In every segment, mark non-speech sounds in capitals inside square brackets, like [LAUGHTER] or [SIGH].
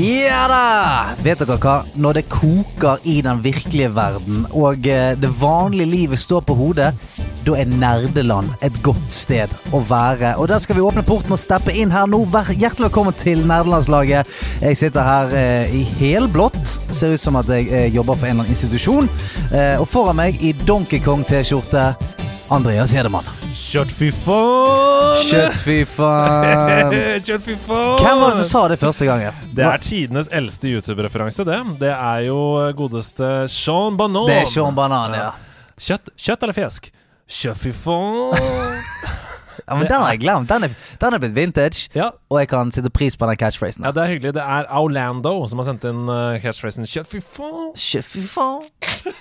Ja da! Vet dere hva? Når det koker i den virkelige verden, og eh, det vanlige livet står på hodet, da er nerdeland et godt sted å være. Og der skal vi åpne porten og steppe inn her nå. Hjertelig velkommen til nerdelandslaget. Jeg sitter her eh, i helblått. Ser ut som at jeg eh, jobber for en eller annen institusjon. Eh, og foran meg i Donkey Kong-T-skjorte, Andreas Hedemann. Kjøtt fy faen! Kjøtt, fy faen. [LAUGHS] Kjøtt fy faen! Hvem var det som sa det første gangen? Det er tidenes eldste YouTube-referanse, det. Det er jo godeste Sean Banan. Det er Sean Banan, ja. Kjøtt, kjøtt eller fisk? Kjøtt fy faen! [LAUGHS] Ja, men Den har jeg glemt. Den er, den er blitt vintage, ja, og jeg kan sette pris på den catchphrasen. ja, det er hyggelig. Det er Orlando som har sendt inn uh, catchphrasen 'kjøtt fy faen'. Sjø, Fy faen.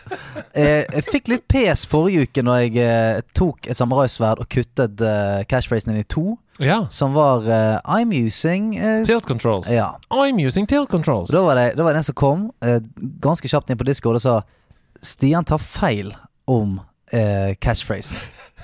[LAUGHS] eh, jeg fikk litt pes forrige uke når jeg eh, tok et samuraisverd og kuttet eh, catchphrasen inn i to, Ja. som var uh, I'm using uh, Tilt controls. Ja. I'm using tilt controls. Da var det, da var det en som kom uh, ganske kjapt inn på Discord og sa Stian tar feil om eh, catchphrasen.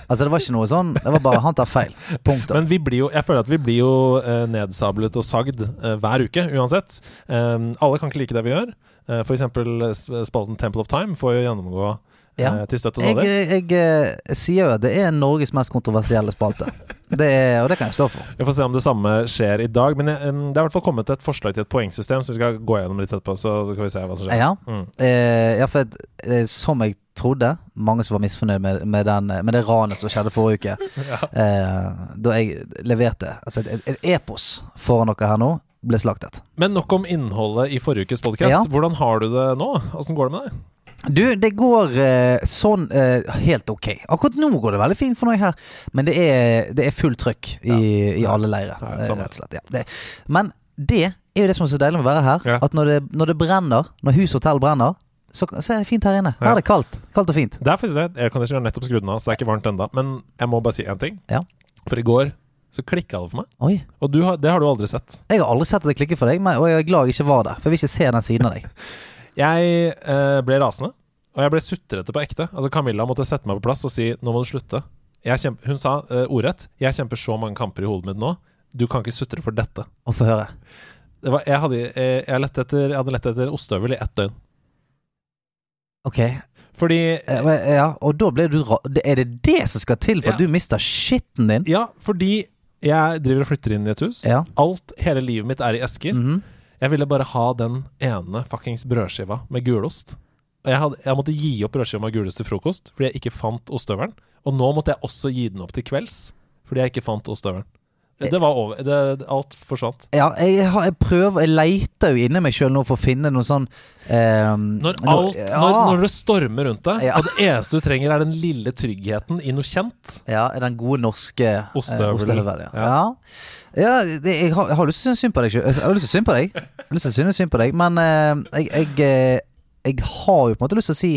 Altså, det var ikke noe sånn. Det var bare han tar feil. Punktum. Men vi blir jo, jeg føler at vi blir jo eh, nedsablet og sagd eh, hver uke, uansett. Um, alle kan ikke like det vi gjør. Uh, for eksempel eh, sp- spalten Temple of Time får jo gjennomgå Ja. eh, til støtte Jeg, stadig. jeg, eh, sier jo at det er Norges mest kontroversielle spalte. Det er, og det kan jeg stå for. Vi får se om det samme skjer i dag. Men eh, det er i hvert fall kommet et forslag til et poengsystem, så vi skal gå gjennom litt etterpå. Så kan vi se hva som skjer. Ja, Mm. eh, ja for eh, som jeg trodde, mange som var misfornøyd med, med, den, med det ranet som skjedde forrige uke, [LAUGHS] eh, da jeg leverte altså et, et epos foran dere her nå, ble slaktet. Men nok om innholdet i forrige ukes podcast. Ja. Hvordan har du det nå? Åssen går det med deg? Du, det går eh, sånn eh, helt ok. Akkurat nå går det veldig fint for meg her, men det er, det er fullt trøkk i, i alle leirer. Ja, eh, rett og slett. Ja. Det, men det er jo det som er så deilig med å være her. Ja. At når det, når det brenner, når hus og hotell brenner, så, så er det fint her inne. Her Ja. er det kaldt. Kaldt og fint. Det er faktisk det. Airconditioner er nettopp skrudd av, så det er ikke varmt ennå. Men jeg må bare si én ting. Ja. For i går så klikka det for meg. Oi. Og du har, det har du aldri sett. Jeg har aldri sett at det klikker for deg, men, og jeg er glad jeg ikke var der. For jeg vil ikke se den siden av deg. [LAUGHS] Jeg eh, ble rasende, og jeg ble sutrete på ekte. Altså Camilla måtte sette meg på plass og si 'nå må du slutte'. Jeg kjempe, hun sa eh, ordrett 'jeg kjemper så mange kamper i hodet mitt nå'. Du kan ikke sutre for dette. Og få høre. Det var, jeg, hadde, eh, jeg, lett etter, jeg hadde lett etter ostehøvel i ett døgn. Ok. Fordi Eh, ja, og da ble du ra... Er det det som skal til for Ja. at du mister skitten din? Ja, fordi jeg driver og flytter inn i et hus. Ja. Alt, hele livet mitt er i esker. Mhm. Jeg ville bare ha den ene fuckings brødskiva med gulost. Jeg, hadde, jeg måtte gi opp brødskiva med gulost til frokost fordi jeg ikke fant ostehøvelen. Og nå måtte jeg også gi den opp til kvelds fordi jeg ikke fant ostehøvelen. Det var over. Det, alt forsvant. Ja, jeg, har, jeg prøver Jeg leter jo inni meg sjøl nå for å finne noe sånn ehm, Når, alt, ja, når, når det stormer rundt deg, Ja. og det eneste du trenger, er den lille tryggheten i noe kjent ja, den gode norske eh, Ostehøvel. ostehøvel, ja. Ja. det, jeg, har, jeg har lyst til å synes synd på deg sjøl. Jeg har lyst til å synes på deg, Jeg har lyst til å synes synd på deg men eh, jeg, jeg, eh, jeg har jo på en måte lyst til å si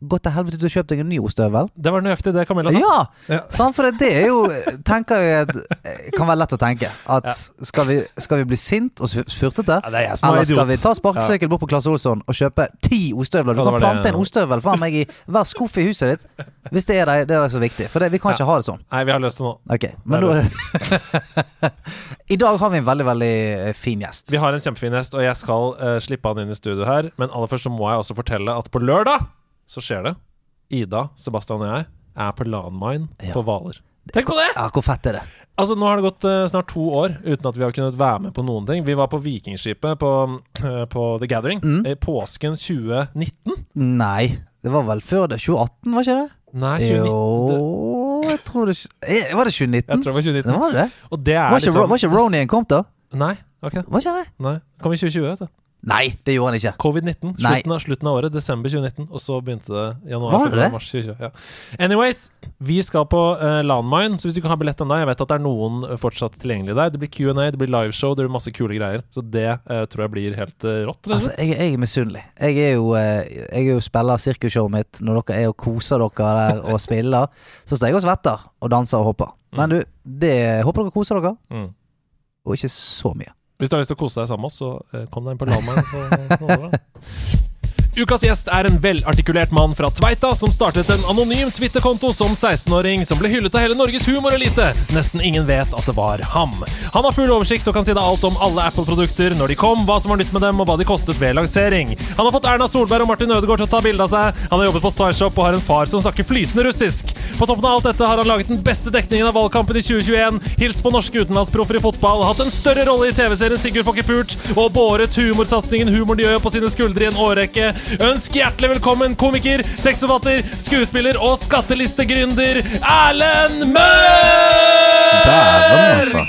Gå til helvete, du har kjøpt deg en ny ostehøvel. Det var nøyaktig det Camilla sa. Ja! Ja. Sånn, for det, er jo Tenker jeg eh, Kan være lett å tenke. At skal, vi, skal vi bli sint og furtete? Ja, er er Eller skal idiot. vi ta sparkesykkel bort på Klasse Olsson og kjøpe ti ostehøvler? Du kan det- plante en ostehøvel faen meg i hver skuff i huset ditt. Hvis det er det, det er så viktig. For det, vi kan Ja. ikke ha det sånn. Nei, vi har løst det nå. Okay, men da [LAUGHS] I dag har vi en veldig, veldig eh, fin gjest. Vi har en kjempefin gjest, og jeg skal uh, slippe han inn i studio her. Men aller først så må jeg også fortelle at på lørdag så skjer det. Ida, Sebastian og jeg er på Landmine Ja. på Hvaler. Tenk på det! Ja, hvor fett er det? Altså Nå har det gått uh, snart to år uten at vi har kunnet være med på noen ting. Vi var på Vikingskipet på, uh, på The Gathering Mm. i påsken 2019. Nei, det var vel før det. 2018, var ikke det? Nei, 2019. Jo Jeg tror det eh, Var det 2019? jeg tror det var 2019. Det var det. Og det er Var ikke, liksom var ikke Ronien kom, da? Nei, ok Var ikke det? Nei, kom i 2020, vet du. Nei, det gjorde han ikke. Covid-19. Slutten slutten av året. Desember 2019. Og så begynte det januar, Var det mars 2020. Ja. Anyways, vi skal på uh, Landmine, så hvis du ikke har billett ennå Jeg vet at det er noen eh, fortsatt tilgjengelig der. Det blir Q&A, det blir liveshow, det blir masse kule greier. Så det uh, tror jeg blir helt uh, rått. Eller? Altså, jeg, jeg er misunnelig. Jeg er jo, uh, jeg er jo spiller sirkusshowet mitt. Når dere er og koser dere der og spiller, [LAUGHS] så står jeg og svetter og danser og hopper. Men du, det håper dere koser dere, Mm. og ikke så mye. Hvis du har lyst til å kose deg sammen med oss, så eh, kom deg inn på Landmine. [LAUGHS] Ukas gjest er en velartikulert mann fra Tveita som startet en anonym Twitter-konto som 16-åring, som ble hyllet av hele Norges humorelite. Nesten ingen vet at det var ham. Han har full oversikt og kan si deg alt om alle Apple-produkter, når de kom, hva som var nytt med dem, og hva de kostet ved lansering. Han har fått Erna Solberg og Martin Ødegaard til å ta bilde av seg. Han har jobbet på Starshop og har en far som snakker flytende russisk. På toppen av alt dette har han laget den beste dekningen av valgkampen i 2021, hilst på norske utenlandsproffer i fotball, hatt en større rolle i TV-serien Sigurd får pult, og båret humorsatsingen Humor de gjør på sine skuldre i en årrekke. Ønsk hjertelig velkommen komiker, tekstforfatter, skuespiller og skattelistegründer Erlend Mørk! Dæven, altså.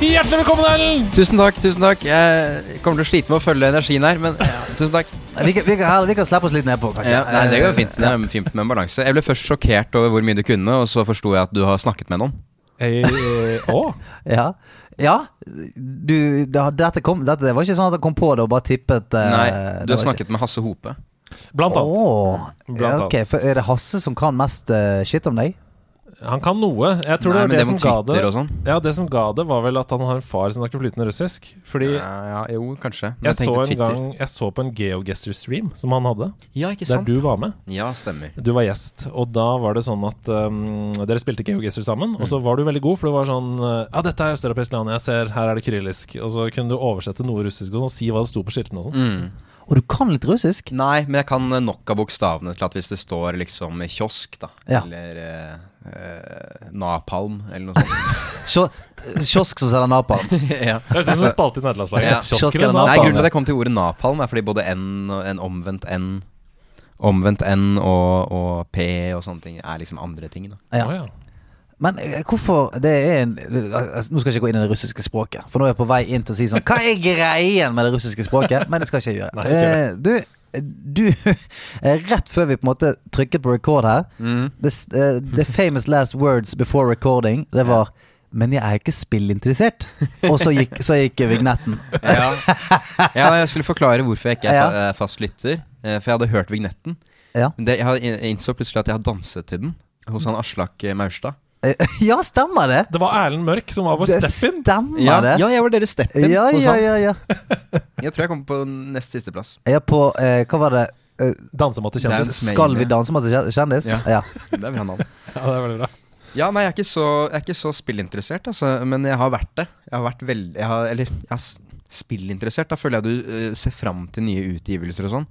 Hjertelig velkommen, Erlend! Tusen takk. tusen takk Jeg kommer til å slite med å følge energien her, men ja, tusen takk. Vi kan, vi kan, her- vi kan slippe oss litt nedpå, kanskje. Ja, nei, det går fint. Det er fint med en balanse. Jeg ble først sjokkert over hvor mye du kunne, og så forsto jeg at du har snakket med noen. Eh, eh, å, [LAUGHS] Ja. Ja. Du, det, dette, kom, dette det var ikke sånn at jeg kom på det og bare tippet eh, Nei, du har snakket snakket med Hasse Hope. blant annet. Oh, Blant ja, ok, annet. for Er det Hasse som kan mest eh, shit om deg? Han kan noe. Jeg tror Nei, det, det, som ga det sånn. Ja, det som ga det, var vel at han har en far som snakker flytende russisk. Fordi Ja, ja, jo, kanskje. Men jeg, så en Twitter. gang Jeg så på en GeoGester-stream som han hadde, Ja, ikke sant der du var med. Ja, stemmer. Du var gjest, og da var det sånn at um, dere spilte GeoGester sammen. Og så Mm. var du veldig god, for det var sånn uh, Ja, dette er østeuropeisk land, jeg ser, her er det kyrillisk. Og så kunne du oversette noe russisk og sånn, si hva det sto på skiltene og sånn. Mm. Og du kan litt russisk? Nei, men jeg kan nok av bokstavene til at hvis det står liksom kiosk, da, Ja. eller eh, eh, napalm, eller noe sånt [LAUGHS] Kio- Kiosk som selger napalm. [LAUGHS] ja. Jeg syns du spalte i nederlandslaget. Ja. Kiosk Kiosk eller napalm? Nei, grunnen til at jeg kom til ordet napalm, er fordi både N og en omvendt N Omvendt N og, og P og sånne ting er liksom andre ting. da Ja. Oh, ja. Men eh, hvorfor det er en altså, Nå skal jeg ikke gå inn i det russiske språket, for nå er jeg på vei inn til å si sånn Hva er greien med det russiske språket? Men det skal ikke jeg gjøre. Nei, ikke Eh, du, du [LAUGHS] eh, Rett før vi på en måte trykket på record her the, s- eh, the famous last words before recording, det var Men jeg er ikke spillinteressert. Og så gikk, så gikk vignetten. Ja. ja, Jeg skulle forklare hvorfor jeg ikke er Ja. fast lytter. eh, For jeg hadde hørt vignetten. Ja. Det, jeg, innså plutselig at jeg har danset til den hos han Aslak eh, Maurstad. [LAUGHS] Ja, stemmer det? Det var Erlend Mørk som var vår step-in. stemmer Ja, det. ja, jeg var deres step-in Ja, hos ja, han. ja, ja. Jeg tror jeg kom på nest siste plass. Jeg er på eh, Hva var det? Eh, Dansematte kjendis. Dance skal vi danse med kjendis? Ja. ja. [LAUGHS] Det han. [LAUGHS] Ja, det er veldig bra. Ja, nei, jeg er ikke så, jeg er ikke så spillinteressert, altså, men jeg har vært det. Jeg har vært veldig jeg har, Eller jeg har s- spillinteressert. Da føler jeg du eh, ser fram til nye utgivelser og sånn.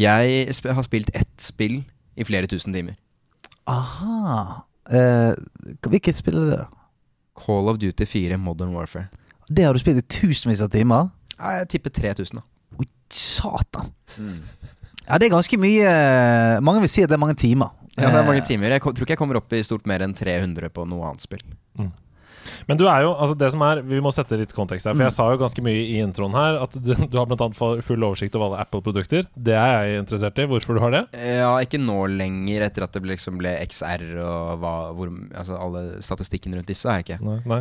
Jeg sp har spilt ett spill i flere tusen timer. Aha. Eh, hvilket spill er det? da? Call of Duty 4 Modern Warfare. Det har du spilt i tusenvis av timer? Ja, jeg tipper 3000, da. Oi, satan. Ja, det er ganske mye Mange vil si at det er mange timer. Ja, det er mange Eh, timer. Jeg tror ikke jeg kommer opp i stort mer enn 300 på noe annet spill. Men du er jo, altså det som er Vi må sette litt kontekst her, for jeg sa jo ganske mye i introen her at du, du har annet full oversikt over alle Apple-produkter. Det er jeg interessert i. Hvorfor du har det? Ja, ikke nå lenger, etter at det ble, liksom ble XR og hva, hvor, altså alle statistikken rundt disse har jeg ikke. Nei, nei.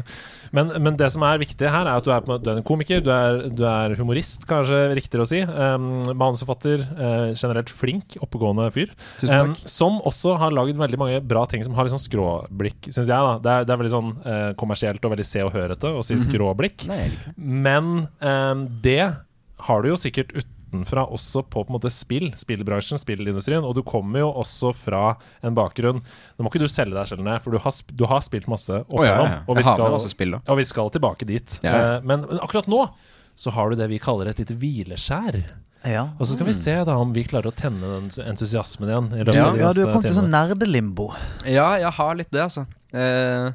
Men, men det som er viktig her, er at du er, du er en komiker, du er, du er humorist, kanskje riktigere å si. Um, manusforfatter, uh, generelt flink, oppegående fyr. Tusen Um, som også har laget veldig mange bra ting som har litt sånn skråblikk, syns jeg. da Det er, det er veldig sånn uh, kommersielt og veldig se og hørete å si skråblikk. Mm -hmm. Men um, det har du jo sikkert utenfra også på på en måte spill, spillbransjen, spillindustrien. Og du kommer jo også fra en bakgrunn Nå må ikke du selge deg selv ned, for du har, sp du har spilt masse opp oh, ja, ja, ja. Og, vi skal- spill, og vi skal tilbake dit. Ja, ja. Eh, men, men akkurat nå så har du det vi kaller et lite hvileskjær. Ja. Og så skal vi se da om vi klarer å tenne den entusiasmen igjen. I Ja, ja, du har kommet til timene. sånn nerdelimbo. Ja, jeg har litt det, altså. Eh,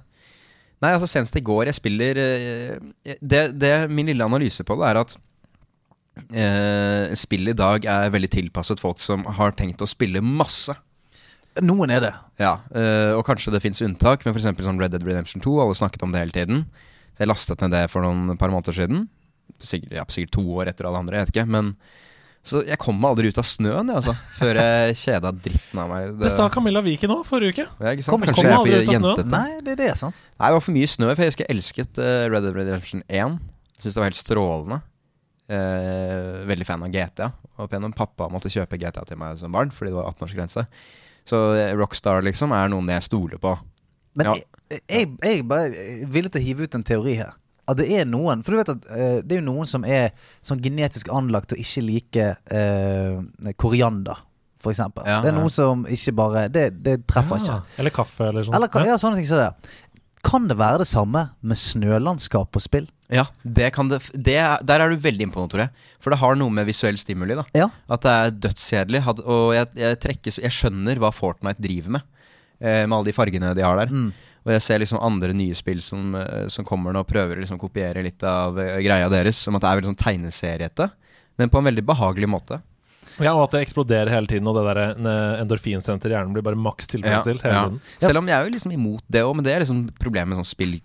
nei, altså senest i går Jeg spiller eh, det, det Min lille analyse på det er at eh, spill i dag er veldig tilpasset folk som har tenkt å spille masse. Noen er det. Ja, eh, Og kanskje det fins unntak, men f.eks. sånn Red Dead Redemption 2. Alle snakket om det hele tiden. Så jeg lastet ned det for noen par måneder siden. Sikkert, ja, sikkert to år etter alle andre, jeg vet ikke. Men så jeg kom meg aldri ut av snøen, jeg, altså. Før jeg kjeda dritten av meg. Det sa Camilla Viken òg forrige uke. Ja, ikke sant? Kom- Kanskje kom aldri ut av snøen. Nei, det er sant? Nei, det var for mye snø, for jeg husker jeg elsket eh, Red Dead Redemption 1. Jeg Syns det var helt strålende. Eh, veldig fan av GTA. Og opp igjennom pappa måtte kjøpe GTA til meg som barn fordi det var 18-årsgrense. Så eh, Rockstar liksom er noen jeg stoler på. Men Ja. jeg, jeg, jeg bare er villig til å hive ut en teori her. At det er noen For du vet at eh, det er jo noen som er sånn genetisk anlagt til å ikke like eh, koriander, for eksempel. Ja, det er ja. noe som ikke bare Det, det treffer Ja. ikke. Eller kaffe, eller sånn. Eller kan- ja, sånne ting som det. Kan det være det samme med snølandskap på spill? Ja, det kan det, det Der er du veldig innpå nå, Tore. For det har noe med visuell stimuli. da Ja. At det er dødskjedelig. had- Og jeg, jeg, trekkes, jeg skjønner hva Fortnite driver med, eh, med alle de fargene de har der. Og jeg ser liksom andre nye spill som, eh, som kommer nå og prøver å liksom kopiere litt av eh, greia deres. Som at det er veldig sånn tegneseriete, men på en veldig behagelig måte. Ja, og at det eksploderer hele tiden, og det der eh, endorfinsenteret i hjernen blir bare maks tilfredsstilt hele ja. tiden. Selv om jeg er jo liksom imot det òg, men det er liksom problemet med sånn spill.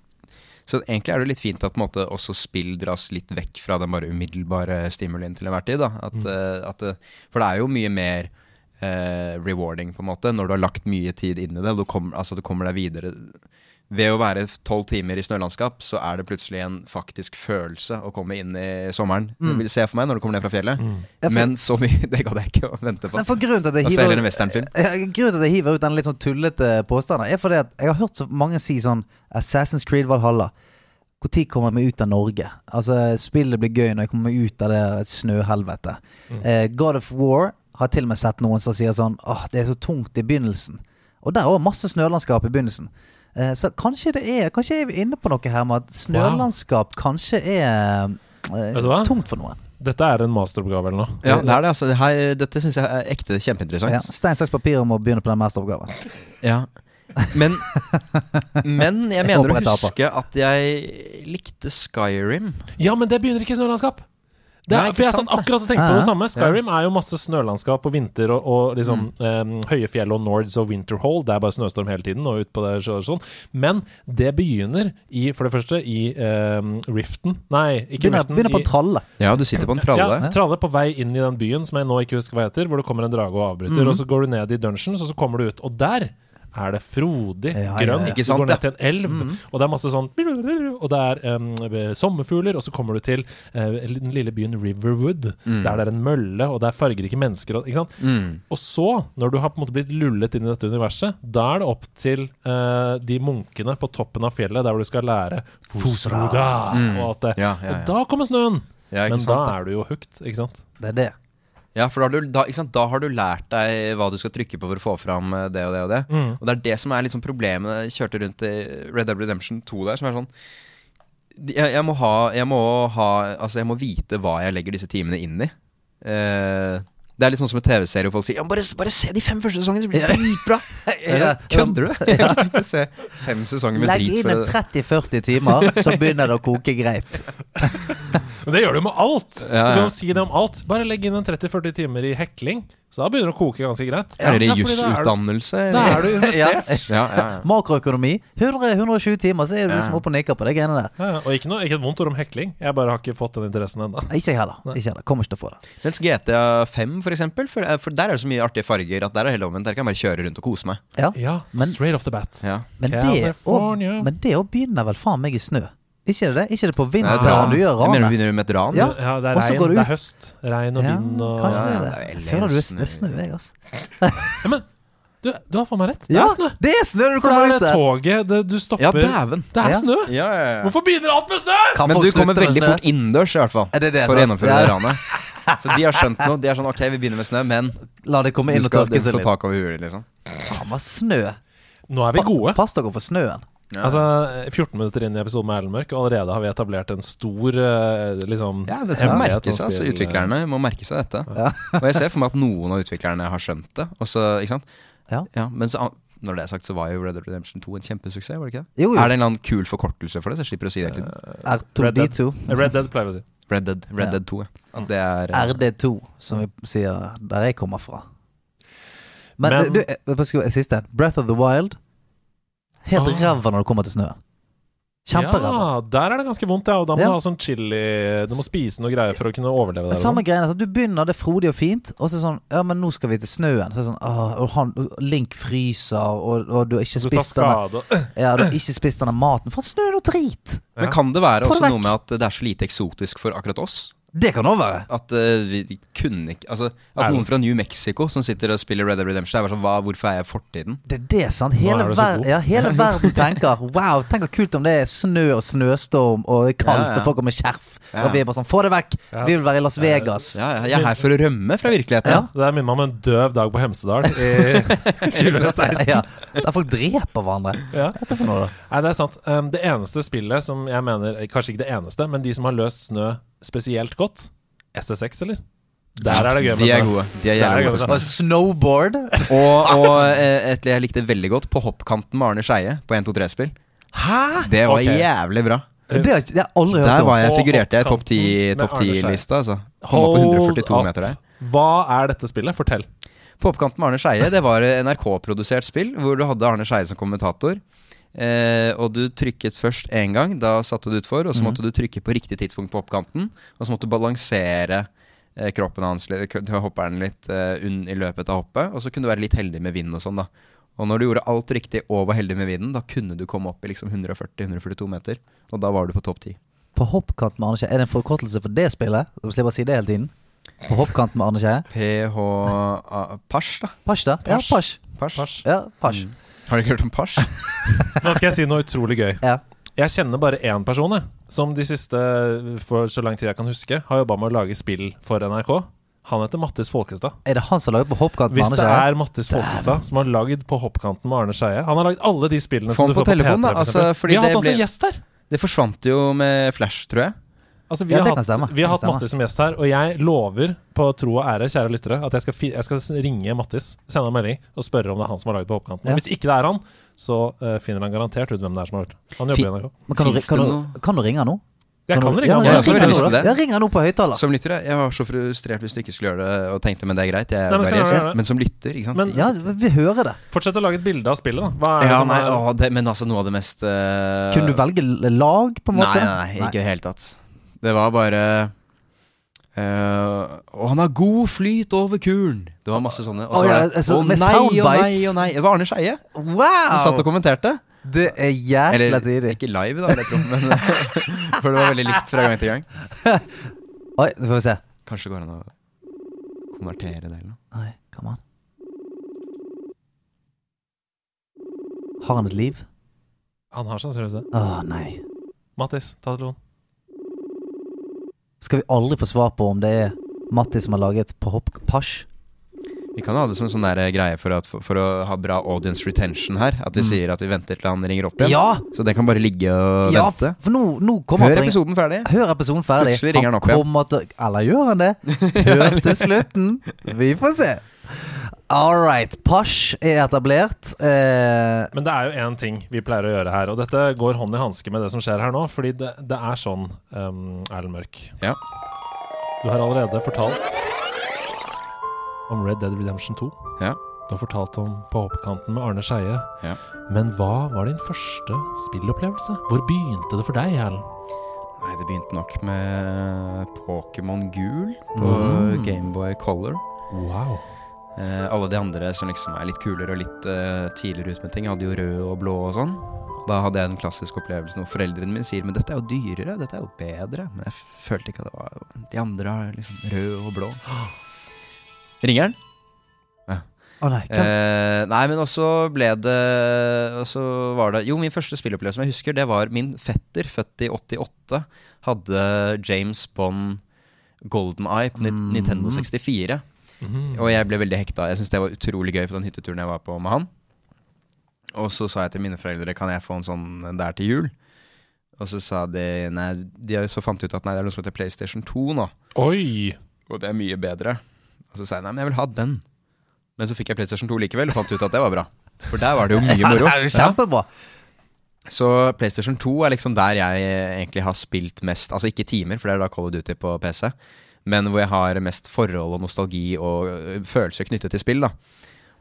Så egentlig er det litt fint at måte, også spill dras litt vekk fra den bare umiddelbare stimulien til enhver tid. Da. At, Mm. at, for det er jo mye mer rewarding, på en måte, når du har lagt mye tid inn i det. Og du kommer, altså, du kommer deg videre. Ved å være tolv timer i snølandskap, så er det plutselig en faktisk følelse å komme inn i sommeren. Det vil se for meg når du kommer ned fra fjellet. Mm. For- Men så mye, [LAUGHS] det gadd jeg ikke å vente på. Nei, for grunnen til at jeg Da ser jeg hiver en westernfilm. [LAUGHS] Grunnen til at jeg hiver ut den litt sånn tullete påstanden, er fordi at jeg har hørt så mange si sånn Assassin's Creed Valhalla. Når kommer jeg meg ut av Norge? Altså, Spillet blir gøy når jeg kommer meg ut av det snøhelvetet. Eh, God of War har til og med sett noen som sier sånn Åh, det er så tungt i begynnelsen. Og der òg masse snølandskap i begynnelsen. Eh, så kanskje det er Kanskje er vi inne på noe her med at snølandskap kanskje er eh, tungt for noen. Dette er en masteroppgave eller noe. Ja, det er det. altså det her, Dette syns jeg er ekte kjempeinteressant. Ja, Stein, saks, papir om å begynne på den masteroppgaven. Ja. Men, [LAUGHS] men jeg mener håper å huske at jeg likte Skyrim. Ja, men det begynner ikke i snølandskap. Det er, Nei, for jeg sant satt akkurat og tenkte på det samme. Skyrim er jo masse snølandskap og vinter og, og liksom Mm. um, høye fjell og Nords og Winterhold. Det er bare snøstorm hele tiden og ut på det og sånn. Men det begynner i, for det første, i um, Riften. Nei, ikke Begynner, Riften. begynner på en tralle. Ja, du sitter på en tralle. Ja, tralle på vei inn i den byen som jeg nå ikke husker hva heter, hvor det kommer en drage og avbryter. Mm. Og så går du ned i dungeons, og så kommer du ut. Og der er det frodig Ja, grønt. ja. Ikke sant, du går ned til en elv, og det er masse sånn Og det er um, sommerfugler, og så kommer du til uh, den lille byen Riverwood, Mm. der det er en mølle, og det er fargerike mennesker. Ikke sant? Mm. og så, når du har på en måte blitt lullet inn i dette universet, da er det opp til uh, de munkene på toppen av fjellet, der hvor du skal lære Fosroda. Mm. Og, at det, Ja, ja, ja. og da kommer snøen! Ja, Men sant, da da. er du jo hooked, ikke sant? Det er det. Ja, for da har, du, da, sant? da har du lært deg hva du skal trykke på for å få fram eh, det og det og det. Mm. Og det er det som er sånn problemet Jeg kjørte rundt i Red Dead Redemption 2 der, som er sånn jeg, jeg må ha Jeg må ha Altså, jeg må vite hva jeg legger disse timene inn i. Eh, det er litt sånn som en TV-serie hvor folk sier Ja, bare, bare se de fem første sesongene, så blir det dritbra! [LAUGHS] Ja. Kødder du? [LAUGHS] Jeg har ikke se fem sesonger med Legg drit. inn en 30-40 timer, så begynner det å koke greit. [LAUGHS] Men det gjør du med alt! Du kan jo si det om alt. Bare legg inn en 30-40 timer i hekling, så da begynner det å koke ganske greit. Det Ja, er du- jusutdannelse? Da er du investert. Ja, ja, ja. [LAUGHS] Makroøkonomi. 100-120 timer, så er du liksom Ja. oppe og nikker på de greiene der. Og ikke, noe, ikke et vondt ord om hekling. Jeg bare har ikke fått den interessen ennå. Ikke jeg heller. Ikke heller. Kommer ikke til å få det. Mens GTA 5, for eksempel, for, for der er det så mye artige farger at der er det helt omvendt. Der kan jeg bare kjøre rundt og kose meg. Ja. Ja, Men- straight off the bat. Ja. Men det, og, men det å begynner vel faen meg i snø? Ikke det? Ikke det på Det er vinteren ran. du gjør Jeg mener du begynner med et ran. Ja. Ja, det er regn, går du det er høst. Regn og Ja, vind og kanskje det er det Jeg føler du er, snø. snø, jeg, altså. ja, Men du, du har faen meg rett. Det Ja, er snø! det er snø når du For kommer er ut det toget det, du stopper Ja, dæven. Det er snø! Ja, ja, ja. Hvorfor begynner alt med snø?! Kan Men du kommer veldig fort innendørs, i hvert fall. Er det det, for å gjennomføre det ranet. [LAUGHS] Så de har skjønt noe. De er sånn ok, vi begynner med snø, men La det komme inn og skal tørke du seg litt. tak over huet, liksom. Faen, snø. Nå er vi gode. Pass dere for snøen. Ja. Altså, 14 minutter inn i episoden med Erlend og allerede har vi etablert en stor eh, liksom, ja, dette må hemmelighet merke seg, altså. Utviklerne må merke seg dette. Ja. Og jeg ser for meg at noen av utviklerne har skjønt det. Og så, ikke sant? Ja. men så, når det er sagt, så var jo Red Dead Redemption 2 en kjempesuksess, var det ikke det? Jo, jo. Er det en eller annen kul forkortelse for det, så jeg slipper å si det? Red Dead. R2D2. Eh, Red Dead pleier vi å si. Red Dead, Red Ja. Dead 2, ja. Det er eh, RD2, som vi sier der jeg kommer fra. Men, Men- du, eh, jeg- siste. Breath of the Wild. Helt Ah. ræva når det kommer til snøen. Kjemperæva. Ja, der er det ganske vondt, ja. Og da må Ja. du ha sånn chili Du må spise noe greier for å kunne overleve det. Samme greiene. Du begynner, det er frodig og fint, og så er det sånn Ja, men nå skal vi til snøen. Så er det sånn ah, og han, Link fryser, og, og du har ikke Du tar spist denne skade. [CLEARS THROAT] Ja, du har ikke spist denne maten. For snø er noe drit! Ja. Men kan det være også noe med at det er så lite eksotisk for akkurat oss? Det kan òg være. At uh, vi kunne ikke Altså, at noen fra New Mexico som sitter og spiller Red Dead Redemption, det er bare sånn hva, Hvorfor er jeg fortiden? Det er det, sant? Hele, er ver ja, hele [LAUGHS] verden tenker Wow, tenk hvor kult om det er snø og snøstorm og det kaldt Ja, ja. og folk kommer med skjerf. Ja. Og vi er bare sånn Få det vekk! Ja. Vi vil være i Las Vegas. Ja, ja, jeg er her for å rømme fra virkeligheten. Ja. Det minner meg om en døv dag på Hemsedal i [LAUGHS] 2016. Ja, Der folk dreper hverandre. Ja. Hva er det for noe, da? Nei, det er sant. Um, det eneste spillet som jeg mener Kanskje ikke det eneste, men de som har løst snø spesielt godt SSX, eller? Der er det gøy De er gode. De er er jævlig gode. sånn. snowboard. [LAUGHS] Og, og eh, et jeg likte veldig godt, På hoppkanten med Arne Skeie på 1-2-3-spill. Hæ?! Det var okay. jævlig bra. Det har jeg- aldri hørt Der var jeg figurerte jeg i topp 10 topp Arne Scheie. 10-lista. Altså. Kom opp på Hold 142 up. meter der. Hva er dette spillet? Fortell. På oppkanten med Arne Skeie, det var NRK-produsert spill hvor du hadde Arne Skeie som kommentator. Eh, og du trykket først én gang, da satte du utfor, og så Mhm. måtte du trykke på riktig tidspunkt på oppkanten. Og så måtte du balansere eh, kroppen hans, hopperen litt eh, i løpet av hoppet. Og så kunne du være litt heldig med vind og sånn, da. Og når du gjorde alt riktig og var heldig med vinden, da kunne du komme opp i liksom 140-142 meter. Og da var du på topp 10. På hoppkant med Arne Skeie. Er det en forkortelse for det spillet? Du slipper å si det hele tiden. På hoppkant med Arne Skeie. PH Pasj, da. Pasj, da. Ja, Pasj. Ja, pasj. Mm. Har du ikke hørt om Pars? [LAUGHS] Nå skal jeg si noe utrolig gøy. Ja. Jeg kjenner bare én person, jeg. Som de siste, for så lang tid jeg kan huske, har jobba med å lage spill for NRK. Han heter Mattis Folkestad. Er det han som har laget på Hoppkanten med Hvis det er Mattis Folkestad som har lagd på hoppkanten med Arne Skeie Han har lagd alle de spillene Få som du får på på telefon, P3. da, for altså, fordi vi har det hatt også ble- gjest her. Det forsvant jo med Flash, tror jeg. Altså, vi, Ja, har hatt, vi har hatt. Mattis som gjest her, og jeg lover på tro og ære, kjære lyttere, at jeg skal, fi jeg skal ringe Mattis, sende en melding og spørre om det er han som har lagd på hoppkanten. Ja. Hvis ikke det er han, så uh, finner han garantert ut hvem det er som har gjort. Han jobber i NRK. Kan, du, kan, kan du ringe han nå? Jeg kan ringe han. Ja, han nå, på høyttaler. Som lytter, jeg- var så frustrert hvis du ikke skulle gjøre det, og tenkte men det er greit, jeg er men bare gjest. Men som lytter, ikke sant. Men Ja, vi hører det. fortsett å lage et bilde av spillet, da. Hva er det ja, som nei, er å, det, men altså noe av det mest uh... Kunne du velge lag, på en måte? Nei, nei, nei, ikke i det hele tatt. Det var bare Uh, Og han har god flyt over kuren. Det var masse sånne. Og så Å, ja, altså, oh, nei, nei, og nei, og nei. Det var Arne Skeie som satt og kommenterte. Det er jækla Eller tidlig. ikke live, da, men [LAUGHS] For det var veldig likt fra gang til gang. [LAUGHS] Oi, nå får vi se. Kanskje går an å konvertere det eller noe. Oi, come on. Har han et liv? Han har sannsynligvis det. Å nei. Mattis, ta telefonen. Skal vi aldri få svar på om det er Matti som har laget på hopp pasj? Vi kan ha det som en sånn der greie for, at, for, for å ha bra audience retention her. At vi Mm. sier at vi venter til han ringer opp igjen. Ja! Så det kan bare ligge og ja! vente. For nå, nå kommer Hør han episoden ferdig. Hør episoden ferdig. Plutselig ringer han opp igjen. til Eller gjør han det? [LAUGHS] Hør til slutten. Vi får se. All right. Pasj er etablert. Eh, Men det er jo én ting vi pleier å gjøre her, og dette går hånd i hanske med det som skjer her nå, fordi det, det er sånn, um, Erlend Mørk. Ja. Du har allerede fortalt om Red Dead Redemption 2. Ja. Du har fortalt om På hoppkanten med Arne Skeie. Ja. Men hva var din første spillopplevelse? Hvor begynte det for deg, Erlend? Nei, det begynte nok med Pokémon Gul på Mm. Gameboy Color. Wow. Eh, alle de andre som liksom er litt kulere og litt eh, tidligere ut med ting, hadde jo rød og blå og sånn. Da hadde jeg den klassiske opplevelsen hvor foreldrene mine sier Men dette er jo dyrere, dette er jo bedre. Men jeg følte ikke at det var De andre har liksom rød og blå. [GASPS] Ringer den? Å nei. Eh, nei, men også ble det Også var det Jo, min første spillopplevelse som jeg husker, det var min fetter, født i 88, hadde James Bond Golden Eye på Mm. Nintendo 64. Mhm. Og jeg ble veldig hekta. Jeg syntes det var utrolig gøy på den hytteturen jeg var på med han. Og så sa jeg til mine foreldre Kan jeg få en sånn der til jul. Og så sa de nei, de så fant de ut at nei, det er noe som heter PlayStation 2 nå. Oi! Og det er mye bedre. Og så sa jeg nei, men jeg vil ha den. Men så fikk jeg PlayStation 2 likevel og fant ut at det var bra. For der var det jo mye [LAUGHS] moro. det er jo kjempebra. Så PlayStation 2 er liksom der jeg egentlig har spilt mest. Altså ikke timer, for det er da Call of Duty på PC. Men hvor jeg har mest forhold og nostalgi og ø, følelser knyttet til spill. da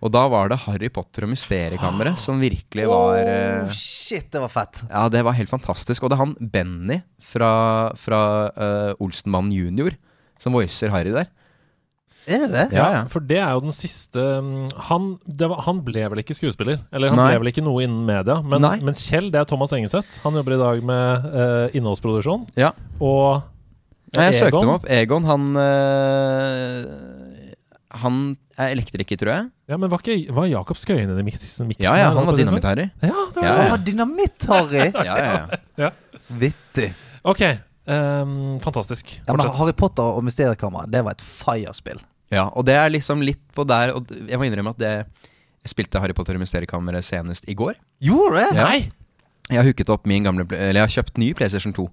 Og da var det Harry Potter og Mysteriekammeret som virkelig var Oh, shit, det var fett. Ja, det var helt fantastisk. Og det er han Benny fra, fra uh, Olsenmannen junior som voicer Harry der. Er det det? Ja, ja. For det er jo den siste mm, Han, det var, han ble vel ikke skuespiller? Eller han Nei. ble vel ikke noe innen media? Men, men Kjell, det er Thomas Engeseth. Han jobber i dag med uh, innholdsproduksjon. Ja. Og Ja, jeg søkte dem opp. Egon, han eh, Han er elektriker, tror jeg. Ja, men var, ikke, var Jakob Skøyen i miksen? miksen Ja, ja, han var? Dynamitt-Harry. Ja, det var Ja. Å, dynamitt-Harry! [LAUGHS] Ja, ja, ja. Vittig. Ok, ehm, fantastisk. Ja, men Fortsett. Harry Potter og Mysteriekammeret, det var et fire-spill. ja, og det er liksom litt på der Og jeg må innrømme at det, jeg spilte Harry Potter og Mysteriekammeret senest i går. Gjorde det? Ja. Nei! Jeg har hooket opp min gamle Eller jeg har kjøpt ny PlayStation 2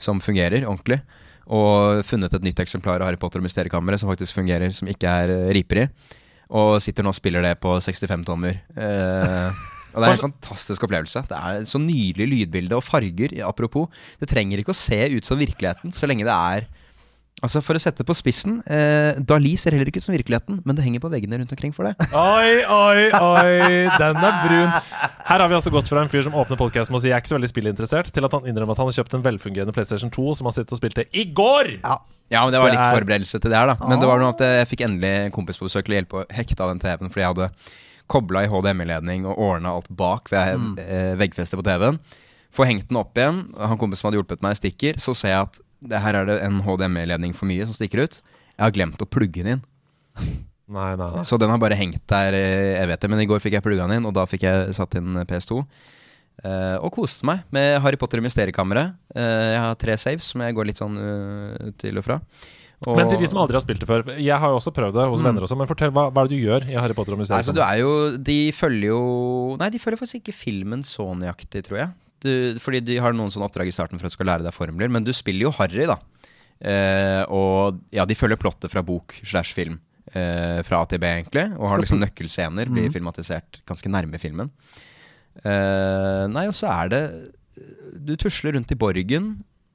som fungerer ordentlig. Og funnet et nytt eksemplar av Harry Potter og Mysteriekammeret som faktisk fungerer, som ikke er riperi. riper i. Og sitter nå og spiller det på 65 tommer. Eh, og det er en [LAUGHS] fantastisk opplevelse. Det er så nydelig lydbilde og farger. Apropos, det trenger ikke å se ut som virkeligheten så lenge det er Altså For å sette det på spissen eh, Dali ser heller ikke ut som virkeligheten, men det henger på veggene rundt omkring for det. [LAUGHS] Oi, oi, oi, den er brun. Her har vi altså gått fra en fyr som åpner podkasten med å si jeg er ikke så veldig spillinteressert, til at han innrømmer at han har kjøpt en velfungerende PlayStation 2 som han sitter og spilte i går! Ja, men det var Det litt er- forberedelse til det her, da. Men det var noe at jeg fikk endelig en kompis på besøk til å hjelpe å hekte av den TV-en, fordi jeg hadde kobla i HDMI-ledning og ordna alt bak ved eh, veggfestet på TV-en. Får hengt den opp igjen, han kompisen som hadde hjulpet meg, stikker. Så ser jeg at det her er det en HDMI-ledning for mye som stikker ut. Jeg har glemt å plugge den inn. Nei, nei, nei. Så den har bare hengt der eh, jeg vet det, men i går fikk jeg plugga den inn, og da fikk jeg satt inn PS2. eh, og koste meg med Harry Potter og Mysteriekammeret. Eh, jeg har tre saves som jeg går litt sånn uh, til og fra. Og- Men til de som aldri har spilt det før Jeg har jo også prøvd det hos venner også, men fortell, hva, hva er det du gjør i Harry Potter og Mysteriekammeret? Altså, du er jo De følger jo Nei, de følger faktisk ikke filmen så nøyaktig, tror jeg. Du, fordi de har noen sånne oppdrag i starten for at du skal lære deg formler. Men du spiller jo Harry, da. Eh, og ja, de følger plottet fra bok slash film. Eh, fra A til B, egentlig. Og har liksom nøkkelscener. Blir filmatisert ganske nærme filmen. Eh, nei, og så er det Du tusler rundt i borgen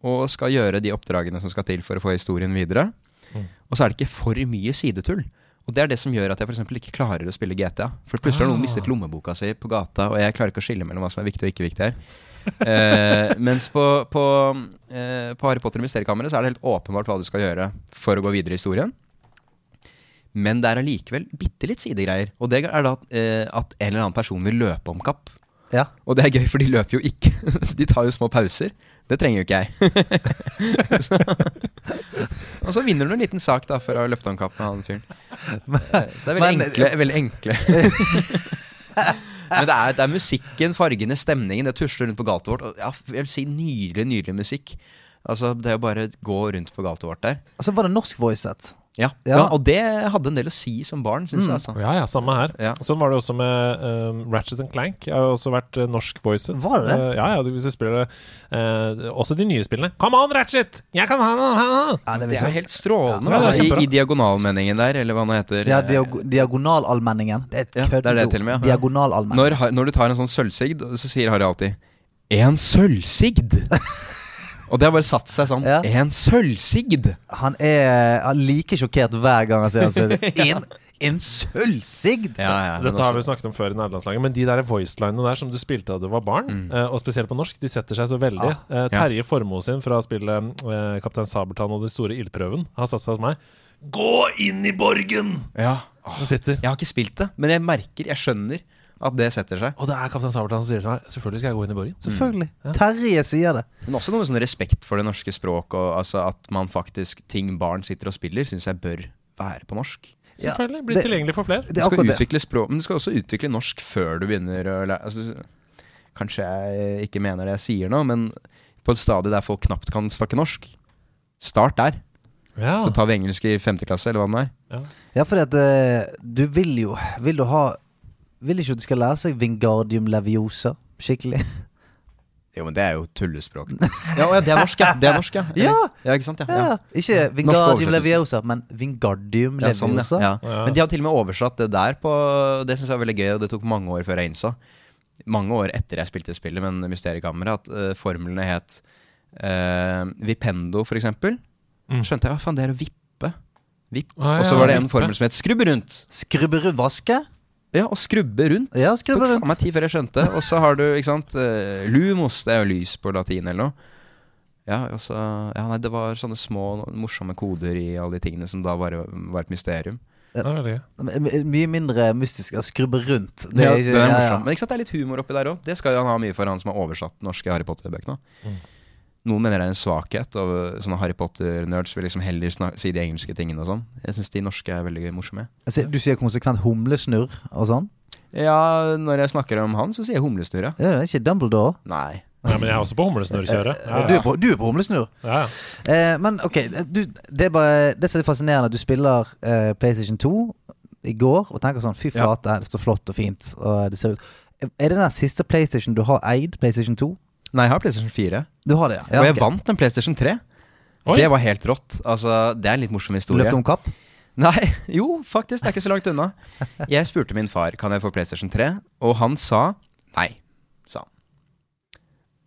og skal gjøre de oppdragene som skal til for å få historien videre. Og så er det ikke for mye sidetull. Og det er det som gjør at jeg for ikke klarer å spille GTA. For plutselig har noen mistet lommeboka si på gata, og jeg klarer ikke å skille mellom hva som er viktig og ikke viktig her. Eh, mens på, på, eh, på Harry Potter og Mysteriekammeret så er det helt åpenbart hva du skal gjøre for å gå videre i historien. Men det er allikevel bitte litt sidegreier. Og det er da eh, at en eller annen person vil løpe om kapp. Ja. Og det er gøy, for de løper jo ikke. [LAUGHS] De tar jo små pauser. Det trenger jo ikke jeg. Så- [LAUGHS] og så vinner du en liten sak da for å ha løpt om kapp med han fyren. Eh, Så det er veldig Men- enkle. Veldig enkle. [LAUGHS] Men det er, det er musikken, fargene, stemningen. Det tusler rundt på gata vårt. Og ja, jeg vil si nydelig, nydelig musikk. Altså, Det å bare gå rundt på gata vårt der. Altså, så var det norsk voicet. Ja. Ja. ja, Og det hadde en del å si som barn, syns jeg. altså Ja, ja, samme her. Ja. Sånn var det også med um, Ratchet and Clank. Jeg har også vært uh, norsk voicet. Var det? Eh, ja, ja, hvis du spiller det. eh, også de nye spillene. Come on, Ratchet! Jeg kan ha ha, ha. Ja, det Det er jo helt strålende. Ja. I, I diagonalmeningen der, eller hva det heter. Ja, diag diagonalallmenningen. Det er et Ja, det er det til og med, ja. Diagonalallmenning. Når, når du tar en sånn sølvsigd, så sier Harry alltid 'En sølvsigd'! [LAUGHS] Og det har bare satt seg sånn. Ja. En sølvsigd! Han er han er like sjokkert hver gang han ser han sølvsigd. [LAUGHS] En, en sølvsigd! Ja, ja, Dette har vi snakket om før i nederlandslaget, men de der voicelinene der som du spilte da du var barn, mm. og spesielt på norsk, de setter seg så veldig. Eh, Terje Formoe sin fra spillet eh, Kaptein Sabeltann og Den store ildprøven har satt seg hos meg. Gå inn i borgen! Ja. Åh, jeg har ikke spilt det, men jeg merker, jeg skjønner at det setter seg. Og det er Kaptein Sabeltann som sier til meg Selvfølgelig skal jeg gå inn i borgen. Selvfølgelig. Terje sier det. Men også noe sånn respekt for det norske språket, og altså at man faktisk ting barn sitter og spiller, syns jeg bør være på norsk. Selvfølgelig. Blir det- tilgjengelig for flere. Det Du skal utvikle språk, men du skal også utvikle norsk før du begynner å lære altså, Kanskje jeg ikke mener det jeg sier nå, men på et stadie der folk knapt kan snakke norsk. Start der. Ja. Så tar vi engelsk i femte klasse, eller hva det er. Ja, fordi at eh, du vil jo Vil du ha Vil ikke at de skal lære seg Vingardium leviosa skikkelig? Jo, men det er jo tullespråk. [LAUGHS] ja, ja, det er norsk, ja. Det er norsk, ja. Eller- [LAUGHS] Ja. ja ikke sant? Ja. Ja. ja. Ikke Vingardium leviosa, men Vingardium Ja, sånn, leviosa. Ja. Men de har til og med oversatt det der på Det syns jeg er veldig gøy, og det tok mange år før jeg innså. Mange år etter jeg spilte spillet, men Mysteriekammeret, at uh, formlene het uh, Vipendo, for eksempel. Mm. Skjønte jeg hva faen det er å vippe. Vipp. Ah, og så var det en vippe. formel som het skrubbe rundt. Skrubberud vaske? Ja, og skrubbe rundt. Ja, skrubbe Tok rundt. faen meg tid før jeg skjønte. Og så har du, ikke sant, eh, lumos, det er jo lys på latin eller noe. Ja, og så Ja, nei, det var sånne små, morsomme koder i alle de tingene som da var, var et mysterium. Det er veldig gøy. M- m- Mye mindre mystisk å skrubbe rundt. Det ja, er ikke, det er ja, ja. morsomt. Men ikke sant, det er litt humor oppi der òg. Det skal jo han ha mye for, han som har oversatt norske Harry Potter-bøkene. Noen mener det er en svakhet, og sånne Harry Potter-nerds vil liksom heller si de engelske tingene og sånn. Jeg syns de norske er veldig morsomme. Altså, Du sier konsekvent humlesnurr og sånn? Ja, når jeg snakker om han, så sier jeg humlesnurr, ja. Ja, det er ikke Dumbledore? Nei. Nei, men jeg er også på humlesnurrkjøret. Ja, Du, er ja. på, du er på humlesnurr. Ja, ja. Eh, men ok, du, det er bare Det som er fascinerende, at du spiller eh, PlayStation 2 i går og tenker sånn Fy Ja. flate, det er så flott og fint. Og det ser ut Er det den siste PlayStation du har eid? PlayStation 2? Nei, jeg har PlayStation 4. Du har det, ja? og jeg okay. vant en PlayStation 3. Oi. Det var helt rått. Altså, Det er en litt morsom historie. Løpte om kapp? Nei, [LAUGHS] jo, faktisk. Det er ikke så langt unna. Jeg spurte min far kan jeg få PlayStation 3, og han sa nei. sa han.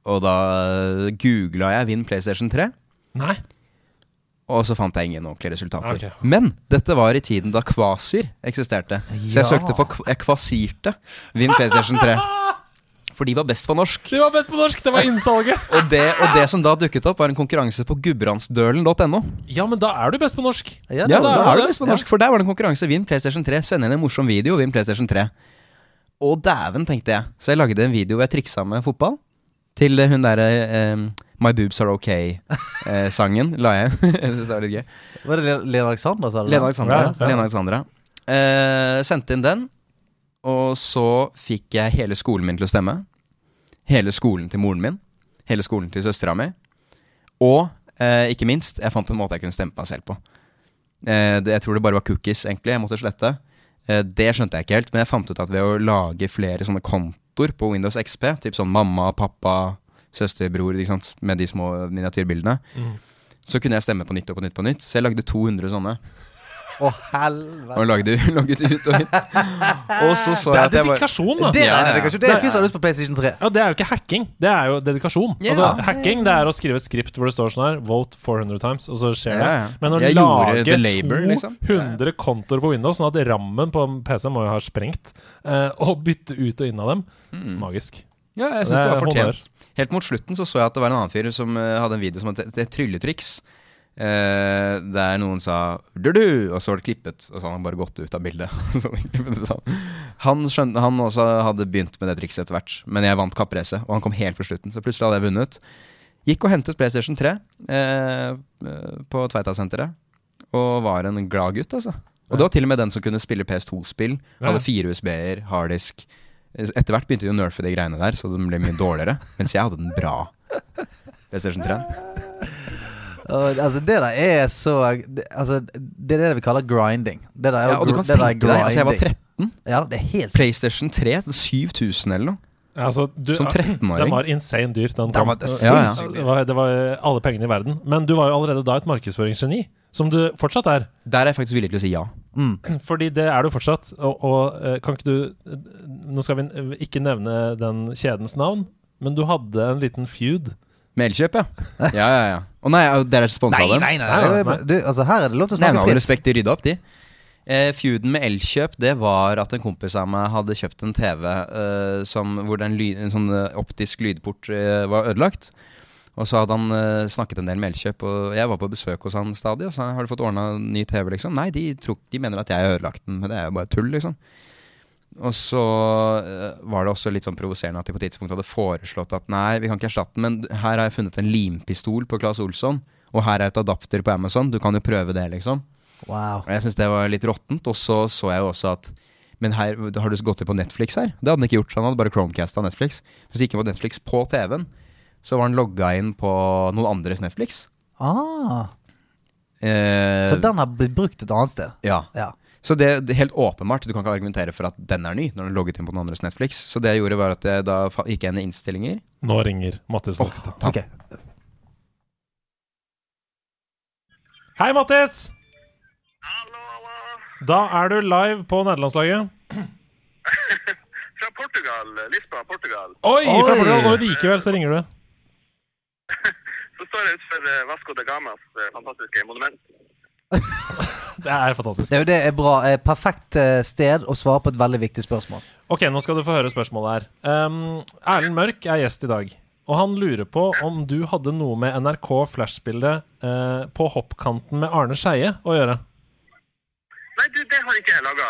Og da googla jeg 'Vinn PlayStation 3', Nei. og så fant jeg ingen ordentlige resultater. Okay. Men dette var i tiden da Kvasir eksisterte. Så jeg søkte på kv- Jeg kvasirte 'Vinn PlayStation 3'. [LAUGHS] For de var best på norsk. De var best på norsk! Det var innsalget! Og det, og det som da dukket opp, var en konkurranse på gudbrandsdølen.no. Ja, men da er du best på norsk. Ja, Ja, da, da var er du best på norsk, for der var det en konkurranse. Vinn PlayStation 3. Send inn en morsom video, vinn PlayStation 3. Og dæven, tenkte jeg. Så jeg lagde en video hvor jeg triksa med fotball. Til eh, hun derre eh, My Boobs Are OK-sangen la jeg inn. [LAUGHS] jeg synes det var litt gøy. Var det Lena Alexandra, sa du? Lena Alexandra. Ja, ja. Lena Alexandra. Eh, sendte inn den, og så fikk jeg hele skolen min til å stemme. Hele skolen til moren min. Hele skolen til søstera mi. Og eh, ikke minst, jeg fant en måte jeg kunne stemme meg selv på. Eh, det, jeg tror det bare var cookies, egentlig. Jeg måtte slette. Eh, det skjønte jeg ikke helt, men jeg fant ut at ved å lage flere sånne kontoer på Windows XP, typ sånn mamma, pappa, søster, bror, med de små miniatyrbildene, Mm. så kunne jeg stemme på nytt og på nytt på nytt. Så jeg lagde 200 sånne. Å, helvete. Og lagde, logget ut og inn. [LAUGHS] Og så så Det jeg er at jeg var dedikasjon, da. Det er dedikasjon. Det er fyr lyst på PlayStation 3. Ja, Det er jo ikke hacking, det er jo dedikasjon. Ja. Altså, hacking det er å skrive et skript hvor det står sånn her Vote 400 times, og så skjer det. Men å lage the labor, liksom. 200 kontoer på Windows, sånn at rammen på PC må jo ha sprengt, eh, og bytte ut og inn av dem, magisk. Ja, jeg Det det er var fortjent. Helt mot slutten så så jeg at det var en annen fyr som eh, hadde en video som het et, et trylletriks. Eh, der noen sa du-du, og så var det klippet, og så hadde han bare gått ut av bildet. [LAUGHS] Han skjønte, han også hadde begynt med det trikset etter hvert, men jeg vant kappracet, og han kom helt på slutten. Så plutselig hadde jeg vunnet. Gikk og hentet PlayStation 3 eh, på på Tveitasenteret, og var en glad gutt, altså. Og det var til og med den som kunne spille PS2-spill. Hadde fire USB-er, harddisk. Etter hvert begynte de å nerfe de greiene der, så den ble mye dårligere. Mens jeg hadde den bra. PlayStation 3. [LAUGHS] Og, altså, det der er så det, Altså, det er det vi kaller grinding. Det der er, Ja, og du kan tenke deg, altså jeg var 13. Ja, det er helt. PlayStation 3 7000 eller noe. Ja, Altså, du, Som 13-åring. Den var insane dyr. Den Den var Ja, ja. Det, var, det var alle pengene i verden. Men du var jo allerede da et markedsføringsgeni, som du fortsatt er. Der er jeg faktisk villig til å si ja. [CLEARS THROAT] Fordi det er du fortsatt. Og, og eh, kan ikke du eh, Nå skal vi ikke nevne den kjedens navn, men du hadde en liten feud. Med Elkjøp, ja. Ja, ja, ja. Å nei, dere er sponsa Nei, av dem? nei, nei. Nei, nei. Du, altså, her er det lov til å Nei, snakke fritt. respekt, de rydda opp, de. Eh, feuden med Elkjøp, det var at en kompis av meg hadde kjøpt en TV eh, som, hvor den ly, en sånn eh, optisk lydport eh, var ødelagt. Og så hadde han eh, snakket en del med Elkjøp, og jeg var på besøk hos han stadig. Og så har du fått ordna ny TV, liksom? Nei, de, tror, de mener at jeg har ødelagt den, men det er jo bare tull, liksom. Og så eh, var det også litt sånn provoserende at de på et tidspunkt hadde foreslått at nei, vi kan ikke erstatte den, men her har jeg funnet en limpistol på Claes Olsson, og her er et adapter på Amazon, du kan jo prøve det, liksom. Wow. Og jeg syns det var litt råttent. Og så så jeg jo også at Men her har du gått inn på Netflix her? Det hadde han ikke gjort, han hadde bare Chromecasta Netflix. Så gikk han på Netflix på TV-en. Så var han logga inn på noen andres Netflix. Ah, Eh, så den har blitt brukt et annet sted? Ja. Ja. Så det, det er helt åpenbart, du kan ikke argumentere for at den er ny når den er logget inn på noen andres Netflix. Så det jeg gjorde, var at jeg da gikk jeg inn i innstillinger. Nå ringer Mattis Folkestad. Ok. Hei, Mattis! Da er du live på nederlandslaget. [LAUGHS] Fra Portugal, Lisboa, Portugal. Oi! Oi! Fra Portugal, og likevel så ringer du. [LAUGHS] Så står jeg utenfor eh, Vasco da Gamas eh, fantastiske monument. Det er fantastisk. Det er jo det er bra. Eh, Perfekt eh, sted å svare på et veldig viktig spørsmål. Ok, nå skal du få høre spørsmålet her. Um, Erlend Mørk er gjest i dag. Og han lurer på om du hadde noe med NRK Flash-bildet eh, på hoppkanten med Arne Skeie å gjøre. Nei, du, det har ikke jeg laga.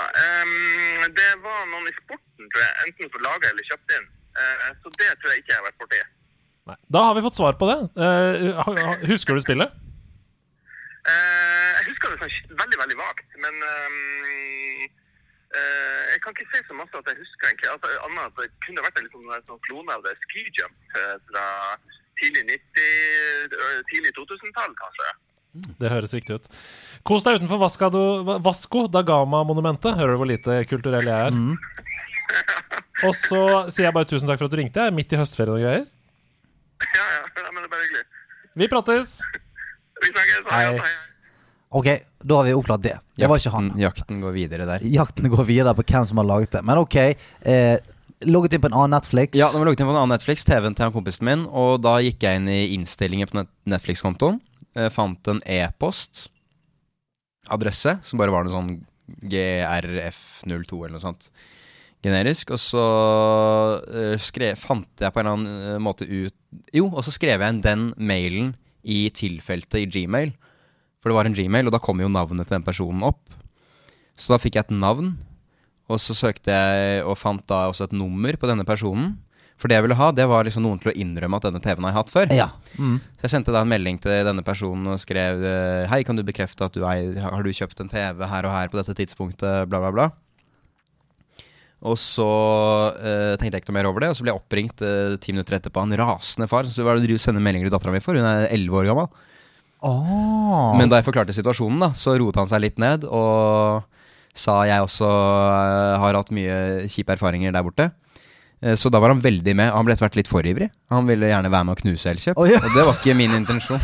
det var noen i sporten, tror jeg, enten som laga eller kjøpte inn. Uh, så det tror jeg ikke jeg har vært borti. Da har vi fått svar på det. Eh, ha- husker du spillet? Eh, jeg husker det sånn veldig, veldig vagt, men eh, jeg kan ikke si så masse at jeg husker egentlig. Altså, annet at det kunne vært en liksom, sånn, klone av det ski jump eh, fra tidlig 90, ø, tidlig 2000-tall, kanskje. Det høres riktig ut. Kos deg utenfor Vascado, Vasco da Gama-monumentet. Hører du hvor lite kulturell jeg er? [LAUGHS] Og så sier jeg bare tusen takk for at du ringte. Jeg er midt i høstferien og greier. Ja, ja, ja, men det er bare hyggelig. Vi prates! Vi snakkes. Hei. Hei. Ok, da har vi oppklart det. Det var ikke han. Jakten, jakten går videre der. Jakten går videre på hvem som har laget det. Men ok, eh, logget inn på en annen Netflix. Ja, da var logget inn på en annen Netflix, TV-en til han kompisen min, og da gikk jeg inn i innstillingen på Netflix-kontoen. eh, Fant en e-post-adresse som bare var noe sånn GRF02 eller noe sånt. Generisk. Og så eh, skrev, fant jeg på en eller annen eh, måte ut Jo, og så skrev jeg inn den mailen i tilfeltet i Gmail. For det var en Gmail, og da kom jo navnet til den personen opp. Så da fikk jeg et navn, og så søkte jeg og fant da også et nummer på denne personen. For det jeg ville ha, det var liksom noen til å innrømme at denne TV-en har jeg hatt før. Ja. Mm. Så jeg sendte da en melding til denne personen og skrev eh, Hei, kan du bekrefte at du er, Har du kjøpt en TV her og her på dette tidspunktet, bla, bla, bla. Og så eh, tenkte jeg ikke noe mer over det, og så ble jeg oppringt eh, ti minutter etterpå av en rasende far. Så hva er det du sender meldinger til dattera mi for? Hun er elleve år gammel. Oh. Men da jeg forklarte situasjonen, da, så roet han seg litt ned og sa jeg også eh, har hatt mye kjipe erfaringer der borte. Eh, Så da var han veldig med. Han ble etter hvert litt for ivrig. Han ville gjerne være med å knuse Elkjøp. Oi. Og det var ikke min intensjon.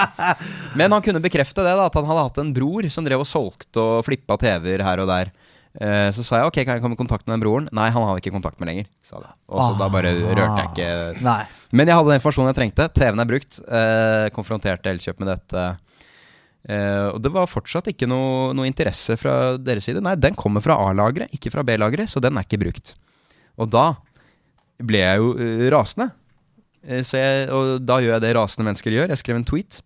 [LAUGHS] Men han kunne bekrefte det, da, at han hadde hatt en bror som drev og solgte og flippa TV-er her og der. Eh, Så sa jeg ok, kan jeg komme i kontakt med den broren? Nei, han hadde ikke kontakt med lenger. Sa det. Og så da bare rørte jeg ikke Nei. men jeg hadde den informasjonen jeg trengte. TV-en er brukt. Eh, konfronterte Elkjøp med dette. Eh, og det var fortsatt ikke noe, noe interesse fra deres side. Nei, den kommer fra A-lageret, ikke fra B-lageret, så den er ikke brukt. Og da ble jeg jo eh, rasende. Eh, så jeg, og da gjør jeg det rasende mennesker gjør. Jeg skrev en tweet.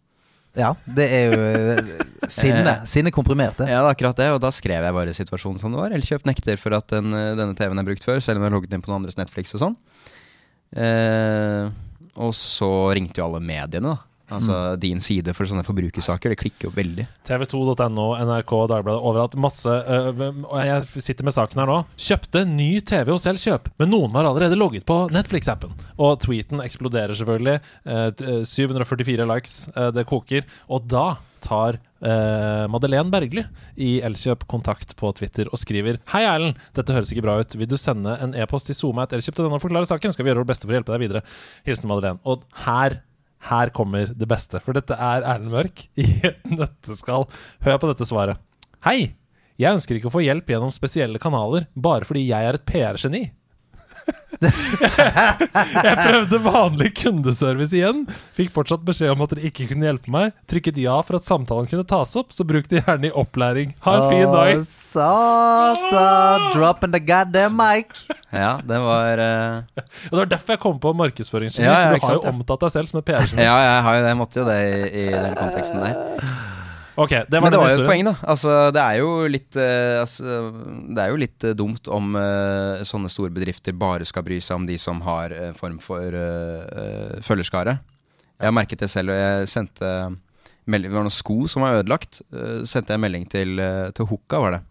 Ja, det er jo eh, sinne. [LAUGHS] Sinne komprimert, det. Ja, det er akkurat det, og da skrev jeg bare situasjonen som det var. Elkjøp nekter for at den, eh, denne TV-en er brukt før, selv om den er logget inn på noen andres Netflix og sånn. Eh, og så ringte jo alle mediene, da. Altså din side for sånne forbrukersaker. Det klikker jo veldig. TV2.no, NRK, Dagbladet, overalt. Masse øh, Og jeg sitter med saken her nå. Kjøpte ny TV hos Elkjøp, men noen var allerede logget på Netflix-appen. Og tweeten eksploderer selvfølgelig. Eh, eh, 744 likes. eh, det koker. Og da tar uh, Madeleine Bergli i Elkjøp kontakt på Twitter og skriver Hei, Erlend. Dette høres ikke bra ut. Vil du sende en e-post til SoMe.elkjøp.no og forklare saken? Skal vi gjøre vårt beste for å hjelpe deg videre. Hilsen Madeleine. Og her her kommer det beste, for dette er Erlend Mørk i et nøtteskall. Hør på dette svaret. Hei! Jeg ønsker ikke å få hjelp gjennom spesielle kanaler bare fordi jeg er et PR-geni. [LAUGHS] jeg prøvde vanlig kundeservice igjen. Fikk fortsatt beskjed om at dere ikke kunne hjelpe meg. Trykket ja for at samtalen kunne tas opp, så bruk det gjerne i opplæring. Ha en fin dag. Å, Satan! Dropping the goddamn mic. Ja, det var [LAUGHS] uh... Det var derfor jeg kom på markedsføringsgeni. Ja, ja, du har jo omtatt deg selv som et PR-geni. Ja, jeg har jo det. Jeg måtte jo det i, i den konteksten der. Ok, det var Men det var jo et poeng, da. Altså, det er jo litt eh, altså, Det er jo litt eh, dumt om eh, sånne store bedrifter bare skal bry seg om de som har en form for eh, eh, følgerskare. Jeg har merket det selv, og jeg sendte melding, Det var noen sko som var ødelagt. eh, sendte jeg melding til, uh, til Hoka, var det.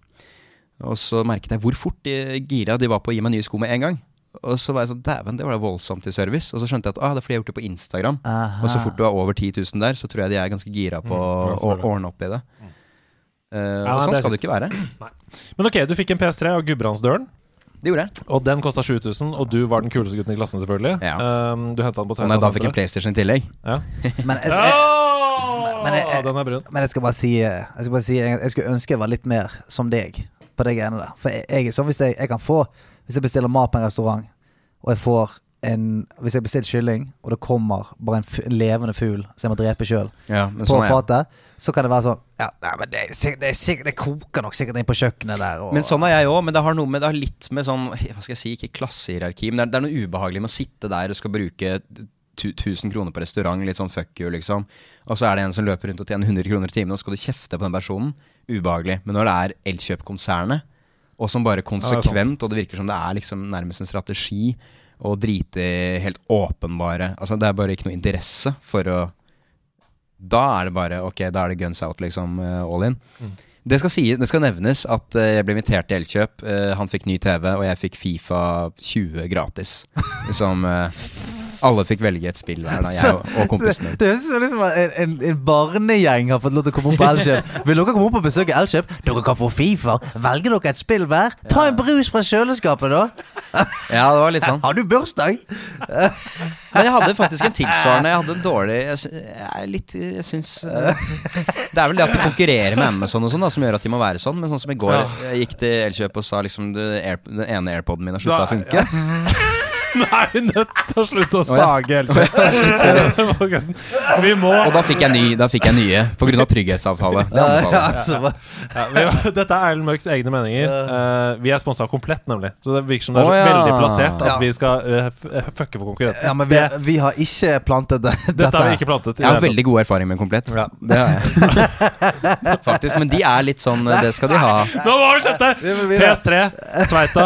Og så merket jeg hvor fort de gira de var på å gi meg nye sko med en gang. Og så var jeg sånn Dæven, det var da voldsomt i service. Og så skjønte jeg at ah, det er fordi jeg har gjort det på Instagram. Aha. Og så fort du har over 10 000 der, så tror jeg de er ganske gira på Mm, å, å ordne opp i det. Eh, Ja, og sånn det skal det ikke være. [CLEARS THROAT] Men ok, du fikk en PS3 av Gudbrandsdølen. Det gjorde jeg. Og den kosta 7000, og du var den kuleste gutten i klassen, selvfølgelig. Ja. Um, du henta den på Og Nei, da fikk en PlayStation i tillegg. Ja. [LAUGHS] Men jeg, jeg, Men jeg- den er brun. men jeg skal bare si eh, Jeg skal bare si Jeg, jeg skulle ønske jeg var litt mer som deg på de greiene der. For jeg, jeg er sånn hvis jeg, jeg kan få Hvis jeg bestiller mat på en restaurant, og jeg får en Hvis jeg bestiller kylling, og det kommer bare en, en levende fugl som jeg må drepe sjøl, Ja, på sånn fatet, så kan det være sånn Ja, nei, men det, det, det koker nok sikkert inn på kjøkkenet der. Og, Men sånn er jeg òg, men det har noe med Det har litt med sånn Hva skal jeg si, ikke klassehierarki, men det er, det er noe ubehagelig med å sitte der og skal bruke 1000 kroner på restaurant, litt sånn fuck you, liksom. Og så er det en som løper rundt og tjener 100 kroner i timen, og så skal du kjefte på den personen. Ubehagelig. Men når det er Elkjøp-konsernet, og som bare konsekvent, og det virker som det er liksom nærmest en strategi, å drite i helt åpenbare Altså, det er bare ikke noe interesse for å Da er det bare Ok, da er det guns out, liksom, eh, all in. Det skal, si, det skal nevnes at eh, jeg ble invitert til Elkjøp. Eh, han fikk ny TV, og jeg fikk Fifa 20 gratis. [LAUGHS] Som eh, alle fikk velge et spill hver, da, jeg og, og kompisen min. Det høres ut som en, en, en barnegjeng har fått lov til å komme opp på Elkjøp. [LAUGHS] Vil dere komme opp og besøke Elkjøp? Dere kan få Fifa. Velger dere et spill hver? Ta en brus fra kjøleskapet, da. Ja, det var litt sånn. Har du bursdag? [LAUGHS] Men jeg hadde faktisk en tilsvarende. Jeg hadde en dårlig Jeg, jeg litt Jeg syns eh, Det er vel det at de konkurrerer med Amazon og sånn da som gjør at de må være sånn. Men sånn som i går, jeg gikk til Elkjøp og sa liksom den ene AirPoden min har slutta å funke. [LAUGHS] Nå er vi nødt til å slutte å sage Elkjøp. [LAUGHS] Vi må Og da fikk jeg, ny, da fikk jeg nye av trygghetsavtale. Det anbefaler jeg. Ja, ja, vi, [LAUGHS] Dette er Erlend Mørks egne meninger. Uh, vi er sponsa Komplett, nemlig. Så det virker som det er så veldig plassert at Ja. vi skal uh, fucke for konkurrenten. ja, men vi, vi har ikke plantet det, [LAUGHS] Dette har vi ikke plantet. Jeg har veldig god erfaring med Komplett. Ja. Det har jeg. Faktisk. Men de er litt sånn Det skal de ha. Nå må vi slutte! Vi må videre. PS3, Tveita.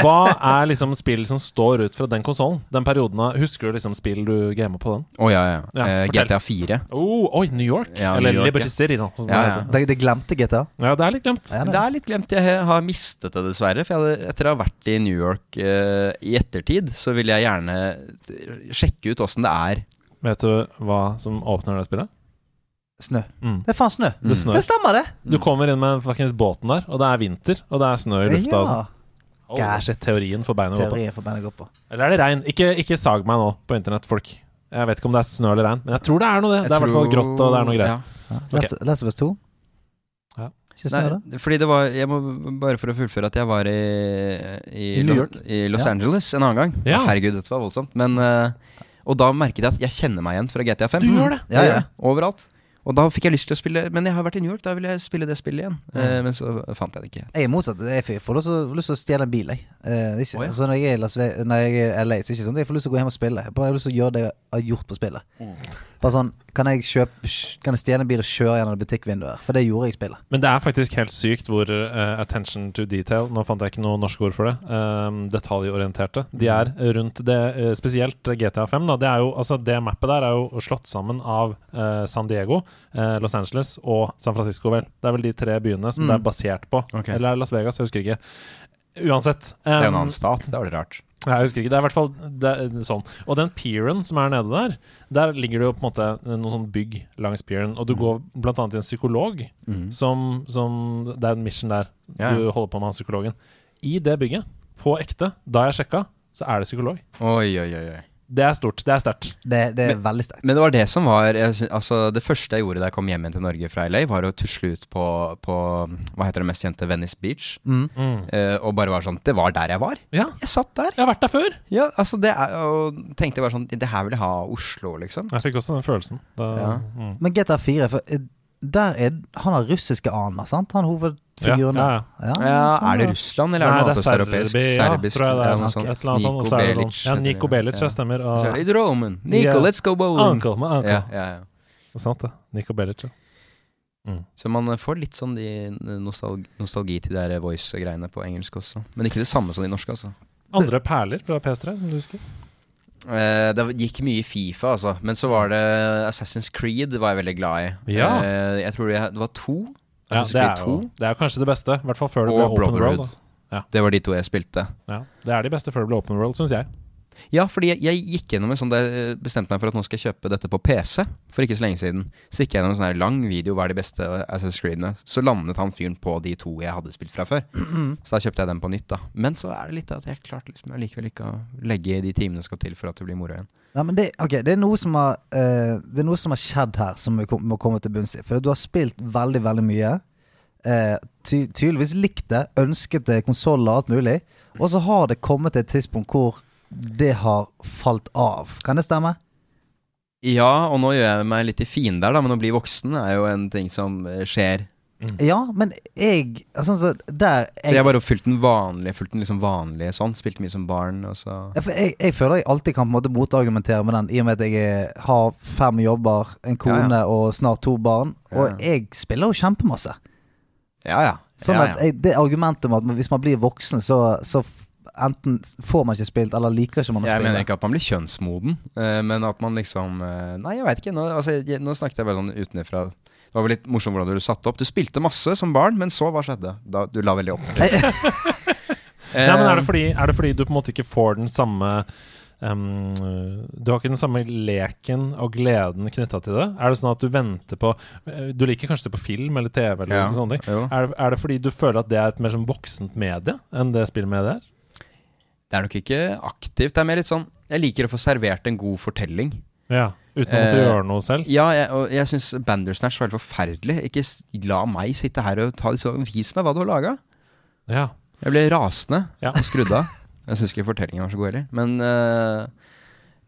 Hva er liksom spill som står ut fra den konsollen? Den perioden av Husker du liksom spill du gama på den? Å ja, ja. Ja, Eh. GTA 4. Oh, oi, New York? Ja, Eller New York, Liberty ja. City, da. Ja, det Ja. Det, det glemte GTA. ja, det er litt glemt. Ja, Det er litt glemt. Jeg har mistet det, dessverre. For jeg hadde, etter å ha vært i New York uh, i ettertid, så vil jeg gjerne sjekke ut åssen det er. Vet du hva som åpner det spillet? Snø. Mm. Det er faen snø. Det. Det stemmer, det. Du kommer inn med fuckings båten der, og det er vinter, og det er snø i lufta. Ja Ja. Oh, shit, teorien for beina å gå på. Eller er det regn? Ikke, ikke sag meg nå på internett, folk. Jeg vet ikke om det er snø eller regn, men jeg tror det er noe det. Jeg Det er i hvert fall tror- grått, og det er noe greier. Ja. Ja. Ok. Last, les 2? Ja. Ikke snø, da? Nei, fordi det var Jeg må bare for å fullføre at jeg var i I, I New Lo- York? I Los Ja. Angeles en annen gang. Ja. Herregud, dette var voldsomt. Men eh, Og da merket jeg at jeg kjenner meg igjen fra GTA 5. Du gjør det? Ja, ja. Overalt. Og da fikk jeg lyst til å spille Men jeg har vært i New York, da vil jeg spille det spillet igjen. Eh, men så fant jeg det ikke. Jeg er motsatt. Jeg får- lyst til å- stjele en bil, jeg. Eh, er ikke, oh, ja. altså, når jeg er i Las når jeg er LA, så er det ikke sånn jeg får lyst til å gå hjem og spille. Jeg bare har lyst til å gjøre det jeg har gjort på spillet. Bare sånn Kan jeg kjøpe Kan jeg stjele en bil og kjøre gjennom butikkvinduet? For det gjorde jeg i spillet. Men det er faktisk helt sykt hvor uh, attention to detail Nå fant jeg ikke noe norsk ord for det. Um, detaljorienterte. De er rundt det, spesielt GTA 5. Da. Det, er jo, altså, det mappet der er jo slått sammen av San Diego, Los Angeles og San Francisco, vel. Det er vel de tre byene som Mm. det er basert på. Okay. Eller er Las Vegas? Jeg husker ikke. Uansett. Det er en um, annen stat. Det var det rart. Jeg husker ikke. Det er i hvert fall det, er sånn. Og den pieren som er nede der, der ligger det jo på en måte noen sånn bygg langs pieren. Og du Mm. går annet til en psykolog, som, som Det er en mission der Ja. du holder på med han psykologen. I det bygget, på ekte, da jeg sjekka, så er det psykolog. Oi, oi, oi. Det er stort. Det er sterkt. Det, det er veldig sterkt. Men det var det som var jeg, Altså Det første jeg gjorde da jeg kom hjem igjen til Norge fra LA, var å tusle ut på, på Hva heter det mest kjente? Venice Beach. Mm. Mm. eh, og bare var sånn Det var der jeg var. Ja, Jeg satt der. jeg har vært der før. Ja, altså det er Og tenkte bare sånn Det her vil jeg ha Oslo, liksom. Jeg fikk også den følelsen. Da, Ja. mm. Men GTA 4, for eh, der er Han har russiske aner, sant? Han hovedfiguren Ja, der. ja, Ja, sånn Er det. Russland, eller Nei, er det noe er annet ja, Serbisk, tror jeg det ja, er. noe Et sånt. eller annet sånt. Og Niko så er det sånn Belic. Ja, Niko Belic, ja, stemmer. Og, It's Roman. Nico, yeah. let's go bowling. Uncle, my uncle. Ja, ja, ja. Det er sant, det. Niko Belic, ja. Så man får litt sånn de nostalgi, nostalgi til de der voice-greiene på engelsk også. Men ikke det samme som de norske, altså. Andre perler fra PS3, som du husker? Eh, det gikk mye i Fifa, altså. Men så var det Assassin's Creed var jeg veldig glad i. Ja. Uh, jeg tror det, var to. Ja, det er, jo, det er kanskje det beste. I hvert fall før det ble Open World. Ja. Det var de to jeg spilte. Ja, det er de beste før det ble Open World, syns jeg. Ja, fordi jeg, jeg gikk gjennom en sånn der jeg bestemte meg for at nå skal jeg kjøpe dette på PC for ikke så lenge siden. Så gikk jeg gjennom en sånn her lang video hva er de beste Assassin's Creed-ene. Så landet han fyren på de to jeg hadde spilt fra før. [CLEARS THROAT] Så da kjøpte jeg den på nytt, da. Men så er det litt at jeg klarte liksom likevel ikke å legge i de timene som skal til for at det blir moro igjen. Nei, men det, okay, det er noe som har uh, Det er noe som har skjedd her, som vi må komme til bunns i. For du har spilt veldig, veldig mye. Uh, ty tydeligvis likt det, ønsket det, konsoller og alt mulig. Og så har det kommet til et tidspunkt hvor det har falt av. Kan det stemme? Ja, og nå gjør jeg meg litt i fiende der, da, men å bli voksen er jo en ting som skjer. skjer. Ja, men jeg altså, så der Så jeg har bare fulgt den vanlige, fulgt den liksom vanlige sånn. Spilte mye som barn, og så Ja, for jeg, jeg føler jeg alltid kan på en måte motargumentere med den, i og med at jeg er, har fem jobber, en kone Ja, og snart to barn. Og Ja. jeg spiller jo kjempemasse. Ja, ja. Sånn ja, at jeg, det argumentet med at hvis man blir voksen, så, så enten får man ikke spilt, eller liker ikke man å Jeg mener ikke at man blir kjønnsmoden, eh, men at man liksom eh, Nei, jeg veit ikke. Nå, altså, jeg, nå snakket jeg bare sånn utenfra. Det var vel litt morsomt hvordan du satte opp. Du spilte masse som barn, men så hva skjedde? Da, du la veldig opp. [LAUGHS] Nei, men er det, Eh, fordi, er det fordi du på en måte ikke får den samme Um, Du har ikke den samme leken og gleden knytta til det? Er det sånn at du venter på Du liker kanskje å se på film eller TV eller Ja, noen sånne ting. Er, det- er det fordi du føler at det er et mer sånn voksent medie enn det spillmediet er? Det er nok ikke aktivt. Det er mer litt sånn Jeg liker å få servert en god fortelling. Ja, Uten å måtte Eh, gjøre noe selv? Ja, jeg, og jeg syns Bandersnatch var helt forferdelig. Ikke la meg sitte her og ta så Vis meg hva du har laga. Ja. Jeg ble rasende Ja. og skrudd av. Jeg syns ikke fortellingen var så god heller. Men uh,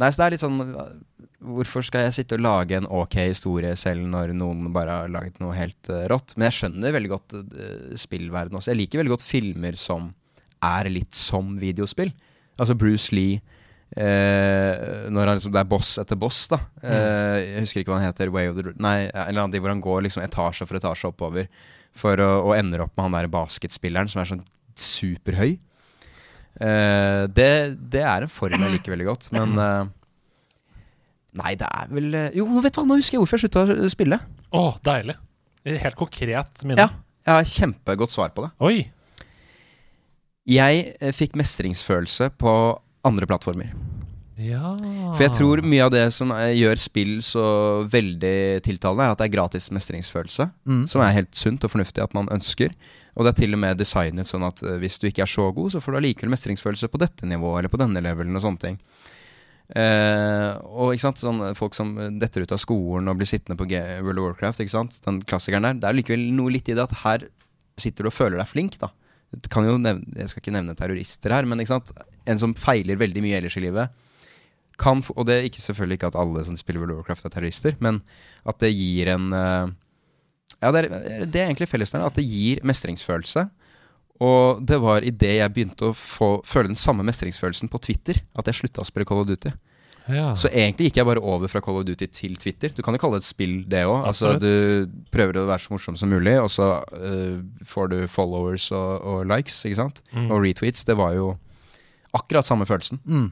Nei, så det er litt sånn Hvorfor skal jeg sitte og lage en ok historie selv når noen bare har laget noe helt uh, rått? Men jeg skjønner veldig godt uh, spillverden også. Jeg liker veldig godt filmer som er litt som videospill. Altså Bruce Lee eh, Når han liksom, det er boss etter boss, da. Eh, jeg husker ikke hva han heter. Way of the Nei, en eller annen de hvor han går liksom etasje for etasje oppover for å, og ender opp med han der basketspilleren som er sånn superhøy. Eh, det, det er en form jeg liker veldig godt, men [CLEARS THROAT] eh, Nei, det er vel eh, Jo, vet du hva, nå husker jeg hvorfor jeg slutta å spille. Å, deilig. Helt konkret minne. Ja, jeg har kjempegodt svar på det. Oi! Jeg eh, fikk mestringsfølelse på andre plattformer. Ja For jeg tror mye av det som eh, gjør spill så veldig tiltalende, er at det er gratis mestringsfølelse. Mm. Som er helt sunt og fornuftig at man ønsker. Og det er til og med designet sånn at eh, hvis du ikke er så god, så får du allikevel mestringsfølelse på dette nivået eller på denne levelen og sånne ting. Eh, og ikke sant, sånn folk som detter ut av skolen og blir sittende på World of Warcraft, ikke sant, den klassikeren der. Det er likevel noe litt i det at her sitter du og føler deg flink, da. Nevne, jeg skal ikke nevne terrorister her, men en som feiler veldig mye ellers i livet, kan Og det er ikke selvfølgelig ikke at alle som spiller World of Warcraft er terrorister, men at det gir en eh, Ja, det er, det er egentlig fellesnevneren. At det gir mestringsfølelse. Og det var idet jeg begynte å få, føle den samme mestringsfølelsen på Twitter, at jeg slutta å spille Call of Duty. Ja. Så egentlig gikk jeg bare over fra Call of Duty til Twitter. Du kan jo kalle det et spill, det òg. Altså, du prøver å være så morsom som mulig, og så uh, får du followers og, og likes, ikke sant? Mm. Og retweets. Det var jo akkurat samme følelsen. Mm.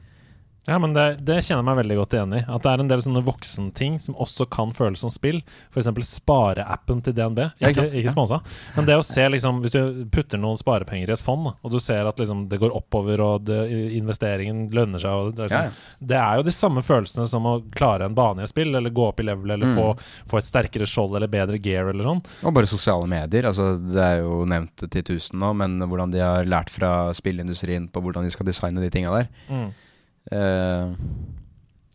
Ja, men det, det kjenner jeg meg veldig godt igjen i. At det er en del sånne voksenting som også kan føles som spill. F.eks. spareappen til DNB. Ikke Ikke, sponsa. Men det å se, liksom Hvis du putter noen sparepenger i et fond, og du ser at liksom det går oppover, og det, investeringen lønner seg det, sånn, det er jo de samme følelsene som å klare en bane i et spill, eller gå opp i level, eller Mm. få, få et sterkere skjold eller bedre gear, eller sånn. Og bare sosiale medier. Altså, det er jo nevnt til tusen nå, men hvordan de har lært fra spillindustrien på hvordan de skal designe de tinga der. Mm. Eh,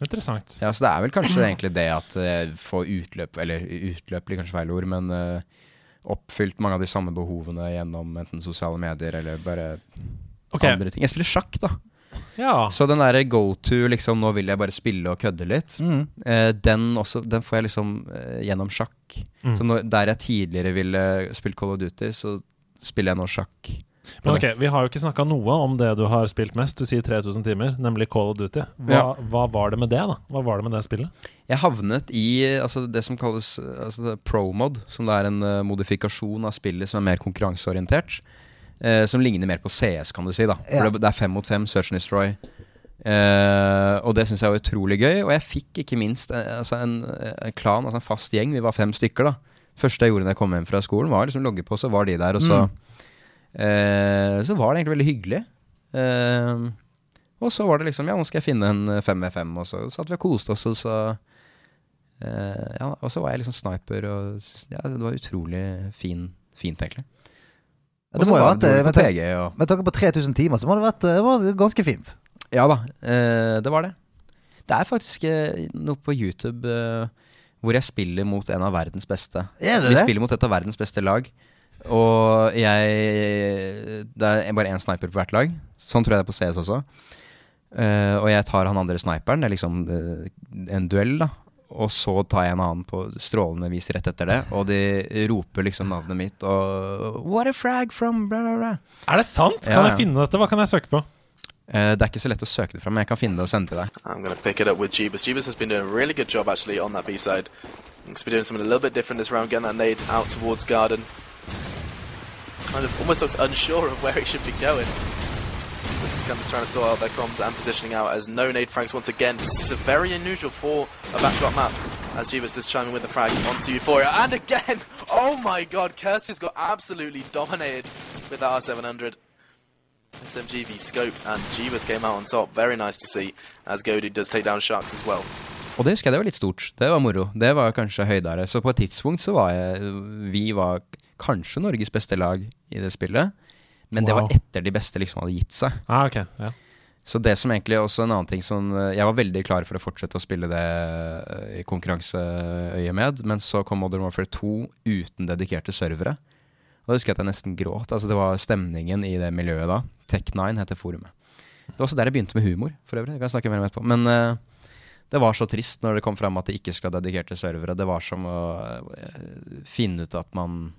Interessant. ja, så det er vel kanskje egentlig det at uh, få utløp Eller utløp blir kanskje feil ord, men uh, oppfylt mange av de samme behovene gjennom enten sosiale medier eller bare okay. andre ting. Jeg spiller sjakk, da. ja. Så den derre go to, liksom nå vil jeg bare spille og kødde litt, Mm. uh, den, også, den får jeg liksom uh, gjennom sjakk. Mm. Så når, der jeg tidligere ville spilt Call of Duty, så spiller jeg nå sjakk. Men ok. Vi har jo ikke snakka noe om det du har spilt mest. Du sier 3000 timer, nemlig Call of Duty. Hva, Ja. hva var det med det, da? Hva var det med det spillet? Jeg havnet i altså, det som kalles altså, pro-mod, som det er en uh, modifikasjon av spillet som er mer konkurranseorientert. Uh, som ligner mer på CS, kan du si. da Ja. For det, det er fem mot fem, Search and Destroy. Uh, og det syns jeg var utrolig gøy. Og jeg fikk ikke minst altså en, en klan, altså en fast gjeng. Vi var fem stykker. da Første jeg gjorde da jeg kom hjem fra skolen, var liksom logge på, så var de der. Og så, eh, så var det egentlig veldig hyggelig. Eh, og så var det liksom Ja, nå skal jeg finne en 5v5, og så satt vi og koste oss, og så eh, Ja, og så var jeg liksom sniper, og ja, det var utrolig fin, fint, egentlig. Og Det så var det eh, med TG og med tanke på 3000 timer, så må det ha vært var ganske fint. Ja da, eh, det var det. Det er faktisk eh, noe på YouTube eh, hvor jeg spiller mot en av verdens beste. Er det Vi spiller mot et av verdens beste lag. Og jeg Det er bare én sniper på hvert lag. Sånn tror jeg det er på CS også. Uh, og jeg tar han andre sniperen. Det er liksom uh, en duell, da. Og så tar jeg en annen på strålende vis rett etter det, og de roper liksom navnet mitt og What a frag from bla, bla, bla. Er det sant? Kan Ja, jeg finne dette? Hva kan jeg søke på? Uh, det er ikke så lett å søke det fram, men jeg kan finne det og sende til deg. I'm going to pick it up with Jeebus. Jeebus has been doing a really good job actually on that B side. He's been doing something a little bit different this round, getting that nade out towards Garden. Kind of almost looks unsure of where he should be going. Just kind of trying to sort out their comms and positioning out as no nade franks once again. This is a very unusual for a backdrop map. As Jeebus does chime in with the frag onto Euphoria. And again! [LAUGHS] Oh my god, Curse just got absolutely dominated with that R700. SMGV scope and Jeebus came out on top. Very nice to see as Godu does take down Sharks as well. Og det husker jeg det var litt stort. Det var moro. Det var kanskje høydere. Så på et tidspunkt så var jeg Vi var kanskje Norges beste lag i det spillet. Men det var etter de beste liksom hadde gitt seg. Ah, okay. ja. Så det som egentlig også en annen ting som eh, Jeg var veldig klar for å fortsette å spille det I i konkurranseøyemed, men så kom Modern Warfare 2 uten dedikerte servere. Og da husker jeg at jeg nesten gråt. Altså Det var stemningen i det miljøet da. Tech9 heter forumet. Det var også der jeg begynte med humor, for øvrig. Jeg kan snakke mer om etterpå. Men uh, det var så trist når det kom fram at det ikke skulle ha dedikerte servere. Det var som å uh, finne ut at man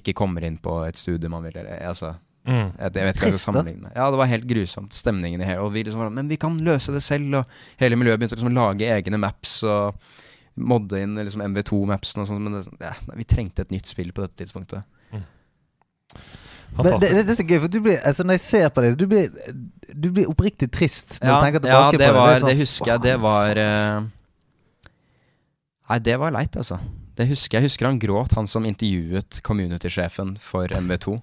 ikke kommer inn på et studie man vil. eller, Altså, Mm. jeg, jeg vet ikke hva jeg skal sammenligne med. Ja, det var helt grusomt. Stemningen i hele Og vi liksom var Men vi kan løse det selv, og hele miljøet begynte liksom å lage egne maps og modde inn liksom MV2-mapsen og sånn. Men det, ja, vi trengte et nytt spill på dette tidspunktet. Men det, det, det er så gøy, for du blir, altså når jeg ser på deg, du blir, du blir oppriktig trist når Ja, du tenker ja det, på var, det. det, sånn, husker jeg. Det var uh, Nei, det var leit, altså. Det husker jeg. Jeg husker han gråt, han som intervjuet community-sjefen for MV2.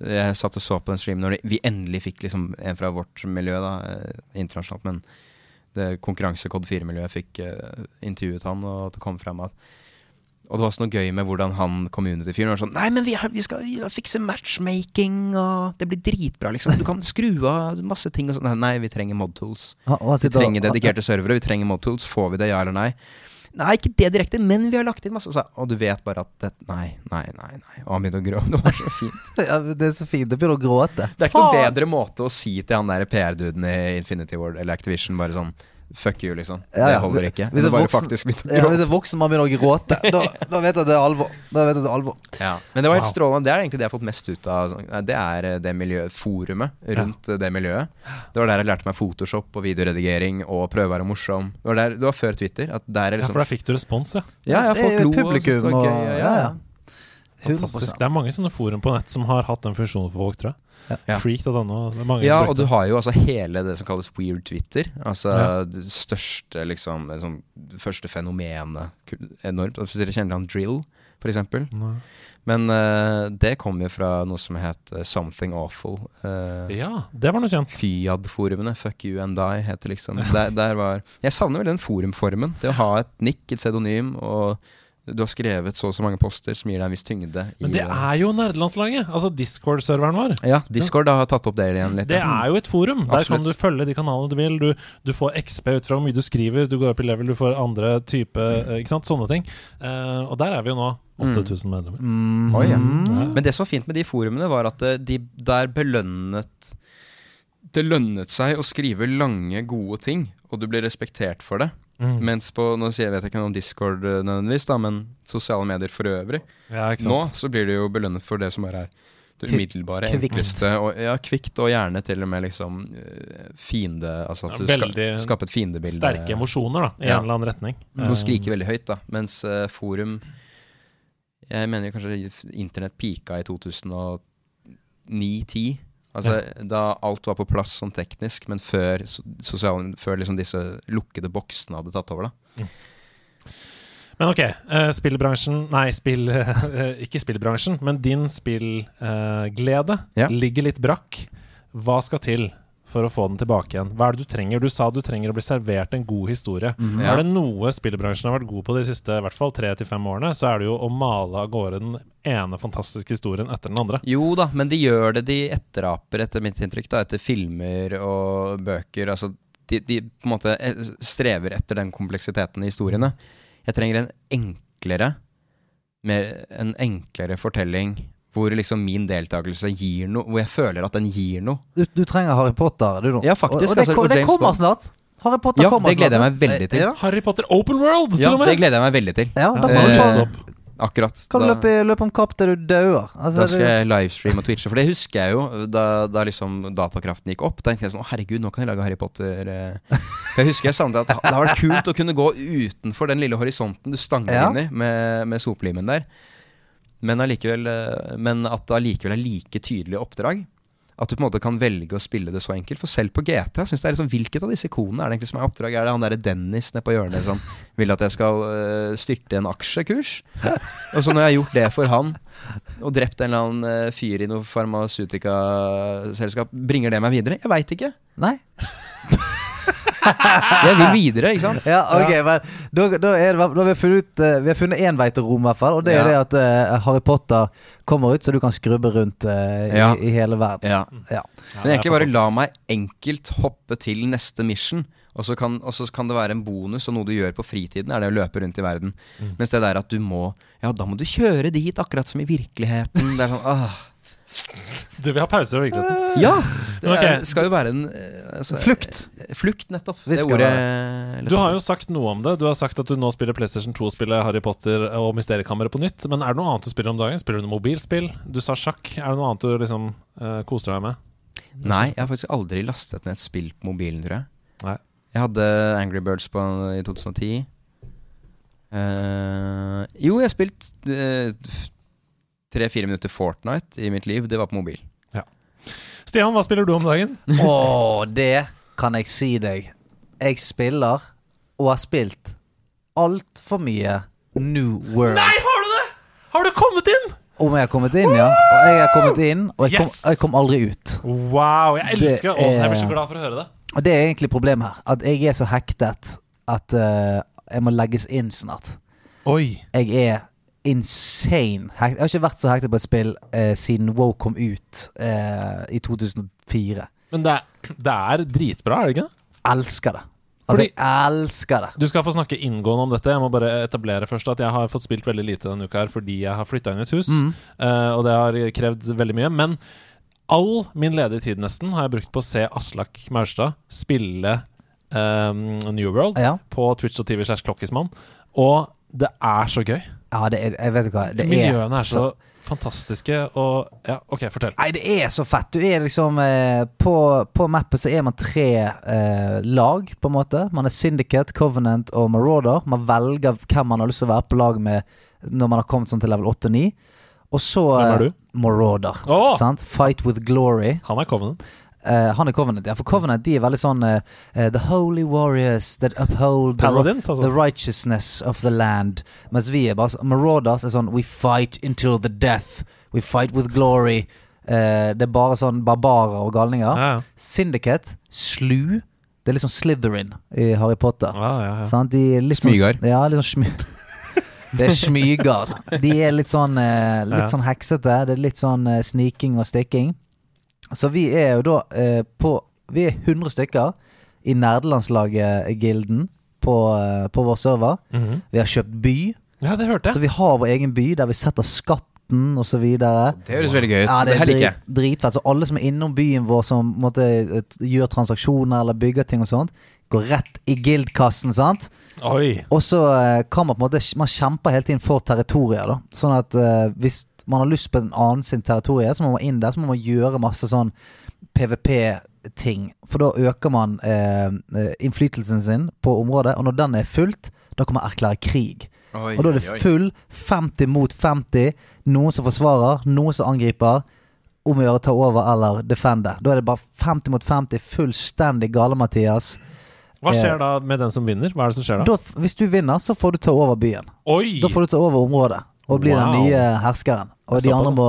Jeg satt og så på den streamen når de- vi endelig fikk liksom en fra vårt miljø, da, eh, internasjonalt, men det konkurransekode 4-miljøet fikk uh, intervjuet han, og det kom frem at Og det var også noe gøy med hvordan han community-fyren var sånn Nei, men vi, har, vi skal vi fikse matchmaking, og det blir dritbra, liksom. Du kan skru av masse ting og sånn. Nei, vi trenger modtools. Han Vi trenger dedikerte servere, vi trenger modtools. Får vi det, ja eller nei? Nei, ikke det direkte, men vi har lagt inn masse. Så, og du vet bare at det, Nei, nei, nei. nei Og han begynte å gråte. [LAUGHS] Det var så fint. [LAUGHS] Ja, det er så fint. Det begynner å gråte. Det er ikke noen bedre måte å si til han der PR-duden i Infinity Ward eller Activision bare sånn Fuck you, liksom. Ja, Det holder ikke. Hvis en voksen- Ja, hvis en voksen mann begynner å gråte, da, da vet du at det er alvor. Da vet du at det er alvor. Ja. Men det var helt Wow. strålende. Det er egentlig det jeg har fått mest ut av. sånn- Det er eh, det miljøet, forumet rundt eh, det miljøet. Det var der jeg lærte meg Photoshop og videoredigering og prøve å være morsom. Det var, der, det var før Twitter. At der er Ja, liksom for da fikk du respons, ja. Ja, ja, folk lo publikum og, og, og. Ja, ja. Fantastisk. Det er mange sånne forum på nett som har hatt den funksjonen for folk, tror jeg. Ja. Freak.no. Ja, og du har jo altså hele det som kalles weird Twitter. Altså Ja. det største, liksom det første fenomenet. Enormt. Dere kjenner han Drill, for eksempel. Men uh, det kom jo fra noe som het eh, Something Awful. Uh, Ja, det var noe kjent. Fyad-forumene. Fuck you and die, heter liksom. Der, der var Jeg savner vel den forumformen. Det å ha et nikk, et pseudonym, og du har skrevet så og så mange poster som gir deg en viss tyngde. Men det er jo nerdelandslaget. Altså Discord-serveren vår. Ja, Discord har tatt opp det igjen litt. Det er jo et forum. Der kan du følge de kanalene du vil. Du, du får XP ut fra hvor mye du skriver, du går opp i level, du får andre type eh, Ikke sant? Sånne ting. Uh, og der er vi jo nå. 8000 medlemmer. Mm. Oh, ja. mm. Men det som var fint med de forumene, var at eh, de der belønnet Det lønnet seg å skrive lange, gode ting, og du ble respektert for det. Mm. Mens på Nå sier jeg vet ikke noe om Discord eh, nødvendigvis, da, men sosiale medier for øvrig. Ja, ikke Nå så blir det jo belønnet for det som bare er det umiddelbare, kvikt. enkleste. Og, ja, kvikt, og gjerne til og med liksom eh, fiende Altså at Ja, du ska, skaper et fiendebilde. Sterke emosjoner, da, i Ja. en eller annen retning. Noe Eh, skriker veldig høyt, da. Mens uh, forum Jeg mener kanskje internett pika i 2009-10. Altså da alt var på plass sånn teknisk, men før, sosial, før liksom disse lukkede boksene hadde tatt over, da. Men ok, eh, spillbransjen Nei, spill, [LAUGHS] ikke spillbransjen, men din spillglede Ja. ligger litt brakk. Hva skal til for å få den tilbake igjen? Hva er det du trenger? Du sa du trenger å bli servert en god historie. Ja. Er det noe spillbransjen har vært god på de siste i hvert fall tre til fem årene, så er det jo å male av gårde den ene fantastiske historien etter den andre. Jo da, men de gjør det, de etteraper, etter mitt inntrykk, da, etter filmer og bøker. Altså, de, de på en måte eh, strever etter den kompleksiteten i historiene. Jeg trenger en enklere mer, En enklere fortelling hvor liksom min deltakelse gir noe Hvor jeg føler at den gir noe. Du, du trenger Harry Potter, du nå. Ja, faktisk, Og, og det, altså, og det kommer Bond. snart. Harry Potter Ja, kommer det gleder jeg meg veldig til. Ja, Harry Potter Open World, Ja, og med! det gleder jeg meg veldig til. ja da må du har til å- Akkurat. kan du Da- løpe, løpe om kapp til du dauer. Altså, Da skal jeg livestreame og twitche. For det husker jeg jo da, da liksom datakraften gikk opp. Da tenkte jeg sånn Å, herregud, nå kan jeg lage Harry Potter. eh». For jeg husker jeg savnet at det hadde vært kult å kunne gå utenfor den lille horisonten du stanger Ja. inn i med, med soplimen der. Men, allikevel, eh, men at det allikevel er like tydelige oppdrag. At du på en måte kan velge å spille det så enkelt. For selv på GTA synes det er liksom, Hvilket av disse ikonene er det egentlig som er oppdrag? Er det han derre Dennis nede på hjørnet som vil at jeg skal uh, styrte en aksjekurs? Og så når jeg har gjort det for han, og drept en eller annen eh, fyr i noe farmasutikaselskap, bringer det meg videre? Jeg veit ikke. Nei? [LAUGHS] Jeg vil videre, ikke sant? Ja, ok, men da, da, er det, da har vi funnet ut eh, Vi har funnet én vei til Rom, i hvert fall. Og det er det at eh, Harry Potter kommer ut, så du kan skrubbe rundt eh, Ja. i, i hele verden. Ja. Ja. Men egentlig bare la meg enkelt hoppe til neste mission. Og så, kan, og så kan det være en bonus og noe du gjør på fritiden, er det å løpe rundt i verden. Mens det der at du må Ja, da må du kjøre dit, akkurat som i virkeligheten. Det er sånn åh. Du vil ha pauser i virkeligheten? Ja! Det er, okay. skal jo være en eh, altså, Flukt. eh, Flukt, nettopp. Det ordet Du har jo sagt noe om det. Du har sagt at du nå spiller PlayStation 2-spillet Harry Potter og Mysteriekammeret på nytt. Men er det noe annet du spiller om dagen? Spiller du noe mobilspill? Du sa sjakk. Er det noe annet du liksom uh, koser deg med? Nei, jeg har faktisk aldri lastet ned et spill på mobilen, tror jeg. Nei. Jeg hadde Angry Birds på i 2010. Uh, jo, jeg har spilt eh, tre-fire minutter Fortnite i mitt liv. Det var på mobil. Ja. Stian, hva spiller du om dagen? [LAUGHS] Å, det kan jeg si deg. Jeg spiller, og har spilt, altfor mye New World. Nei, har du det?! Har du kommet inn?! Om jeg har kommet inn, ja. Og jeg har kommet inn, og jeg, Yes! kom, jeg kom aldri ut. Wow, jeg elsker Det Å, Jeg blir så er- glad for å høre det. Og det er egentlig problemet her. At jeg er så hektet at uh, jeg må legges inn snart. Oi. Jeg er insane. Jeg har ikke vært så hektet på et spill eh, siden WoW kom ut eh, i 2004. Men det er, [CLEARS THROAT] det er dritbra, er det ikke det? Elsker det. Altså, Fordi- jeg elsker det. Du skal få snakke inngående om dette. Jeg må bare etablere først at jeg har fått spilt veldig lite denne uka her fordi jeg har flytta inn i et hus. Mm. eh, og det har krevd veldig mye. Men all min ledige tid nesten har jeg brukt på å se Aslak Maurstad spille eh, New World Ja, på Twitch og TV slash Klokkismann. Og det er så gøy. Ja det er, jeg vet hva det Miljøene er så, så fantastiske og Ja, OK, fortell. Nei, det er så fett. Du er liksom eh, På, på mappet så er man tre eh, lag, på en måte. Man er Syndicate, Covenant og Marauder. Man velger hvem man har lyst til å være på lag med når man har kommet sånn til level 8 og 9. Og så Hvem er du? Marauder. Oh! Sant? Fight with glory. Han er Covenant. Eh, han er Covenant, ja. For Covenant de er veldig sånn eh, The holy warriors that uphold the, altså. the righteousness of the land. Mens vi er bare Marauders er sånn We fight until the death. We fight with glory. Uh, det er bare sånn barbarer og galninger. Ja, ja. Syndicate, slu. Det er litt sånn Slytherin i Harry Potter. Ja, ja, ja. Sant? De er litt Smygar. Sånn, ja, litt sånn smy... [LAUGHS] Det er smyger. De er litt sånn Litt Ja. sånn heksete. Det er litt sånn sniking og stikking. Så vi er jo da eh, på Vi er 100 stykker i nerdelandslaget-gilden på, eh, på vår server. Mhm. Vi har kjøpt by, ja, det hørte så vi har vår egen by der vi setter skatten og så videre. Det høres veldig gøy ut. Ja, det, er drit, dritfett. Så alle som er innom byen vår som et- gjør transaksjoner eller bygger ting og sånt, går rett i guildkassen, sant? Oi. Og så eh, kan man på en måte Man kjemper hele tiden for territorier, da. Sånn at uh, hvis man har lyst på en annen sin territorie, så må man inn der, så må man gjøre masse sånn PVP-ting. For da øker man eh, eh, innflytelsen sin på området, og når den er fullt, da kan man erklære krig. Oi, Og da er det full 50 mot 50. Noen som forsvarer, noen som angriper. Om å gjøre ta over eller defende. Da er det bare 50 mot 50. Fullstendig gale, Mathias. Hva Eh, skjer da med den som vinner? Hva er det som skjer da? Da, hvis du vinner, så får du ta over byen. Oi! Da får du ta over området og blir Wow. den nye herskeren. Og de andre må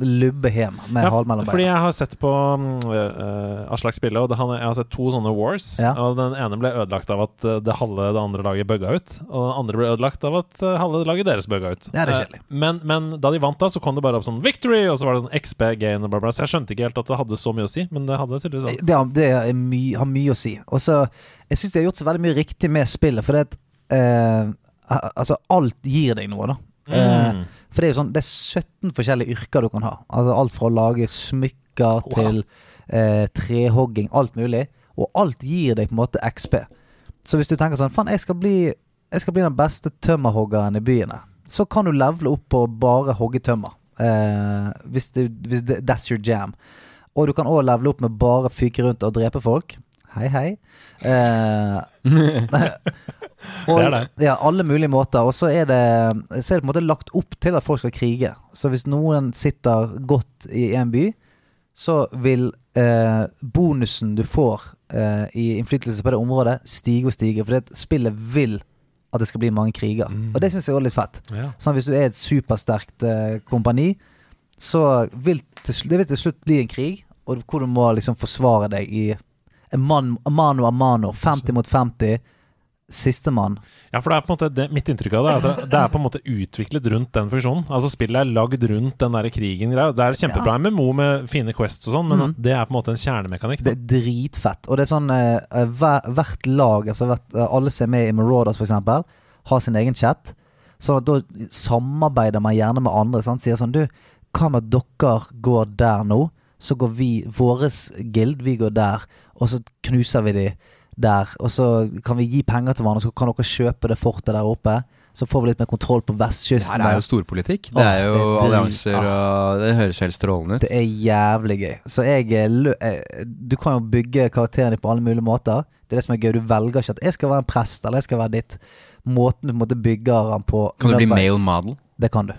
lubbe hjem med Ja, ja, fordi jeg har sett på uh, Aslak spille, og det, han, jeg har sett to sånne wars. Ja. Og Den ene ble ødelagt av at eh, det halve det andre laget bugga ut. Og den andre ble ødelagt av at eh, halve laget deres bugga ut. Det er det kjedelig. men, men da de vant, da så kom det bare opp sånn 'victory', og så var det sånn XP gain og bla, bla. Så jeg skjønte ikke helt at det hadde så mye å si, men det hadde tydeligvis det. Det, det my, har mye å si. Og så Jeg syns de har gjort så veldig mye riktig med spillet, for det at eh, al- Altså, alt gir deg noe, da. Eh, for det er jo sånn Det er 17 forskjellige yrker du kan ha. Altså Alt fra å lage smykker til eh, trehogging, alt mulig. Og alt gir deg på en måte XP. Så hvis du tenker sånn Faen, jeg skal bli Jeg skal bli den beste tømmerhoggeren i byene. Så kan du levele opp på bare hogge tømmer. Eh, hvis, det, hvis det, that's your jam. Og du kan òg levele opp med bare fyke rundt og drepe folk. Hei, hei. Eh, [LAUGHS] og, Det er det. Ja, alle mulige måter. Og så er, det, så er det på en måte lagt opp til at folk skal krige. Så hvis noen sitter godt i en by, så vil eh, bonusen du får eh, i innflytelse på det området, stige og stige. For det spillet vil at det skal bli mange kriger. Mm. Og det syns jeg er litt fett. Ja. Sånn Hvis du er et supersterkt eh, kompani, så vil til, det vil til slutt bli en krig, og hvor du må liksom forsvare deg i man, mano a mano, 50 mot 50. Sistemann. Ja, for det er på en måte det, Mitt inntrykk av det er at det, det er på en måte utviklet rundt den funksjonen. Altså Spillet er lagd rundt den der krigen-greia. Det er kjempebra MMO med fine quests og sånn, men mm. det er på en måte en kjernemekanikk. Det er dritfett. Og det er sånn uh, hver, Hvert lag, altså hvert, uh, alle som er med i Marauders f.eks., har sin egen chat. Sånn at da samarbeider man gjerne med andre. Sant? Sier sånn Du, hva med at dere går der nå? Så går vi, våres guild, vi går der, og så knuser vi de der. Og så kan vi gi penger til hverandre, så kan dere kjøpe det fortet der oppe. Så får vi litt mer kontroll på Det vestkysten. her er jo storpolitikk. Det er jo det er allianser ja. og Det høres helt strålende ut. Det er jævlig gøy. Så jeg eh, eh, Du kan jo bygge karakteren din på alle mulige måter. Det er det som er gøy. Du velger ikke at 'jeg skal være en prest', eller 'jeg skal være ditt'. Måten du på en måte bygger han på Kan du bli male model? Det kan du.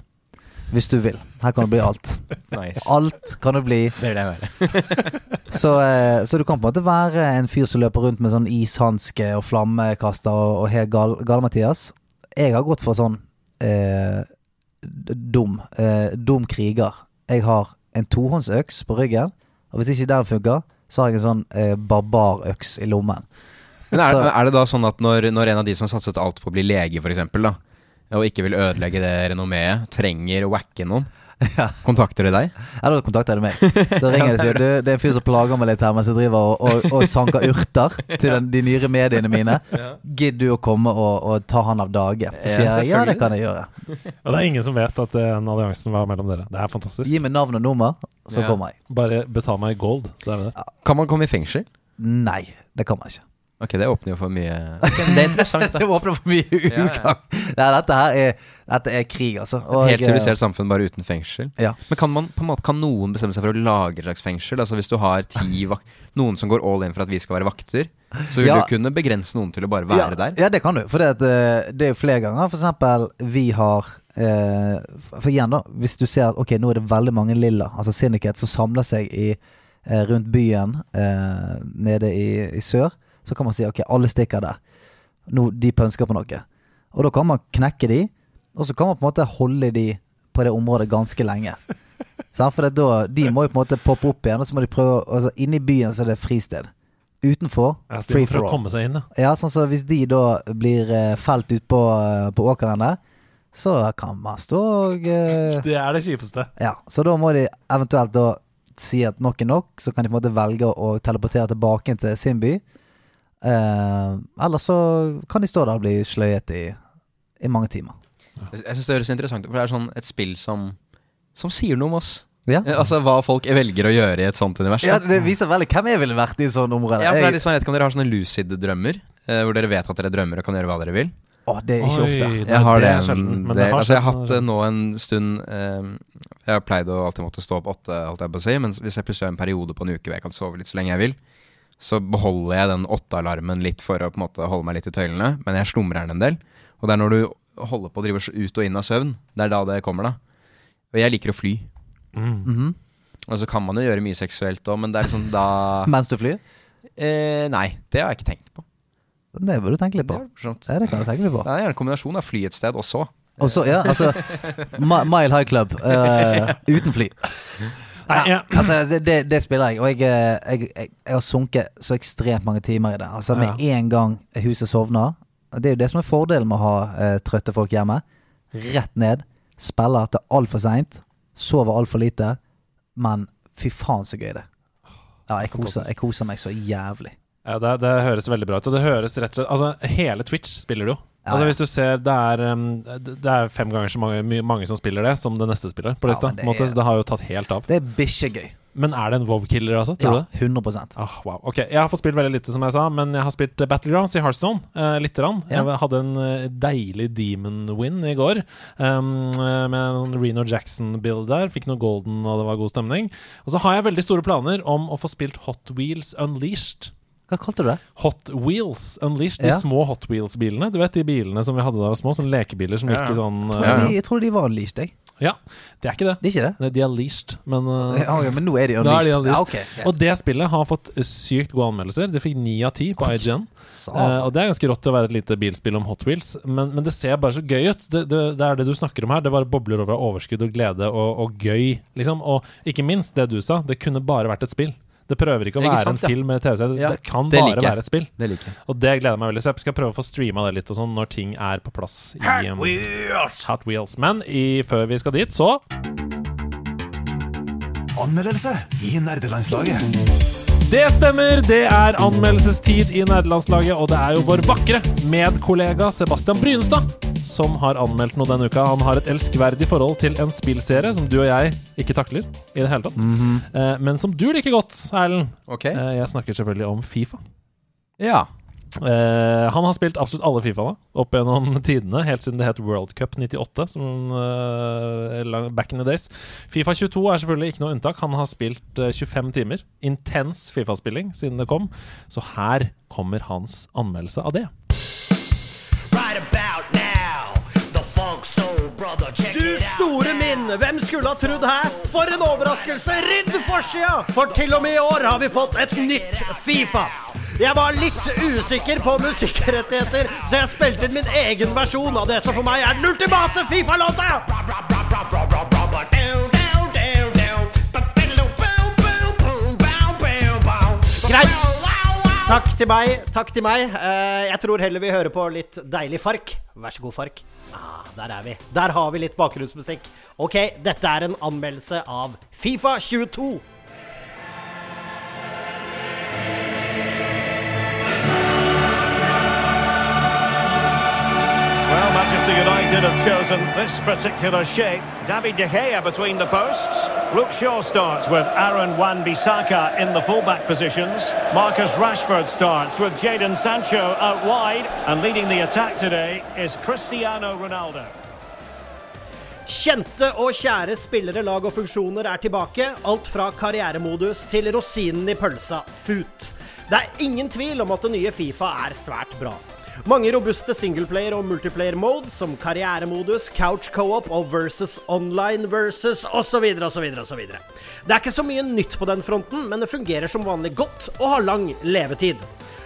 Hvis du vil. Her kan det bli alt. Nice. Alt kan det bli. Det jeg. [LAUGHS] Så, eh, så du kan på en måte være en fyr som løper rundt med sånn ishanske og flammekaster og, og helt gal, gal-Mathias. Jeg har gått for sånn eh, dum. Eh, dum kriger. Jeg har en tohåndsøks på ryggen, og hvis ikke den funker, så har jeg en sånn eh, barbarøks i lommen. Men er, Så- er det da sånn at når, når en av de som har satset alt på å bli lege, f.eks., da, og ikke vil ødelegge det renommeet, trenger å wacke noen, [LAUGHS] kontakter de deg? Ja, da kontakter de meg. [LAUGHS] Da ringer de og sier du, det er en fyr som plager meg litt her mens jeg driver og, og, og sanker urter [LAUGHS] til den, de nyre mediene mine. Gidder du å komme og, og ta han av dage? Så Ja, sier jeg ja, det kan jeg gjøre. Og det er ingen som vet at den alliansen var mellom dere. Det er fantastisk. Gi meg navn og nummer, så Ja. kommer jeg. Bare betal meg gold, så er vi der. Kan man komme i fengsel? Nei, det kan man ikke. Ok, det åpner jo for mye [LAUGHS] okay, Det er interessant. da. [LAUGHS] Det åpner for mye [LAUGHS] ja. ja. Nei, dette her er, dette er krig, altså. Og, Helt eh, sivilisert samfunn bare uten fengsel. Ja. Men kan, man, på en måte, kan noen bestemme seg for å lage et slags fengsel? Altså Hvis du har ti noen som går all in for at vi skal være vakter, så vil du kunne begrense noen til å bare være ja, der? Ja, det kan du. For det, eh, det er jo flere ganger. For eksempel, vi har eh, For igjen, da. Hvis du ser at ok, nå er det veldig mange lilla, altså Syndicate, som samler seg i, eh, rundt byen eh, nede i, i sør, så kan man si ok, alle stikker der. Nå, de pønsker på noe. Og da kan man knekke de, og så kan man på en måte holde de på det området ganske lenge. [LAUGHS] For det da, de må jo på en måte poppe opp igjen, og så må de prøve altså Inne i byen så er det fristed. Utenfor Ja, free for all. komme seg inn, ja. Ja, sånn så hvis de da blir eh, felt ut på, eh, på åkeren der, så kan man stå og uh, [LAUGHS] Det er det kjipeste. Ja, så da må de eventuelt da si at nok er nok, så kan de på en måte velge å teleportere tilbake til sin by. Eh, eller så kan de stå der og bli sløyet i, i mange timer. Jeg jeg synes det høres interessant ut, for det er sånn et spill som, som sier noe om oss. Ja, Eh, Altså hva folk velger å gjøre i et sånt univers. ja Det viser veldig hvem jeg ville vært i et sånt område. Ja, for det er litt sånn, Jeg vet ikke om dere har sånne lucid drømmer, eh, hvor dere vet at dere drømmer og kan gjøre hva dere vil. Å, det er ikke ofte. Nei, Jeg har det, er sjelden, men det har altså, jeg har hatt det nå en stund eh, Jeg har pleid å alltid måtte stå opp åtte, holdt jeg på å si, men hvis jeg plutselig har en periode på en uke hvor jeg kan sove litt så lenge jeg vil, så beholder jeg den åttealarmen litt for å på en måte holde meg litt i tøylene, men jeg slumrer den en del. Og det er når du holder på å drive ut og inn av søvn, det er da det kommer, da. Og jeg liker å fly. Mm. Mhm. Og så kan man jo gjøre mye seksuelt òg, men det er liksom da [LAUGHS] Mens du flyr? eh, Nei, det har jeg ikke tenkt på. Det bør du tenke litt på. Det, det, det kan du tenke litt på. Det er en kombinasjon av fly et sted, og så. Og så, ja, altså [LAUGHS] Mile High Club [LAUGHS] uh, uten fly. Nei, ja. [CLEARS THROAT] Altså, det, det, det spiller jeg, og jeg, eh, jeg, jeg, jeg har sunket så ekstremt mange timer i det. Altså Med en gang huset sovner Det er jo det som er fordelen med å ha uh, trøtte folk hjemme. Rett ned. Spiller til altfor seint. Sover altfor lite. Men fy faen så gøy det Ja, jeg koser, jeg koser meg så jævlig. Ja, det, det høres veldig bra ut. Og det høres rett og slett Altså, hele Twitch spiller du jo. Altså. Hvis du ser Det er, um, det er fem ganger så mange, mange som spiller det, som det neste spillet på Ja, lista. men det er- så det har jo tatt helt av. Det er bikkjegøy. Men er det en WoW-killer, altså? Tror Ja, du det? 100 Ah, wow. Ok, Jeg har fått spilt veldig lite, som jeg sa, men jeg har spilt eh, Battlegrounds i Hearthstone. Eh, Lite grann. Ja. Jeg hadde en eh, deilig demon-win i går, um, eh, med en Reno Jackson-bild der. Fikk noe golden, og det var god stemning. Og så har jeg veldig store planer om å få spilt Hot Wheels Unleashed. Hva kalte du det? Hot Wheels Unleashed, de Ja. små Hot Wheels-bilene. Du vet de bilene som vi hadde da vi var små? Sånne lekebiler som Ja, gikk i sånn Ja, ja. de, Jeg tror de var unleashed, jeg. Ja, det er ikke det. De er ikke det? Nei, De er leashed, men uh, Ja, ja, men nå er de [LAUGHS] unleashed. er unleashed. de unleashed. Ja, okay. Og det spillet har fått sykt gode anmeldelser. Det fikk ni av ti på IGN. Satan. Eh, og det er ganske rått til å være et lite bilspill om Hot Wheels, men, men det ser bare så gøy ut. Det, det, det er det du snakker om her. Det bare bobler over av overskudd og glede og, og gøy, liksom. Og ikke minst det du sa, det kunne bare vært et spill. Det prøver ikke å Ikke være sant, en ja. film eller TV-serie. Ja, det kan det bare være et spill. Det liker jeg. Og det gleder jeg meg veldig Så Jeg skal prøve å få streama det litt og sånn når ting er på plass. I, um, Hot Wheels. Men i, før vi skal dit, så Anmeldelse i nerdelandslaget. Det stemmer! Det er anmeldelsestid i nederlandslaget, og det er jo vår vakre medkollega Sebastian Brynestad som har anmeldt noe denne uka. Han har et elskverdig forhold til en spillserie som du og jeg ikke takler i det hele tatt. eh, men som du liker godt, Erlend. Ok. Eh, jeg snakker selvfølgelig om Fifa. Ja. Eh, han har spilt absolutt alle Fifaene opp gjennom [LAUGHS] tidene, helt siden det het World Cup 98, som, uh, back in the days. Fifa 22 er selvfølgelig ikke noe unntak. Han har spilt uh, 25 timer. Intens Fifa-spilling siden det kom. Så her kommer hans anmeldelse av det. Du store min, hvem skulle ha trodd her? For en overraskelse! Rydd forsida! For til og med i år har vi fått et nytt Fifa. Jeg var litt usikker på musikkrettigheter, så jeg spilte inn min egen versjon av det som for meg er den ultimate Fifa-låta! Greit. Takk til meg. Takk til meg. Eh, jeg tror heller vi hører på litt deilig fark. Vær så god, fark. Ah, der er vi. Der har vi litt bakgrunnsmusikk. Ok, dette er en anmeldelse av Fifa 22. United have chosen this particular shape. David De Gea between the posts. Luke Shaw starts with Aaron Wan-Bissaka in the fullback positions. Marcus Rashford starts with Jadon Sancho out wide. And leading the attack today is Cristiano Ronaldo. Kjente og kjære spillere, lag og funksjoner er tilbake. Alt fra karrieremodus til rosinen i pølsa, FUT. Det er ingen tvil om at det nye Fifa er svært bra. Mange robuste singleplayer- og multiplayer-mode, som karrieremodus, couch co-op og versus online versus osv. osv. osv. Det er ikke så mye nytt på den fronten, men det fungerer som vanlig godt og har lang levetid.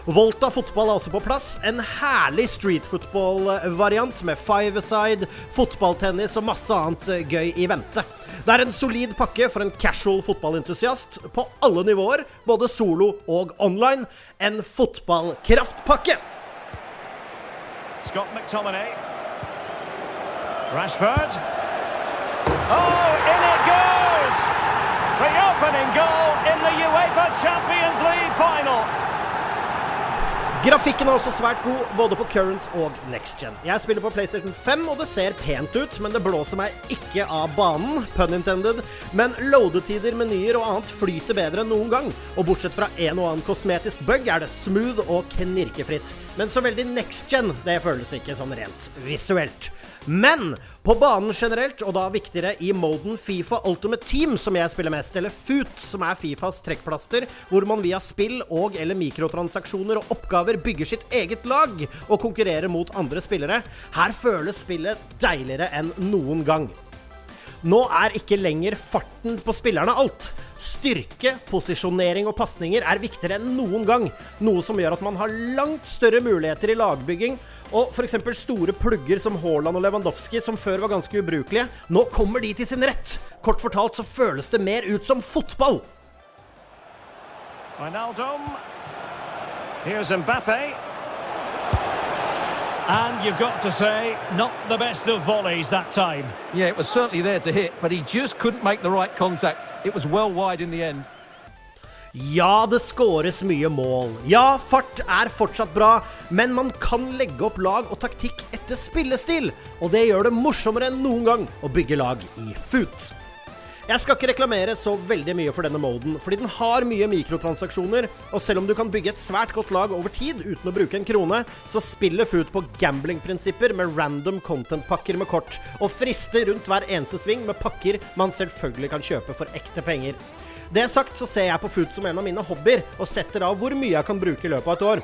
Volta fotball er også på plass. En herlig street football-variant med five-a-side, fotballtennis og masse annet eh, gøy i vente. Det er en solid pakke for en casual fotballentusiast på alle nivåer, både solo og online. En fotballkraftpakke. Scott McTominay. Rashford. Oh, in it goes! The opening goal in the UEFA Champions League final. Grafikken er også svært god, både på current og next gen. Jeg spiller på PlayStation 5, og det ser pent ut, men det blåser meg ikke av banen, pun intended. Men loadetider, menyer og annet flyter bedre enn noen gang. Og bortsett fra en og annen kosmetisk bug, er det smooth og knirkefritt. Men så veldig next gen, det føles ikke sånn rent visuelt. Men på banen generelt, og da viktigere i moden Fifa Ultimate Team, som jeg spiller mest, eller FUT, som er Fifas trekkplaster, hvor man via spill og eller mikrotransaksjoner og oppgaver bygger sitt eget lag og konkurrerer mot andre spillere, her føles spillet deiligere enn noen gang. Nå er ikke lenger farten på spillerne alt. Styrke, posisjonering og pasninger er viktigere enn noen gang. Noe som gjør at man har langt større muligheter i lagbygging. Og f.eks. store plugger som Haaland og Lewandowski, som før var ganske ubrukelige, nå kommer de til sin rett. Kort fortalt så føles det mer ut som fotball. Wijnaldum. Here's Mbappe. And you've got to say, not the best of volleys that time. Yeah, it was certainly there to hit, but he just couldn't make the right contact. It was well wide in the end. Ja, det skåres mye mål. Ja, fart er fortsatt bra, men man kan legge opp lag og taktikk etter spillestil. Og det gjør det morsommere enn noen gang å bygge lag i FUT. Jeg skal ikke reklamere så veldig mye for denne moden, fordi den har mye mikrotransaksjoner, og selv om du kan bygge et svært godt lag over tid uten å bruke en krone, så spiller Foot på gamblingprinsipper med random content-pakker med kort, og frister rundt hver eneste sving med pakker man selvfølgelig kan kjøpe for ekte penger. Det sagt så ser jeg på Foot som en av mine hobbyer, og setter av hvor mye jeg kan bruke i løpet av et år.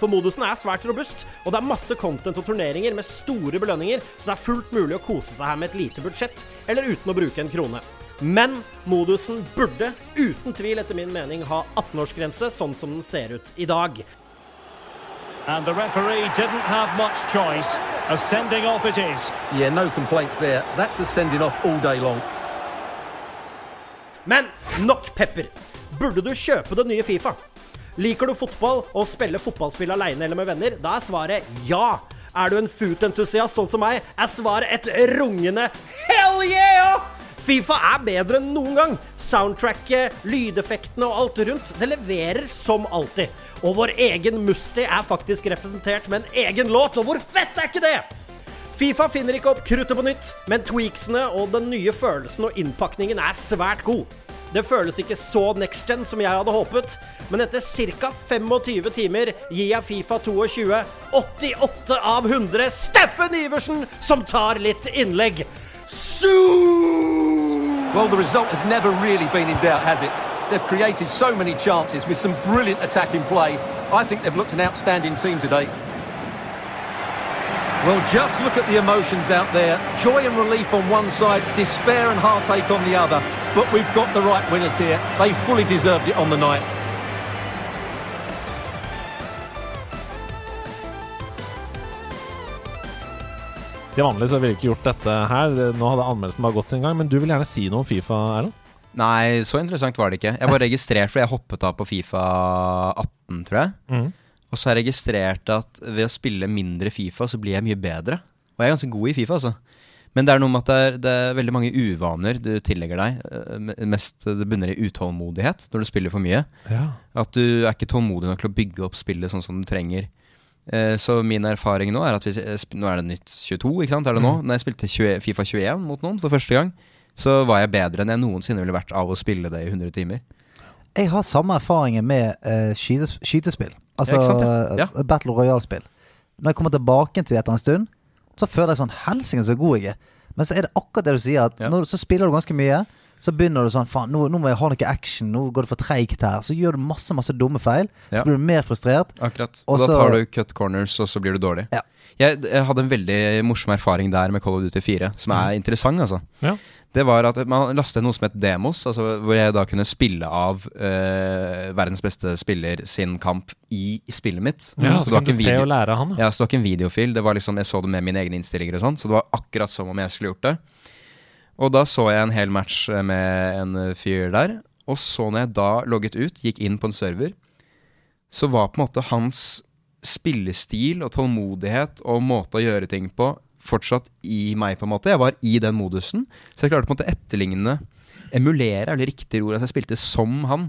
For modusen er svært robust, og det er masse content og turneringer med store belønninger, så det er fullt mulig å kose seg her med et lite budsjett, eller uten å bruke en krone. Men modusen burde uten tvil etter min mening ha 18-årsgrense, sånn som den ser ut i dag. And the referee didn't have much choice. A sending off it is. Yeah, no complaints there. That's a sending off all day long. Men nok pepper! Burde du kjøpe det nye Fifa? Liker du fotball og spille fotballspill aleine eller med venner? Da er svaret ja! Er du en foot-entusiast sånn som meg, er svaret et rungende hell yeah! Fifa er bedre enn noen gang. Soundtracket, lydeffektene og alt rundt, det leverer som alltid. Og vår egen Musti er faktisk representert med en egen låt, og hvor fett er ikke det? Fifa finner ikke opp kruttet på nytt, men tweaksene og den nye følelsen og innpakningen er svært god. Det føles ikke så next gen som jeg hadde håpet, men etter ca. 25 timer gir jeg Fifa 22 88 av 100 Steffen Iversen, som tar litt innlegg. Well, the result has never really been in doubt, has it? They've created so many chances with some brilliant attacking play. I think they've looked an outstanding team today. Well, just look at the emotions out there. Joy and relief on one side, despair and heartache on the other. But we've got the right winners here. They fully deserved it on the night. Til vanlig så ville jeg ikke gjort dette her. Nå hadde anmeldelsen bare gått sin gang. Men du vil gjerne si noe om Fifa, Erlend? Nei, så interessant var det ikke. Jeg var [LAUGHS] registrert fordi jeg hoppet av på Fifa 18, tror jeg. Mm. Og så har jeg registrert at ved å spille mindre Fifa, så blir jeg mye bedre. Og jeg er ganske god i Fifa, altså. Men det er noe med at det er, det er veldig mange uvaner du tillegger deg. Eh, Mest det bunner i utålmodighet når du spiller for mye. Ja. At du er ikke tålmodig nok til å bygge opp spillet sånn som du trenger. Eh, Så min erfaring nå er at hvis Nå er det nytt 22, ikke sant? Er det nå? Når jeg spilte 20, Fifa 21 mot noen for første gang, så var jeg bedre enn jeg noensinne ville vært av å spille det i 100 timer. Jeg har samme erfaringer med uh, skytes, skytespill. Altså sant, ja. Ja. Battle Royale-spill. Når jeg kommer tilbake til det etter en stund, så føler jeg sånn Helsike, så god jeg er. Men så er det akkurat det du sier, at Ja. når, så spiller du ganske mye. Så begynner du sånn Faen, nå, nå må jeg ha noe action. Nå går det for treigt her. Så gjør du masse masse dumme feil. Ja. Så blir du mer frustrert. Akkurat. Og Og da så- tar du cut corners, og så blir du dårlig. Ja. Jeg, jeg hadde en veldig morsom erfaring der med Call of Duty 4, som er interessant, altså. Ja. Det var at man lastet noe som het Demos, altså hvor jeg da kunne spille av eh, verdens beste spiller sin kamp i spillet mitt. Ja, så så kan du se og lære av han. Ja. Ja, så det var ikke en videofil. Det var liksom, Jeg så det med mine egne innstillinger og sånn, så det var akkurat som om jeg skulle gjort det. Og da så jeg en hel match eh, med en eh, fyr der. Og så når jeg da logget ut, gikk inn på en server, så var på en måte hans spillestil og tålmodighet og måte å gjøre ting på fortsatt i meg, på en måte. Jeg var i den modusen, så jeg klarte på en måte etterligne Emulere er det riktige ord. Altså jeg spilte som han.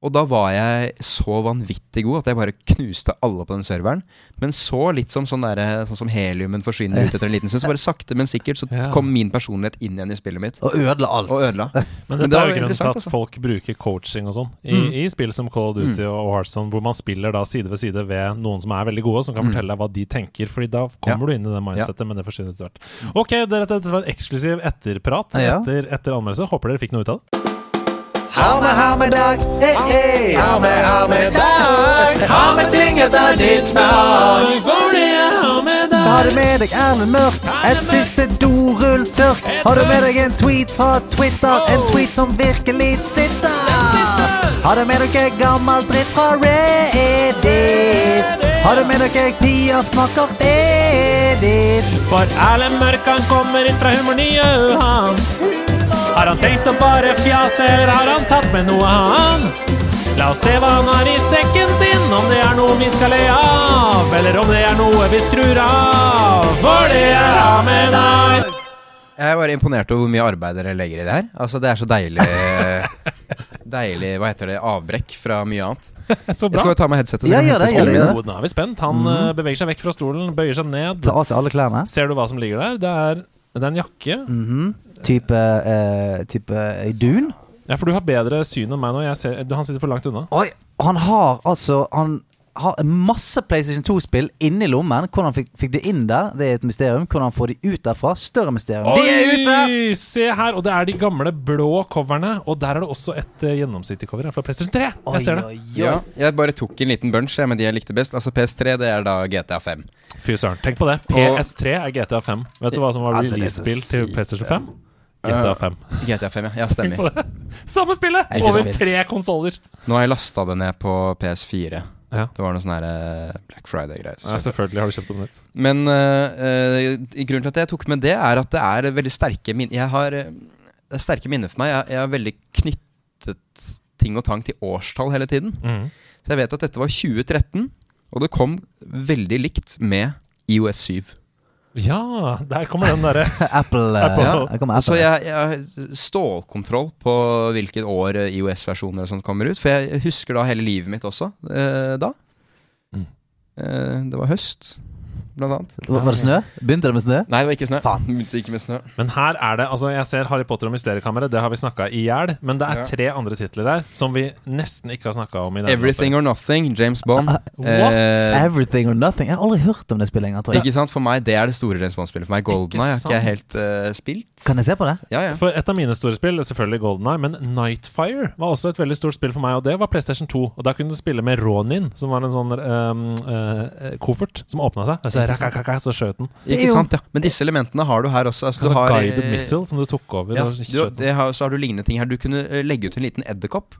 Og da var jeg så vanvittig god at jeg bare knuste alle på den serveren. Men så litt som sånn, der, sånn som heliumen forsvinner ut etter en liten stund. Så bare sakte, men sikkert så Ja. kom min personlighet inn igjen i spillet mitt. Og ødela alt. Og ødela. [LAUGHS] Men Men det er jo grunnen til at altså. folk bruker coaching og sånn i, Mm. i spill som Call of Duty og Hardstone hvor man spiller da side ved side ved noen som er veldig gode, som kan Mm. fortelle deg hva de tenker. Fordi da kommer du inn i det mindsettet, men det forsvinner etter hvert. Ok, dette var en eksklusiv etterprat Ja. etter, etter anmeldelse. Håper dere fikk noe ut av det. Ha med, ha med dag. eh eh Ha med, ha med dag. Ha med ting etter ditt behag. For det er Har du med deg Erlend Mørk? Et siste dorulltørk? Har du med deg en tweet fra Twitter? En tweet som virkelig sitter? Har du med deg gammel dritt fra Reddit? Har du med deg Piaf snakker Edith? For Erlend Mørk, han kommer inn fra Humornye, han. Har han tenkt å bare fjase, eller har han tatt med noe, han? La oss se hva han har i sekken sin, om det er noe vi skal le av, eller om det er noe vi skrur av. For det er Amenar. Jeg er bare imponert over hvor mye arbeid dere legger i det her. Altså, Det er så deilig [LAUGHS] deilig hva heter det, avbrekk fra mye annet. [LAUGHS] Så Jeg skal jo ta med headsetet. Ja, gjør det, gjør det. Oh, nå er vi spent. Han eh, beveger seg vekk fra stolen, bøyer seg ned. Ta av seg alle klærne. Ser du hva som ligger der? Det er, det er en jakke. Mhm. Type, uh, type eh, dun. Ja, for du har bedre syn enn meg nå. Jeg ser, han sitter for langt unna. Oi, han har altså Han har masse PlayStation 2-spill inni lommen. Hvordan han fikk, fikk det inn der, det er et mysterium. Hvordan han får de ut derfra, større mysterium. De er ute! Se her! Og det er de gamle blå coverne. Og der er det også et uh, gjennomsiktig cover fra PlayStation 3. Jeg ser det. Oi, oi, oi. Ja, jeg bare tok en liten bunch med de jeg likte best. Altså PS3 det er da GTA 5. Fy søren. Tenk på det. PS3 er GTA 5. Vet du hva som var Altså, release-spill til. PlayStation 5? GTA 5. GTA 5, ja. ja stemmer. Samme spillet! Over tre konsoller. Nå har jeg lasta det ned på PS4. Ja. Det var noe sånn eh, Black Friday-greier. Ja, selvfølgelig har du kjøpt om nytt. Men uh, uh, grunnen til at jeg tok med det, er at det er veldig sterke minner Jeg har eh, Det er sterke minner for meg. Jeg, jeg har veldig knyttet ting og tang til årstall hele tiden. Mm. Så jeg vet at dette var 2013, og det kom veldig likt med IOS 7. Ja, der kommer den derre [LAUGHS] Apple, Apple. ja, der Apple. Så jeg, jeg har stålkontroll på hvilket år eh, IOS-versjoner sånt kommer ut. For jeg husker da hele livet mitt også eh, da. Mm. Eh, det var høst, blant annet. Var var det snø? Begynte det med snø? Nei, det var ikke snø. Faen. Begynte ikke med snø. Men her er det Altså, jeg ser Harry Potter og Mysteriekammeret, det har vi snakka i hjel. Men det er tre andre titler der som vi nesten ikke har snakka om i denne Everything or Nothing, James Bond. Uh, what? Uh, Everything or nothing. Jeg har aldri hørt om det spillet engang, tror jeg. ikke sant? For meg, det er det store James Bond-spillet. For meg, Golden Eye har ikke jeg helt eh, spilt. Kan jeg se på det? Ja, ja. For et av mine store spill, selvfølgelig Golden Eye, men Nightfire var også et veldig stort spill for meg, og det var PlayStation 2. Og da kunne du spille med Ronin, som var en sånn um, eh, koffert som åpna seg. Så, rakakaka, så skjøt den. Ikke jo- sant, ja. Men disse elementene har du her også. Altså, Altså du har, guided missile som du tok over. Ja, du, det har, så har du lignende ting her. Du kunne eh, legge ut en liten edderkopp.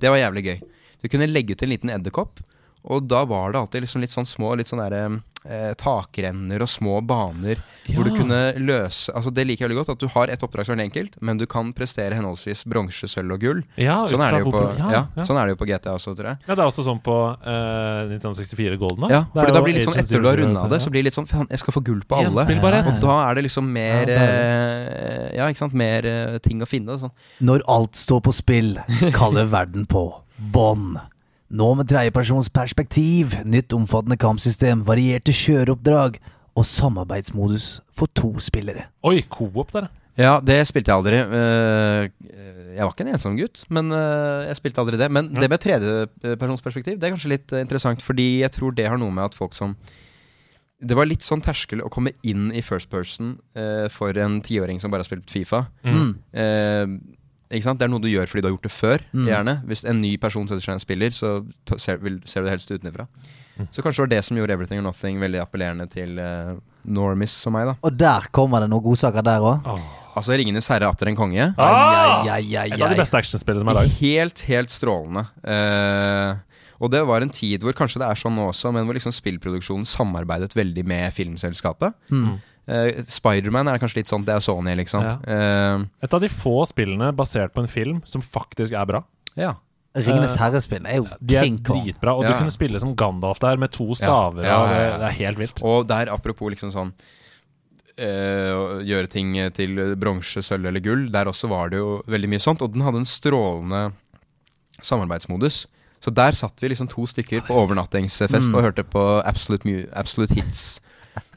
Det var jævlig gøy. Du kunne legge ut en liten edderkopp, og da var det alltid liksom litt sånn små Litt sånn der, eh, takrenner og små baner hvor du kunne løse Altså Det liker jeg veldig godt. At du har et oppdrag som er enkelt, men du kan prestere henholdsvis bronse, sølv og gull. Ja, Sånn er, det jo på, ja, ja, ja. sånn er det jo på GTA også, tror jeg. Ja, det er også sånn på eh, 1964 Golden. Da. Ja, er da blir det litt sånn Etter du har 007, runda det, så blir det litt sånn Faen, jeg skal få gull på alle. Og da er det liksom mer eh, Ja, ikke sant. Mer eh, ting å finne. Sånn. Når alt står på spill, kaller verden på bånd. Nå med tredjepersons perspektiv, nytt omfattende kampsystem, varierte kjøreoppdrag og samarbeidsmodus for to spillere. Oi, co-op der, ja. Ja, det spilte jeg aldri. Eh, jeg var ikke en ensom gutt, men eh, jeg spilte aldri det. Men det med tredjepersonsperspektiv, det er kanskje litt eh, interessant, fordi jeg tror det har noe med at folk som Det var litt sånn terskel å komme inn i first person eh, for en tiåring som bare har spilt Fifa. Mm. Eh, ikke sant? Det er noe du gjør fordi du har gjort det før. Mm. Gjerne Hvis en ny person setter seg en spiller, så ser, vil, ser du det helst utenfra. Mm. Så kanskje det var det som gjorde Everything or Nothing veldig appellerende til uh, normis som meg. da Og der kommer det noen godsaker der òg. Altså Ringenes herre atter en konge. Ah! Ai, ai, ai, Et av de beste actionspillene som er laget. Helt, helt strålende. Uh, og det var en tid hvor kanskje det er sånn nå også, men hvor liksom spillproduksjonen samarbeidet veldig med filmselskapet. Mm. Eh, Spiderman er kanskje litt sånn, det er Sony, liksom. Ja. Uh, Et av de få spillene basert på en film som faktisk er bra. ja. Ringenes Eh, herre-spill er jo De er dritbra. Og du kunne spille som Gandalf der med to staver. Ja, ja, det, ja, ja. det er helt vilt. Og der, apropos liksom sånn eh, gjøre ting til bronse, sølv eller gull, der også var det jo veldig mye sånt. Og den hadde en strålende samarbeidsmodus. Så der satt vi liksom to stykker på overnattingsfest Mm. og hørte på Absolute, Absolute Hits.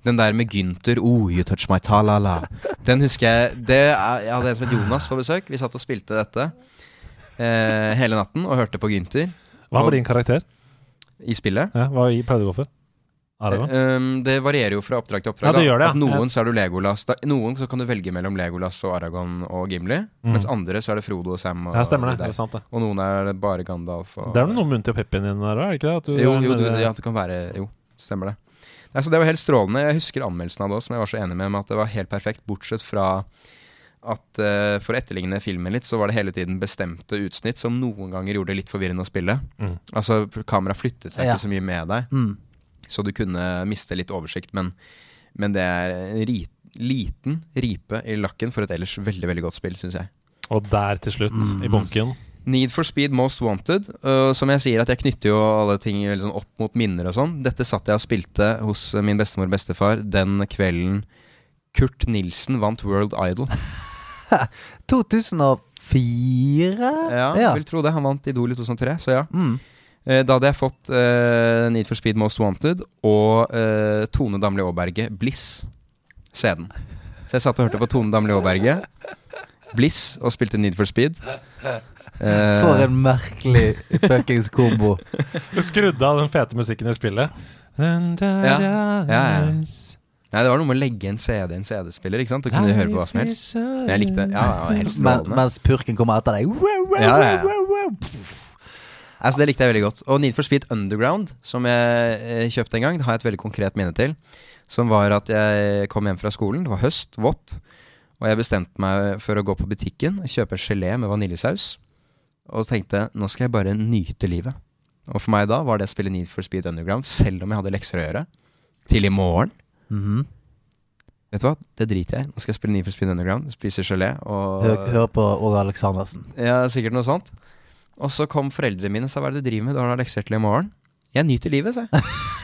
Den der med Gynter Oh, you touch my ta-la-la. Den husker jeg det Jeg hadde en som het Jonas på besøk. Vi satt og spilte dette eh, hele natten og hørte på Gynter Hva var din karakter? i spillet. Ja, hva pleide du å gå for? Aragon? Um, det varierer jo fra oppdrag til oppdrag. Ja, det gjør det, ja. At noen så er du Legolas da, Noen så kan du velge mellom Legolas og Aragon og Gimli. Mm. Mens andre så er det Frodo og Sam. Og, Ja, stemmer det. Det er sant, det. Og noen er det bare Gandalf. Og, Det er noe Munti og Pippin inni der òg? Jo, jo, du, det- ja, det kan være Jo, stemmer det. Nei, så Det var helt strålende. Jeg husker anmeldelsen av det også, som jeg var så enig med, med at det var helt perfekt, bortsett fra at uh, for å etterligne filmen litt, så var det hele tiden bestemte utsnitt som noen ganger gjorde det litt forvirrende å spille. Mm. Altså, kameraet flyttet seg Ja. ikke så mye med deg. Mm. Så du kunne miste litt oversikt, men, men det er en ri, liten ripe i lakken for et ellers veldig veldig godt spill, syns jeg. Og der til slutt, Mm. i bunken Need for Speed Most Wanted. Uh, som jeg sier, at jeg knytter jo alle ting sånn opp mot minner og sånn. Dette satt jeg og spilte hos min bestemor og bestefar den kvelden Kurt Nilsen vant World Idol. [LAUGHS] 2004? Ja, ja. vil tro det. Han vant Idol i 2003, så ja. Mm. Eh, Da hadde jeg fått uh, Need for Speed Most Wanted og uh, Tone Damli Aaberge Bliss CD-en. Så jeg satt og hørte på Tone Damli Aaberge Bliss og spilte Need for Speed. Eh, For en merkelig fuckings kombo. [LAUGHS] Du skrudde av den fete musikken i spillet. Ja, ja, ja. Nei, det var noe med å legge en CD i en CD-spiller, ikke sant? Da kunne høre på hva som helst. Men jeg likte. Ja, det [LAUGHS] Men, mens purken kommer etter deg. Wow, wow, Ja, ja, ja. wow, wow, wow. Altså, det likte jeg veldig godt. Og Need for Speed Underground, som jeg eh, kjøpte en gang, det har jeg et veldig konkret minne til. Som var at jeg kom hjem fra skolen, det var høst, vått. Og jeg bestemte meg for å gå på butikken, og kjøpe en gelé med vaniljesaus. Og tenkte nå skal jeg bare nyte livet. Og for meg da var det å spille Need for Speed Underground, selv om jeg hadde lekser å gjøre, til i morgen. Mhm. Vet du hva, det driter jeg i. Nå skal jeg spille Need for Speed Underground, spise gelé og Hør, hør på Åge Aleksandersen. Ja, sikkert noe sånt. Og så kom foreldrene mine og sa hva er det du driver med, du har lekser til i morgen. Jeg nyter livet, sa jeg. [LAUGHS]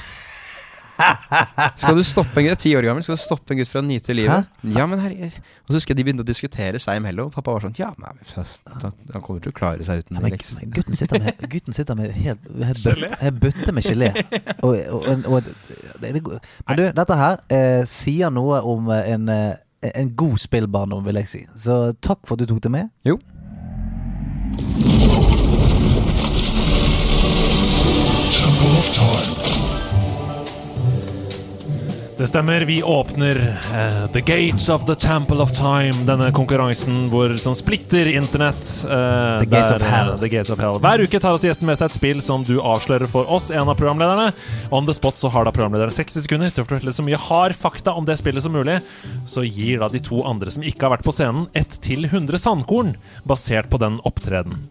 Skal du stoppe en gutt, ti år gammel, skal du stoppe en gutt fra å nyte livet? Ja, men herregud. Og så husker jeg de begynte å diskutere seg imellom. Pappa var sånn Ja, men han kommer til å klare seg uten Ja, men, men gutten sitter med, [LAUGHS] gutten sitter med helt, helt bøtte, bøtte med gelé. [LAUGHS] Og, og, og, og det, det, men du, dette her eh, sier noe om eh, en, eh, en god spillbarndom, vil jeg si. Så takk for at du tok det med. Jo. Det stemmer, vi åpner uh, The Gates of the Temple of Time, denne konkurransen hvor, som splitter internett. Uh, The Gates der, of Hell. eh, The Gates of Hell. Hver uke tar oss gjesten med seg et spill som du avslører for oss, en av programlederne. On the spot så har da programlederen 60 sekunder til å fortelle så mye hard fakta om det spillet som mulig. Så gir da de to andre som ikke har vært på scenen, ett til 100 sandkorn, basert på den opptreden.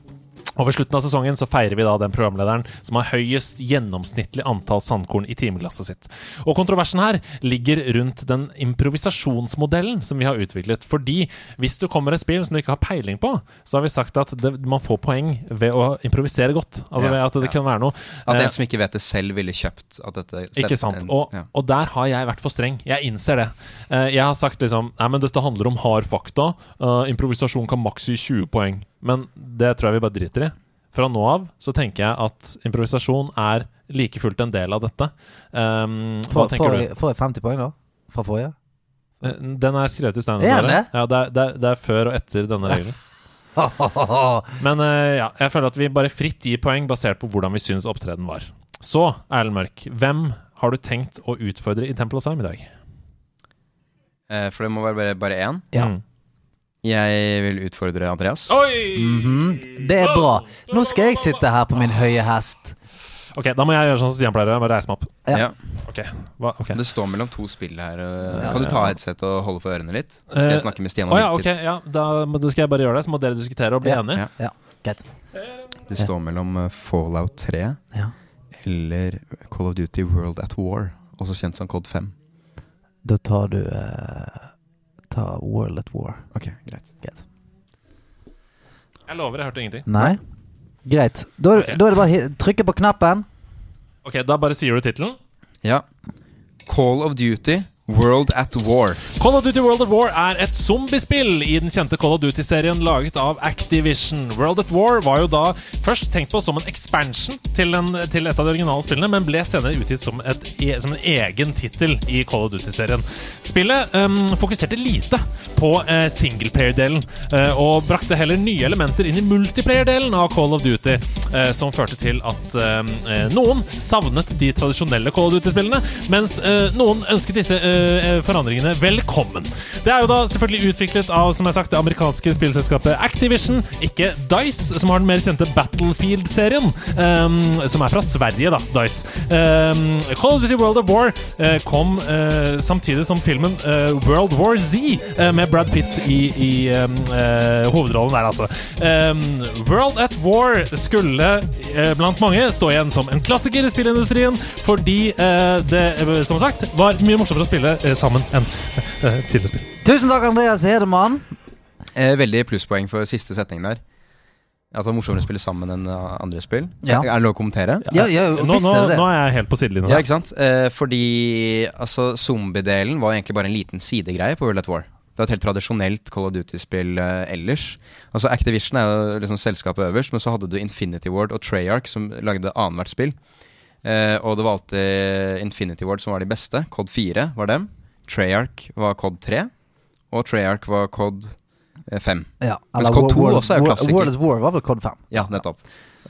Og ved slutten av sesongen så feirer vi da den programlederen som har høyest gjennomsnittlig antall sandkorn i timeglasset sitt. Og kontroversen her ligger rundt den improvisasjonsmodellen som vi har utviklet. Fordi hvis du kommer et spill som du ikke har peiling på, så har vi sagt at det, man får poeng ved å improvisere godt. Altså Ja, ved at det ja. kan være noe At eh, en som ikke vet det selv, ville kjøpt at dette ikke sant. Og, ja. og der har jeg vært for streng. Jeg innser det. Eh, jeg har sagt liksom Nei, men dette handler om hard fakta. Uh, improvisasjon kan maks gi 20 poeng. Men det tror jeg vi bare driter i. Fra nå av så tenker jeg at improvisasjon er like fullt en del av dette. Um, hva Får tenker får du? får jeg 50 poeng, da? Fra forrige? Eh, Den er skrevet i stein. Ja, det er, det, er, det er før og etter denne [LAUGHS] regelen. [LAUGHS] Men uh, ja, jeg føler at vi bare fritt gir poeng basert på hvordan vi syns opptreden var. Så, Erlend Mørk, hvem har du tenkt å utfordre i Temple of Time i dag? Eh, For det må være bare- bare én. Ja. Mm. Jeg vil utfordre Andreas. Oi! Mhm. Det er bra. Nå skal jeg sitte her på min høye hest. Ok, da må jeg gjøre sånn som Stian pleier. å gjøre. reise meg opp. Ja. Ja. Okay. hva, okay. Det står mellom to spill her. øh, kan du ta headset og holde for ørene litt? Så skal jeg Eh, snakke med Stian om oh, ja, ok. Ja, da, da skal jeg bare gjøre det, så må dere diskutere og bli Ja, enige. Ja. Det står mellom øh, Fallout 3 Ja. eller Call of Duty World at War, også kjent som Cod 5. Da tar du eh, Ta World at War. Ok, greit. Jeg lover, jeg hørte ingenting. Nei? Greit. Da, okay. da er det bare å trykke på knappen. Ok, Da bare sier du tittelen. Ja. Call of Duty World at War. Call of Duty World at War er et zombiespill i den kjente Call of Duty-serien laget av Activision. World at War var jo da først tenkt på som en expansion til, en, til et av de originale spillene, men ble senere utgitt som, et, e- som en egen tittel i Call of Duty-serien. Spillet um, fokuserte lite på uh, singleplayer-delen, uh, og brakte heller nye elementer inn i multiplayer-delen av Call of Duty, uh, som førte til at ehm, eh, noen savnet de tradisjonelle Call of Duty-spillene, mens noen ønsket disse forandringene velkommen. Det er jo da selvfølgelig utviklet av som jeg sagt, det amerikanske spillselskapet Activision, ikke Dice, som har den mer kjente Battlefield-serien, um, som er fra Sverige, da, Dice. Um, Call of Duty World of War uh, kom uh, samtidig som filmen uh, World War Z, eh, med Brad Pitt i, i um, eh, hovedrollen der, altså. World at War skulle eh, blant mange stå igjen som en klassiker i spillindustrien, fordi eh, det, eh, som sagt, var mye morsommere å spille eh, sammen enn eh, tidligere spill. Tusen takk, Andreas Hedemann. Eh, veldig plusspoeng for siste setning der. At det var morsommere å spille sammen enn andre spill. Ja. Er det lov å kommentere? Ja, ja, Nå, nå, er nå er jeg helt på sidelinjen. Ja, ikke sant? Eh, fordi altså, zombie-delen var egentlig bare en liten sidegreie på World at War. Det var et helt tradisjonelt Call of Duty-spill eh, ellers. Altså Activision er jo liksom selskapet øverst, men så hadde du Infinity Ward og Treyarch som lagde annethvert spill. Eh, og det var alltid Infinity Ward som var de beste. Cod 4 var dem. Treyarch var Cod 3. Og Treyarch var Cod eh, 5. Ja, Mens Cod 2 World, også er jo klassiker. World at War var vel Cod 5. Ja, nettopp.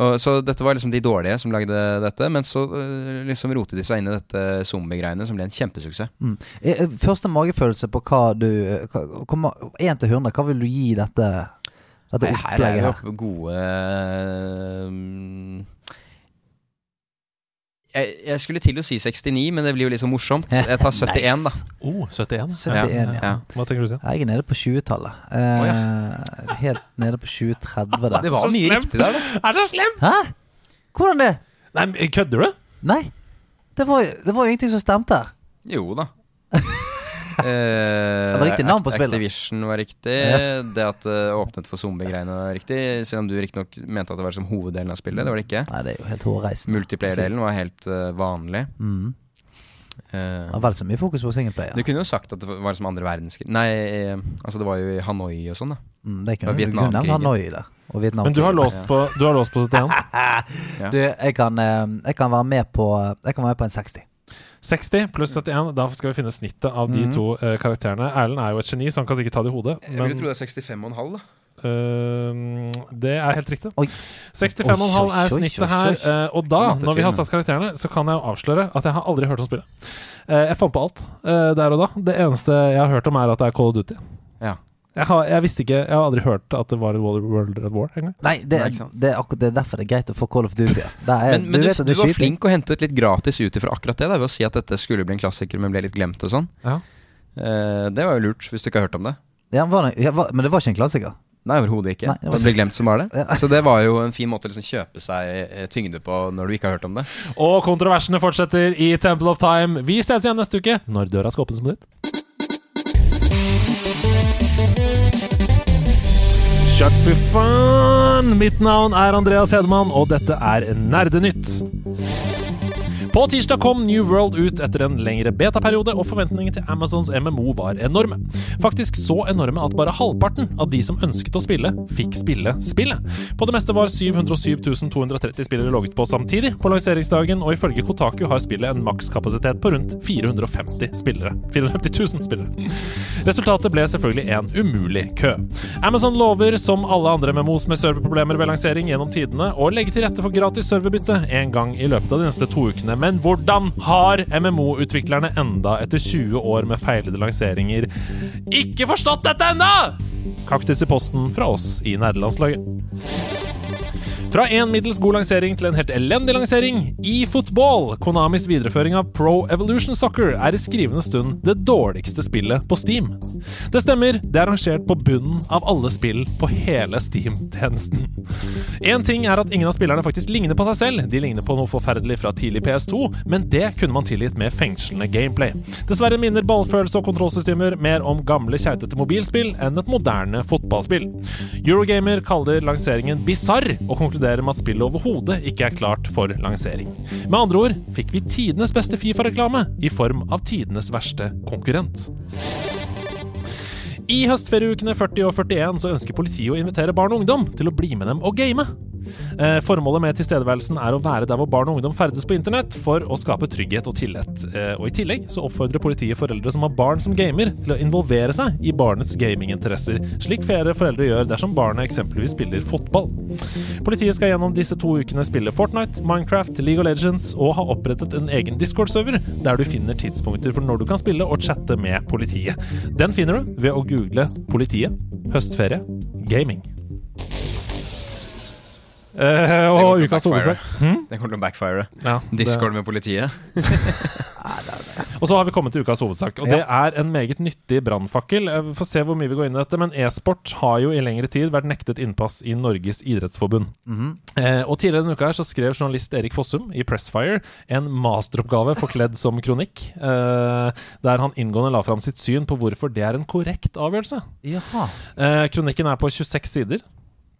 Og, så dette var liksom de dårlige som lagde dette, men så eh, liksom rotet de seg inn i dette zombie-greiene, som ble en kjempesuksess. Mm. Eh, eh, Første magefølelse på hva du eh, hva- 1 til 100, hva vil du gi dette, dette Nei, her er jo gode jeg, jeg skulle til å si 69, men det blir jo litt så morsomt. Så Jeg tar [LAUGHS] 71, da. Oh, 71. 71, ja. Ja. Hva tenker du, Stian? Jeg er nede på 20-tallet. Eh, Helt nede på 2030 der. Det var mye slem. riktig der, da. [LAUGHS] Er så slem! Hæ? Hvordan det? Nei, kødder du? Nei. Det var, det var jo ingenting som stemte. Jo da. [LAUGHS] [LAUGHS] Eh, var riktig navn på spillet. Activision var riktig. Ja. Det at det åpnet for zombie-greiene var riktig. Selv om du riktignok mente at det var som hoveddelen av spillet. Det var det ikke. Nei, det er jo helt hårreisende. Multiplayer-delen var helt uh, vanlig. Mm. Uh, Det var vel så mye fokus på singleplayer. Du kunne jo sagt at det var som andre verdenskrig Nei, eh, altså det var jo i Hanoi og sånn, da. Mm, det kunne det du kunne nevnt Hanoi der. Og Men du har låst på, du har låst på [LAUGHS] 71. Du, jeg kan, eh, jeg kan være med på Jeg kan være med på en 60. 60 pluss 71. Da skal vi finne snittet av de mm. to uh, karakterene. Erlend er jo et geni, så han kan sikkert ta det i hodet. Jeg vil tro det er 65,5, da. Uh, det er helt riktig. 65,5 Oi, oi, er snittet her. eh, og da, når vi har satt karakterene, så kan jeg jo avsløre at jeg har aldri hørt om spillet. Uh, jeg fant på alt eh, der og da. Det eneste jeg har hørt om, er at det er Call of Duty. Ja. Jeg har, jeg visste ikke Jeg har aldri hørt at det var World World at War engang. Nei, det, Nei, er- det, er akkurat, det er derfor det er greit å få Call of Duty. [LAUGHS] Det er, Men, men du, vet at du det er var flink og hentet litt gratis ut ifra akkurat det. Da, ved å si at dette skulle bli en klassiker, men ble litt glemt og sånn. Ja. Eh, det var jo lurt, hvis du ikke har hørt om det. Ja, var det, ja, var, men det var ikke en klassiker. Nei, overhodet ikke. Nei, det det ble glemt som bare det. Ja. Så det var jo en fin måte å liksom kjøpe seg eh, tyngde på når du ikke har hørt om det. Og kontroversene fortsetter i Temple of Time. Vi ses igjen neste uke når døra skal åpnes på nytt. For fun! Mitt navn er Andreas Hedemann, og dette er Nerdenytt. På tirsdag kom New World ut etter en lengre betaperiode, og forventningene til Amazons MMO var enorme. Faktisk så enorme at bare halvparten av de som ønsket å spille, fikk spille spillet. På det meste var 707 230 spillere logget på samtidig på lanseringsdagen, og ifølge Kotaku har spillet en makskapasitet på rundt 450 spillere. 450 000 spillere. Resultatet ble selvfølgelig en umulig kø. Amazon lover, som alle andre MMOs med serverproblemer ved lansering gjennom tidene, å legge til rette for gratis serverbytte en gang i løpet av de neste to ukene. Men hvordan har MMO-utviklerne enda etter 20 år med feilede lanseringer ikke forstått dette ennå?! Kaktus i posten fra oss i nerdelandslaget. Fra en middels god lansering til en helt elendig lansering i fotball, Konamis videreføring av Pro Evolution Soccer er i skrivende stund det dårligste spillet på Steam. Det stemmer, det er rangert på bunnen av alle spill på hele Steam-tjenesten. Én ting er at ingen av spillerne faktisk ligner på seg selv, de ligner på noe forferdelig fra tidlig PS2, men det kunne man tilgitt med fengslende gameplay. Dessverre minner ballfølelse og kontrollsystemer mer om gamle, keitete mobilspill enn et moderne fotballspill. Eurogamer kaller lanseringen bisarr, og konkluderer med at spillet overhodet ikke er klart for lansering. Med andre ord fikk vi tidenes beste Fifa-reklame i form av tidenes verste konkurrent. I høstferieukene 40 og 41 så ønsker politiet å invitere barn og ungdom til å bli med dem og game. Eh, Formålet med tilstedeværelsen er å være der hvor barn og ungdom ferdes på internett for å skape trygghet og tillit. Eh, Og I tillegg så oppfordrer politiet foreldre som har barn som gamer, til å involvere seg i barnets gaminginteresser, slik flere foreldre gjør dersom barnet eksempelvis spiller fotball. Politiet skal gjennom disse to ukene spille Fortnite, Minecraft, League of Legends og ha opprettet en egen Discord-server der du finner tidspunkter for når du kan spille og chatte med politiet. Den finner du ved å google 'Politiet høstferie gaming'. Kommer og ukas hovedsak Hmm? Det kommer til å backfire. ja, Discord med politiet. [LAUGHS] Og så har vi kommet til ukas hovedsak, og det er en meget nyttig brannfakkel. Eh, Vi får se hvor mye vi går inn i dette, men e-sport har jo i lengre tid vært nektet innpass i Norges idrettsforbund. eh, og tidligere denne uka her så skrev journalist Erik Fossum i Pressfire en masteroppgave forkledd som kronikk, uh, der han inngående la fram sitt syn på hvorfor det er en korrekt avgjørelse. Jaha. Kronikken er på 26 sider.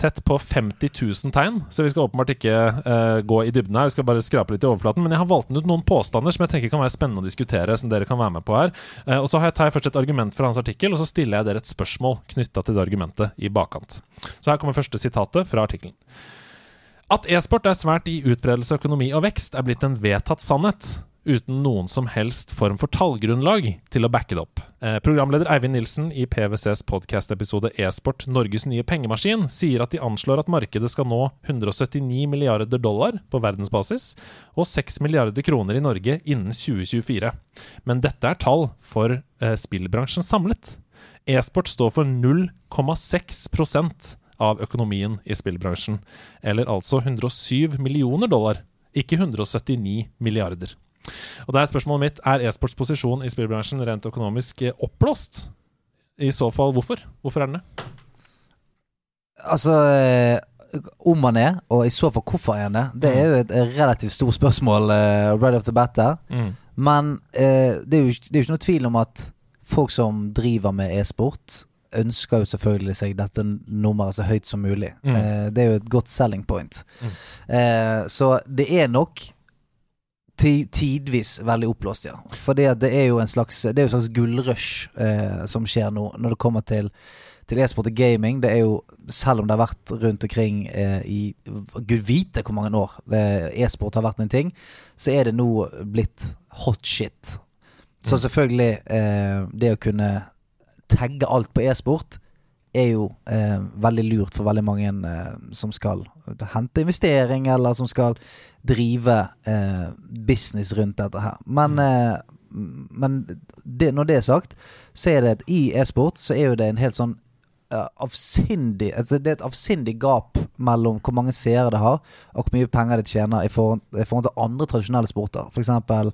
Tett på 50 000 tegn, så vi skal åpenbart ikke uh, gå i dybden her. Vi skal bare skrape litt i overflaten. Men jeg har valgt ut noen påstander som jeg tenker kan være spennende å diskutere, som dere kan være med på her. Uh, og så har jeg, tar jeg først et argument fra hans artikkel, og så stiller jeg dere et spørsmål knytta til det argumentet i bakkant. Så her kommer første sitatet fra artikkelen. At e-sport er svært i utbredelse, økonomi og vekst, er blitt en vedtatt sannhet, uten noen som helst form for tallgrunnlag til å backe det opp. Eh, programleder Eivind Nilsen i PwCs podkast-episode E-sport Norges nye pengemaskin sier at de anslår at markedet skal nå 179 milliarder dollar på verdensbasis og 6 milliarder kroner i Norge innen 2024. Men dette er tall for eh, spillbransjen samlet. E-sport står for 0,6% av økonomien i spillbransjen, eller altså 107 millioner dollar, ikke 179 milliarder. Og der er spørsmålet mitt er e-sports posisjon i spillbransjen rent økonomisk eh, oppblåst. I så fall hvorfor? Hvorfor er den det? Altså eh, Om man er, og i så fall hvorfor er han det, det er jo et relativt stort spørsmål uh, right off the bat der. Mm. Men uh, det, er jo, det er jo ikke noe tvil om at folk som driver med e-sport, ønsker jo selvfølgelig seg dette nummeret så høyt som mulig. Mm. Eh, det er jo et godt selling point. Mm. Eh, så det er nok tidvis veldig oppblåst, ja. For det, det er jo en slags Det slags gullrush eh, som skjer nå, når det kommer til til e-sport og gaming. Det er jo, selv om det har vært rundt omkring eh, i gud vite hvor mange år e-sport har vært en ting, så er det nå blitt hot shit. Så Mm. selvfølgelig, eh, det å kunne tagge alt på e-sport er jo eh, veldig lurt for veldig mange eh, som skal hente investering, eller som skal drive eh, business rundt dette her. Men, eh, men det, når det er sagt, så er det at i e-sport så er jo det en helt sånn eh, avsindig altså Det er et avsindig gap mellom hvor mange seere det har, og hvor mye penger det tjener i forhold, i forhold til andre tradisjonelle sporter. For eksempel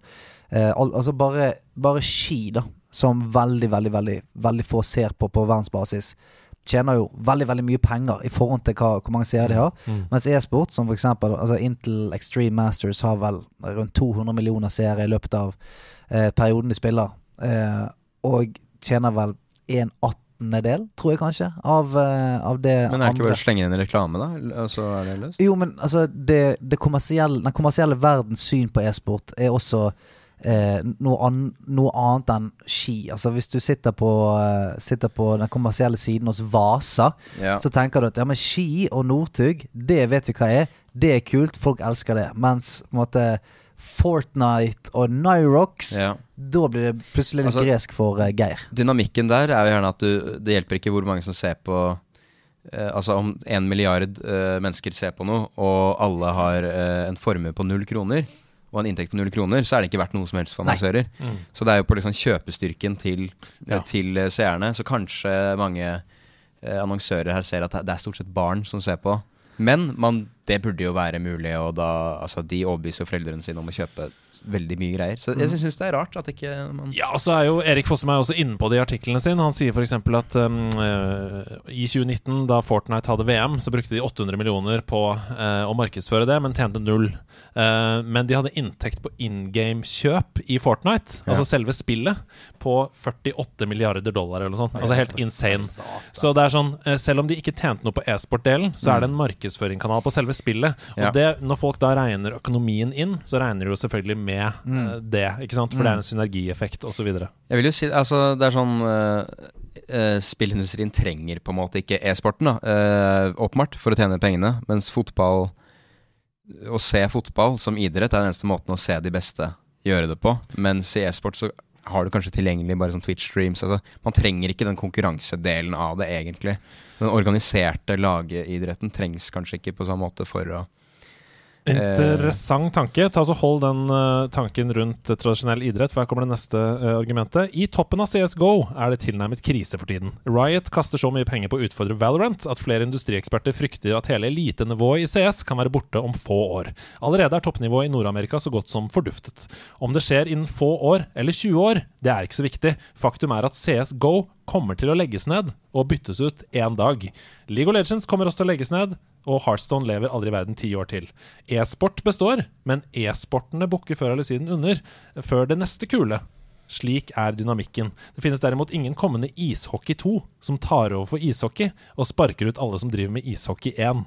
eh, al altså bare, bare ski, da, som veldig, veldig, veldig, veldig få ser på på verdensbasis. Tjener jo veldig veldig mye penger i forhold til hva, hvor mange seere de har. Mm. Mens e-sport, som eksempel altså Intel Extreme Masters, har vel rundt 200 millioner seere i løpet av eh, perioden de spiller. Eh, og tjener vel en attendedel, tror jeg kanskje, av, eh, av det Men er det ikke andre bare å slenge inn i reklame, da? Så er det løst? jo, men altså det, det kommersielle, Den kommersielle verdens syn på e-sport er også eh, noe, an, noe annet enn ski. Altså Hvis du sitter på, uh, sitter på den kommersielle siden hos Vasa, Ja. så tenker du at ja, men ski og Northug, det vet vi hva er. Det er kult, folk elsker det. Mens på en måte Fortnite og Nyrox, Ja. da blir det plutselig litt Altså- gresk for uh, Geir. Dynamikken der er jo gjerne at du Det hjelper ikke hvor mange som ser på uh, Altså om en milliard uh, mennesker ser på noe, og alle har en formue på null kroner, og en inntekt på null kroner, så er det ikke verdt noe som helst for annonsører. Mm. Så det er jo på liksom kjøpestyrken til, Ja. til eh, seerne. Så kanskje mange eh, annonsører her ser at det er stort sett barn som ser på. Men man, det burde jo være mulig, og da Altså, de overbeviser jo foreldrene sine om å kjøpe veldig mye greier. Så jeg syns det er rart at ikke man Ja, og så er jo Erik Fossum er også inne på det i artiklene sine. Han sier f.eks. at um, eh, i 2019, da Fortnite hadde VM, så brukte de 800 millioner på uh, å markedsføre det, men tjente null. Uh, men de hadde inntekt på in game-kjøp i Fortnite, Ja. altså selve spillet, på 48 milliarder dollar eller noe sånt. Altså helt insane. Så det er sånn, selv om de ikke tjente noe på e-sport-delen, så er det en markedsføringskanal på selve spillet. Og Ja. det, når folk da regner økonomien inn, så regner de jo selvfølgelig med eh, det, ikke sant? For det er en synergieffekt osv. Jeg vil jo si, altså det er sånn uh, Spillindustrien trenger på en måte ikke e-sporten, da, åpenbart, for å tjene pengene. Mens fotball Å se fotball som idrett er den eneste måten å se de beste gjøre det på. Mens i e-sport så har du kanskje tilgjengelig bare sånn Twitch-streams. Altså, man trenger ikke den konkurransedelen av det, egentlig. Den organiserte lagidretten trengs kanskje ikke på samme måte for å Interessant tanke. Ta så Hold den uh, tanken rundt tradisjonell idrett, for her kommer det neste uh, argumentet. I toppen av CSGO er det tilnærmet krise for tiden. Riot kaster så mye penger på å utfordre Valorant at flere industrieksperter frykter at hele elitenivået i CS kan være borte om få år. Allerede er toppnivået i Nord-Amerika så godt som forduftet. Om det skjer innen få år eller 20 år, det er ikke så viktig. Faktum er at CSGO kommer til å legges ned og byttes ut en dag. League of Legends kommer også til å legges ned, og Heartstone lever aldri i verden ti år til. E-sport består, men e-sportene bukker før eller siden under, før det neste kule Slik er dynamikken. Det finnes derimot ingen kommende Ishockey 2 som tar over for ishockey og sparker ut alle som driver med ishockey 1.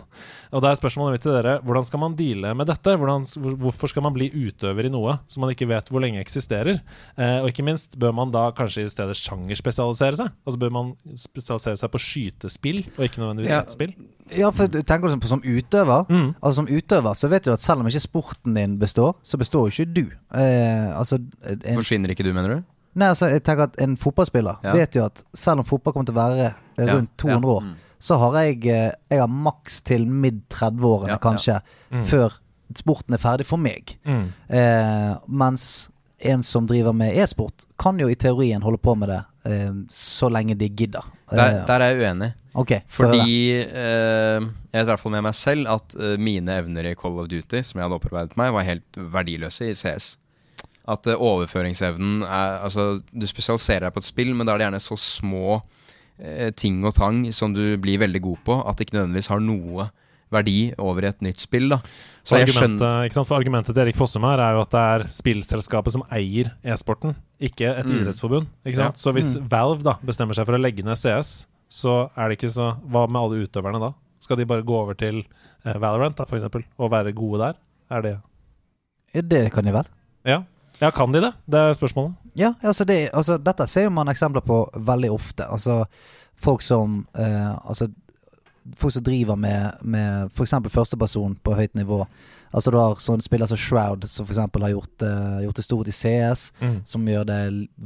Og da er spørsmålet mitt til dere, hvordan skal man deale med dette? Hvordan, hvorfor skal man bli utøver i noe som man ikke vet hvor lenge eksisterer? Eh, og ikke minst, bør man da kanskje i stedet sjangerspesialisere seg? Altså bør man spesialisere seg på skytespill, og ikke nødvendigvis Ja. nettspill? Ja, for tenker du som, som utøver Mm. Altså som utøver så vet du at selv om ikke sporten din består, så består jo ikke du. Eh, altså en, Forsvinner ikke du, mener du? Nei, altså jeg tenker at en fotballspiller Ja. vet jo at selv om fotball kommer til å være rundt 200 ja, år, mm. så har jeg eh, Jeg har maks til midt 30-årene, Ja, kanskje, Mm. før sporten er ferdig for meg. Mm. Eh, mens en som driver med e-sport, kan jo i teorien holde på med det så lenge de gidder. Der, Eh, der er jeg uenig. Okay. Fordi eh, jeg vet i hvert fall med meg selv at eh, mine evner i Call of Duty, som jeg hadde opparbeidet meg, var helt verdiløse i CS. At eh, overføringsevnen er Altså, du spesialiserer deg på et spill, men da er det gjerne så små eh, ting og tang som du blir veldig god på, at det ikke nødvendigvis har noe verdi over i et nytt spill, da. Så argumentet, skjønner ikke sant? For argumentet til Erik Fossum her er jo at det er spillselskapet som eier e-sporten, ikke et Mm. idrettsforbund. Ikke Ja. Så hvis Mm. Valve da bestemmer seg for å legge ned CS, så er det ikke så Hva med alle utøverne da? Skal de bare gå over til eh, Valorant, da, for eksempel, og være gode der? Er det Det kan de vel? Ja. ja, kan de det? Det er spørsmålet. Ja, altså, det, altså dette ser man eksempler på veldig ofte. Altså folk som eh, Altså folk som driver med, med f.eks. førsteperson på høyt nivå. Altså du har sånne spiller som Shroud, som f.eks. har gjort, uh, gjort det stort i CS. Mm. Som gjør det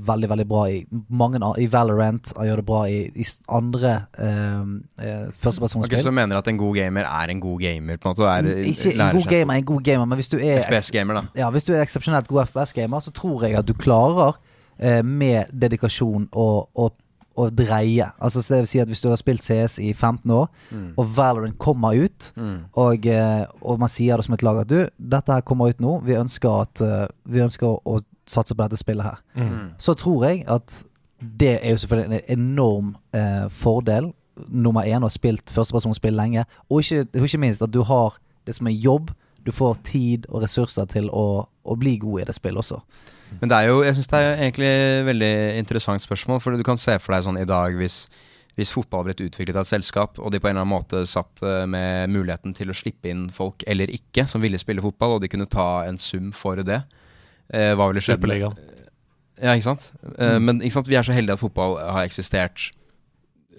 veldig, veldig bra i mange I Valorant. Og gjør det bra i, i andre uh, uh, Ok, Okay, så du mener at en god gamer er en god gamer, på en måte? Er, Ikke en god seg gamer er en god gamer, men hvis du er FPS-gamer, da. ja, hvis du er eksepsjonelt god FPS-gamer, så tror jeg at du klarer uh, med dedikasjon og, å, å dreie. Altså så det vil si at Hvis du har spilt CS i 15 år, Mm. og Valorant kommer ut, Mm. og, eh, og man sier det som et lag at du, dette her kommer ut nå, vi ønsker, at, eh, vi ønsker å, å satse på dette spillet her. Mm. Så tror jeg at det er jo selvfølgelig en enorm eh, fordel. Nummer én, å ha spilt førstepersonsspill lenge. Og ikke, ikke minst at du har det som er jobb. Du får tid og ressurser til å, å bli god i det spillet også. Men det er jo, jeg syns det er egentlig et veldig interessant spørsmål. For du kan se for deg sånn i dag hvis, hvis fotball blitt utviklet av et selskap, og de på en eller annen måte satt eh, med muligheten til å slippe inn folk eller ikke som ville spille fotball, og de kunne ta en sum for det. Eh, hva ville skjedd? Superligaen. Ja, ikke sant? Eh, Mm. Men ikke sant? vi er så heldige at fotball har eksistert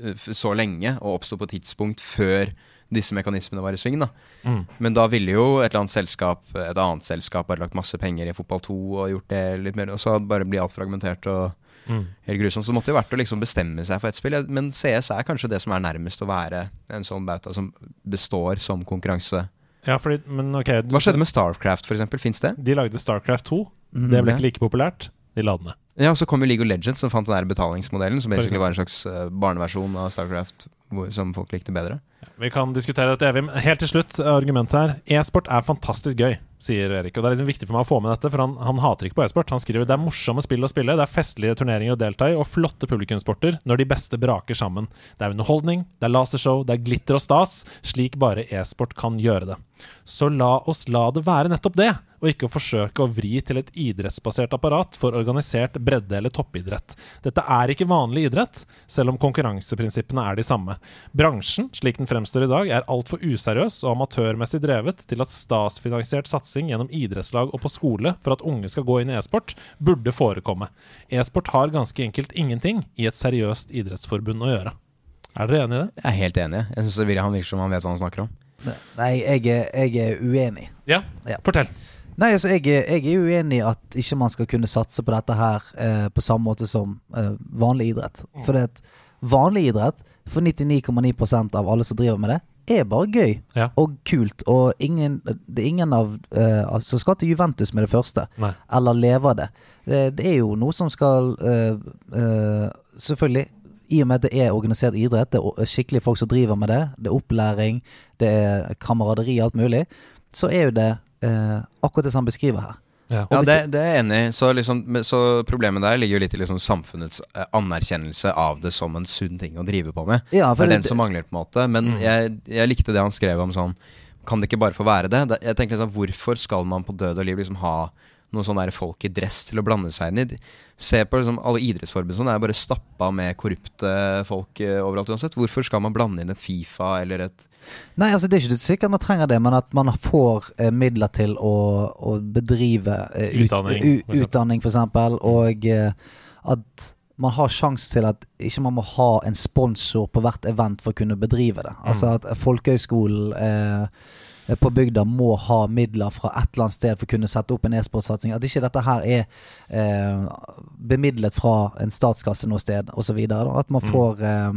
eh, så lenge, og oppsto på et tidspunkt før disse mekanismene var i sving. da Mm. Men da ville jo et eller annet selskap Et annet selskap bare lagt masse penger i fotball 2 og gjort det litt mer, og så bare blir alt fragmentert og Mm. helt grusomt. Så det måtte jo vært å liksom bestemme seg for ett spill. Men CS er kanskje det som er nærmest å være en sånn bauta som består som konkurranse. Ja, fordi, men ok du- Hva skjedde med Starcraft, eksempel? Fins det? De lagde Starcraft 2. Mm, Det ble Ja. ikke like populært. De la det ned. Ja, og så kom jo League of Legends, som fant den der betalingsmodellen, som egentlig basically var en slags eh, barneversjon av Starcraft, som folk likte bedre. Vi kan diskutere dette evig. Helt til slutt, argumentet her. E-sport er fantastisk gøy, sier Erik. Og det er liksom viktig for meg å få med dette, for han, han hater ikke på e-sport. Han skriver det er morsomme spill å spille, det er festlige turneringer å delta i, og flotte publikumssporter når de beste braker sammen. Det er underholdning, det er lasershow, det er glitter og stas, slik bare e-sport kan gjøre det. Så la oss la det være nettopp det, og ikke å forsøke å vri til et idrettsbasert apparat for organisert bredde- eller toppidrett. Dette er ikke vanlig idrett, selv om konkurranseprinsippene er de samme. Bransjen, slik den fremstår i dag, er altfor useriøs og amatørmessig drevet til at statsfinansiert satsing gjennom idrettslag og på skole for at unge skal gå inn i e-sport, burde forekomme. E-sport har ganske enkelt ingenting i et seriøst idrettsforbund å gjøre. Er dere enig i det? Jeg er helt enig. Jeg synes Han virker som han vet hva han snakker om. Nei, jeg er, jeg er uenig. Ja, Ja. fortell. Nei, altså jeg, jeg er uenig i at ikke man skal kunne satse på dette her eh, på samme måte som eh, vanlig idrett. For det at vanlig idrett, for 99,9% av alle som driver med det, er bare gøy Ja. og kult. Og ingen, det er ingen av eh, altså, som skal til Juventus med det første, Nei. eller lever det. det. Det er jo noe som skal eh, eh, Selvfølgelig, i og med at det er organisert idrett, det er skikkelige folk som driver med det, det er opplæring, det er kameraderi, alt mulig, så er jo det eh, akkurat det som han beskriver her. Ja. Ja, det, det er jeg enig i. Så, liksom, så problemet der ligger jo litt i liksom samfunnets eh, anerkjennelse av det som en sunn ting å drive på med. Ja, det er er det- den som mangler, på en måte. Men Mm. jeg, jeg likte det han skrev om sånn Kan det ikke bare få være det? det jeg tenker liksom, Hvorfor skal man på død og liv liksom ha noen sånne folk i dress til å blande seg inn i. Se på liksom, alle idrettsforbund sånn, er bare stappa med korrupte folk eh, overalt uansett. Hvorfor skal man blande inn et Fifa eller et Nei, altså det er ikke sikkert man trenger det, men at man får eh, midler til å, å bedrive eh, ut, Utdanning, u, for utdanning, for eksempel, og eh, at man har sjanse til at ikke man må ha en sponsor på hvert event for å kunne bedrive det. Altså at folkehøyskolen eh, på bygda må ha midler fra et eller annet sted for å kunne sette opp en e-sportsatsing. At ikke dette her er eh, bemidlet fra en statskasse noe sted, osv. At man Mm. får eh,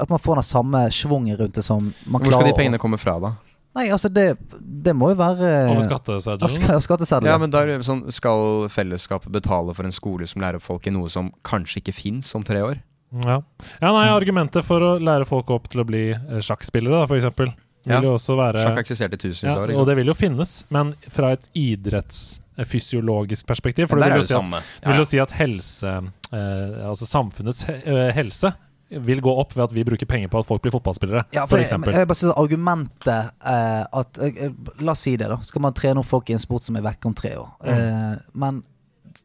At man får den samme schwungen rundt det som man Hvor skal de pengene komme fra, da? Nei, altså det, det må jo være Over Av skatteseddelen. skatteseddelen. Ja, men da er det sånn, Skal fellesskapet betale for en skole som lærer opp folk i noe som kanskje ikke fins om tre år? Ja. ja, nei, argumentet for å lære folk opp til å bli eh, sjakkspillere, da, for eksempel, Ja. vil jo også være Sjakk eksisterte tusenvis ja, år. Og det vil jo finnes, men fra et idrettsfysiologisk perspektiv. For det vil jo det si at, ja, det vil jo si at helse, eh, altså samfunnets eh, helse vil gå opp ved at vi bruker penger på at folk blir fotballspillere, Ja, for for jeg, jeg bare synes argumentet eh, at eh, La oss si det, da. Skal man trene opp folk i en sport som er vekke om tre år? Mm. Eh, men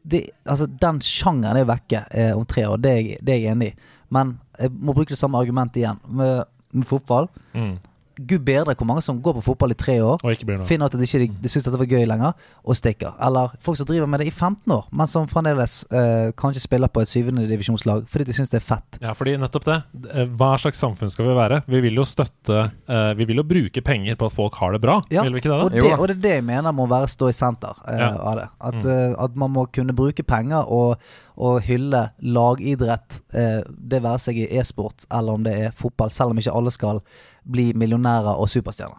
det, altså, den sjangeren er vekke eh, om tre år, det er, det er jeg enig i. Men jeg må bruke det samme argumentet igjen. Med, med fotball Mm. Gud bedre hvor mange som går på fotball i tre år, Og ikke finner ut at de ikke de, de syns dette var gøy lenger, og stikker. Eller folk som driver med det i 15 år, men som fremdeles eh, kanskje spiller på et syvende divisjonslag fordi de syns det er fett. Ja, fordi nettopp det. Eh, Hva slags samfunn skal vi være? Vi vil jo støtte eh, Vi vil jo bruke penger på at folk har det bra, Ja, vil vi ikke det? og, da? det, og det er det jeg mener må være stå i senter eh, Ja. av det. At, Mm. eh, at man må kunne bruke penger og, og hylle lagidrett, eh, det være seg i e-sport eller om det er fotball, selv om ikke alle skal bli millionærer og superstjerner.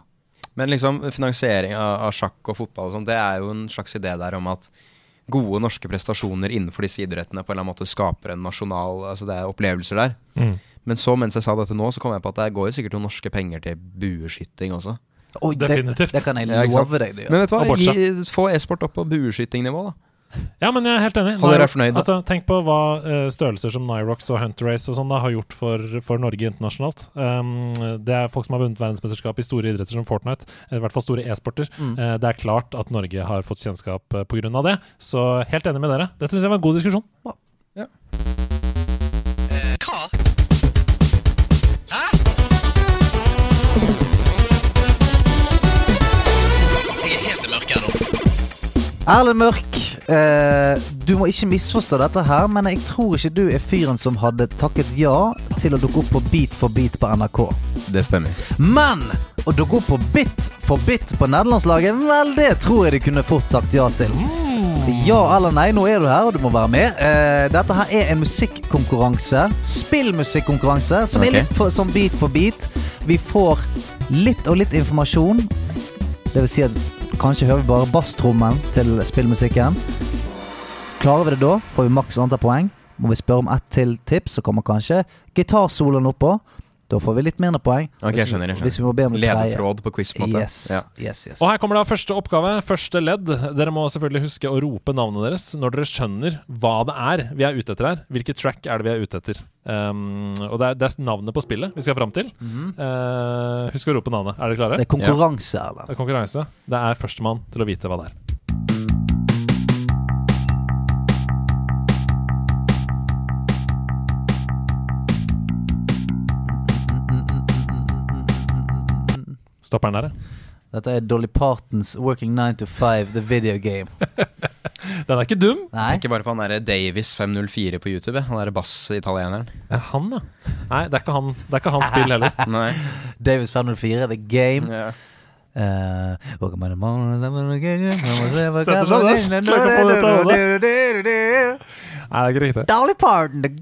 Men liksom finansiering av, av sjakk og fotball og sånt, det er jo en slags idé der om at gode norske prestasjoner innenfor disse idrettene på en eller annen måte skaper en nasjonal Altså det er opplevelser der. Mm. Men så, mens jeg sa dette nå, så kom jeg på at det går jo sikkert noen norske penger til bueskyting også. Oi, det- Definitivt. det kan jeg love deg det ja. Men vet du hva. Gi, få e-sport opp på bueskytingnivå, da. Ja, men jeg er helt enig. Hadde dere fornøyd, da? Altså, tenk på hva uh, størrelser som Nyrox og Hunter Race og sånn da har gjort for, for Norge internasjonalt. Um, det er folk som har vunnet verdensmesterskap i store idretter som Fortnite, i hvert fall store e-sporter. Mm. Uh, det er klart at Norge har fått kjennskap uh, pga. det, så helt enig med dere. Dette syns jeg var en god diskusjon. Ja. er Erlend Mørk, eh, du må ikke misforstå dette her, men jeg tror ikke du er fyren som hadde takket ja til å dukke opp på Beat for beat på NRK. Det stemmer. Men å dukke opp på Bit for bit på nederlandslaget, vel, det tror jeg de kunne fort sagt ja til. Ja eller nei, nå er du her, og du må være med. Eh, dette her er en musikkonkurranse. Spillmusikkonkurranse, som okay. er litt for, som Beat for beat. Vi får litt og litt informasjon. Det vil si at kanskje hører vi bare basstrommen til spillmusikken. Klarer vi det da, får vi maks antall poeng. Må vi spørre om ett til tips, så kommer kanskje gitarsoloen oppå. Da får vi litt mindre poeng. Ok, Hvis jeg skjønner. jeg Hvis vi må be om skjønner. Ledetråd på quiz, på. Yes, Ja. yes, yes. Og her kommer da første oppgave, første ledd. Dere må selvfølgelig huske å rope navnet deres når dere skjønner hva det er vi er ute etter her. Hvilket track er det vi er ute etter? Um, og det er, det er navnet på spillet vi skal fram til. Mhm. Uh, husk å rope navnet. Er dere klare? Det er konkurranse, Erlend. Det er konkurranse. Det er førstemann til å vite hva det er. Stopper den der, ja. Dette er Dolly Partons 'Working 9 to 5', the video game. Den er ikke dum. Nei. Tenker bare på han derre Davis504 på YouTube. Han derre bass-italieneren. Ja, han, ja. Nei, det er ikke han Det er ikke hans spill heller. Nei. Davis 504, The Game. Ja. Eh, welcome to the morning, Setter seg der. Klarer ikke å få det til å holde. Nei, det er ikke riktig. Dolly Parton. The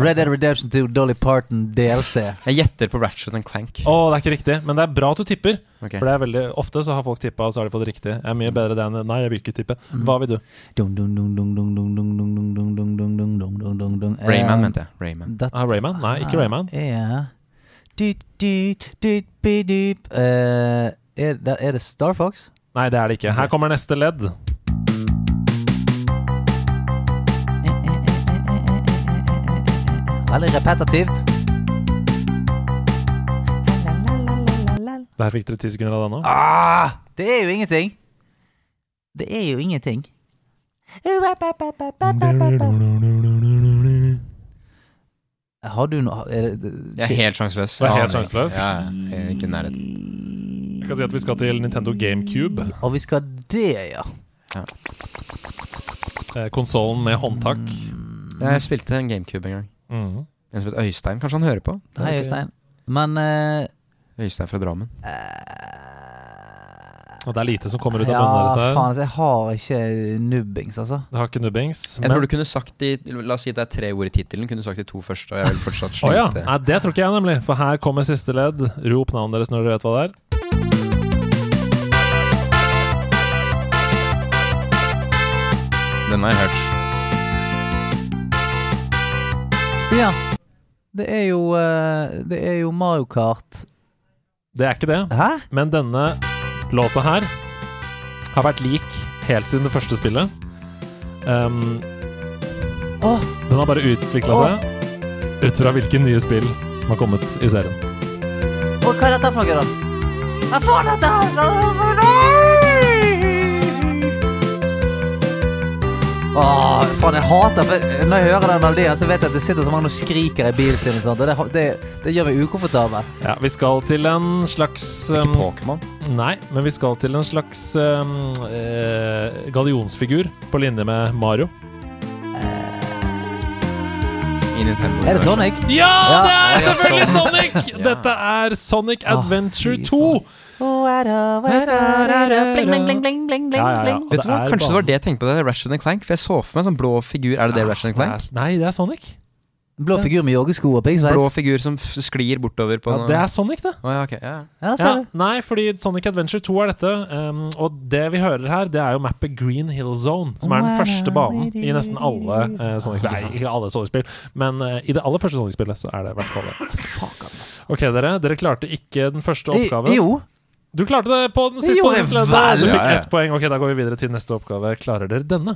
Red Dead Redemption 2 Dolly Parton DLC. Jeg gjetter på Ratchet and Clank. Å, det er ikke riktig, men det er bra at du tipper. Okay. For det er veldig ofte så har folk tippa, og så har de fått det riktig. Jeg er mye bedre det enn Nei, jeg vil ikke tippe. Hva vil du? Rayman, mente jeg. Rayman. That, ah, Rayman? Nei, ikke Rayman. Uh, yeah. Uh, er, er det Star Fox? Nei, det er det ikke. Her kommer neste ledd. Veldig repetitivt. Der fikk dere ti sekunder av den nå. Ah, det er jo ingenting. Det er jo ingenting. Har du noe er det, Jeg er helt sjanseløs. Du er helt sjanseløs? Ja, ja. Jeg er ikke i nærheten. Jeg kan si at vi skal til Nintendo GameCube. Og vi skal det, ja. Eh, Konsollen med håndtak. Jeg spilte en GameCube en gang. Mhm. En som heter Øystein. Kanskje han hører på? Hei, Øystein. Men uh, Øystein fra Drammen. Og det er lite som kommer ut av Ja, munnen deres her. faen, altså, jeg har ikke nubbings, altså. Det har ikke nubbings. Jeg tror du kunne sagt de La oss si det er tre ord i tittelen. Kunne du sagt de to første, og jeg vil fortsatt Å ja. Nei, det tror ikke jeg, nemlig. For her kommer siste ledd. Rop navnet deres når dere vet hva det er. Den har jeg hørt. Stian, det er jo eh, Det er jo Mario Kart. Det er ikke det. Hæ? Men denne låta her har vært lik helt siden det første spillet. Um, oh. Den har bare utvikla oh. seg ut fra hvilke nye spill som har kommet i serien. Og hva er dette for noe, da? Jeg får dette dette? Åh, faen, jeg hater for Når jeg hører den melodien, så vet jeg at det sitter så mange og skriker i bilen sin. Og sånt, og det, det, det gjør meg ukomfortabel. Ja, vi skal til en slags Ikke um, Pokémon. Nei, men vi skal til en slags um, uh, gallionsfigur på linje med Mario. Uh, Er det Sonic? Ja, det er Ja, selvfølgelig. Sonic! [LAUGHS] Dette er Sonic Ah, Adventure fy 2. Vet du hva? Kanskje det var det jeg tenkte på. det Ratchet Clank For jeg så for meg en sånn blå figur. Er det det Ratchet Clank? Nei, det er Sonic. Blå figur med joggesko og piggsveis. Blå figur som sklir bortover på Ja, det er Sonic, det. Oh, ja, okay. Ja, Ja, nei, fordi Sonic Adventure 2 er dette. Um, og det vi hører her, det er jo mappet Green Hill Zone, som er den første banen i nesten alle uh, Sonic-spill. Nei, ikke alle Sonic-spill, men uh, i det aller første Sonic-spillet så er det i hvert fall det. Ok, dere. Dere klarte ikke den første oppgaven. I, Jo. Du klarte det på den siste jeg Du fikk ett poeng. Ok, da går vi videre til neste oppgave. Klarer dere denne?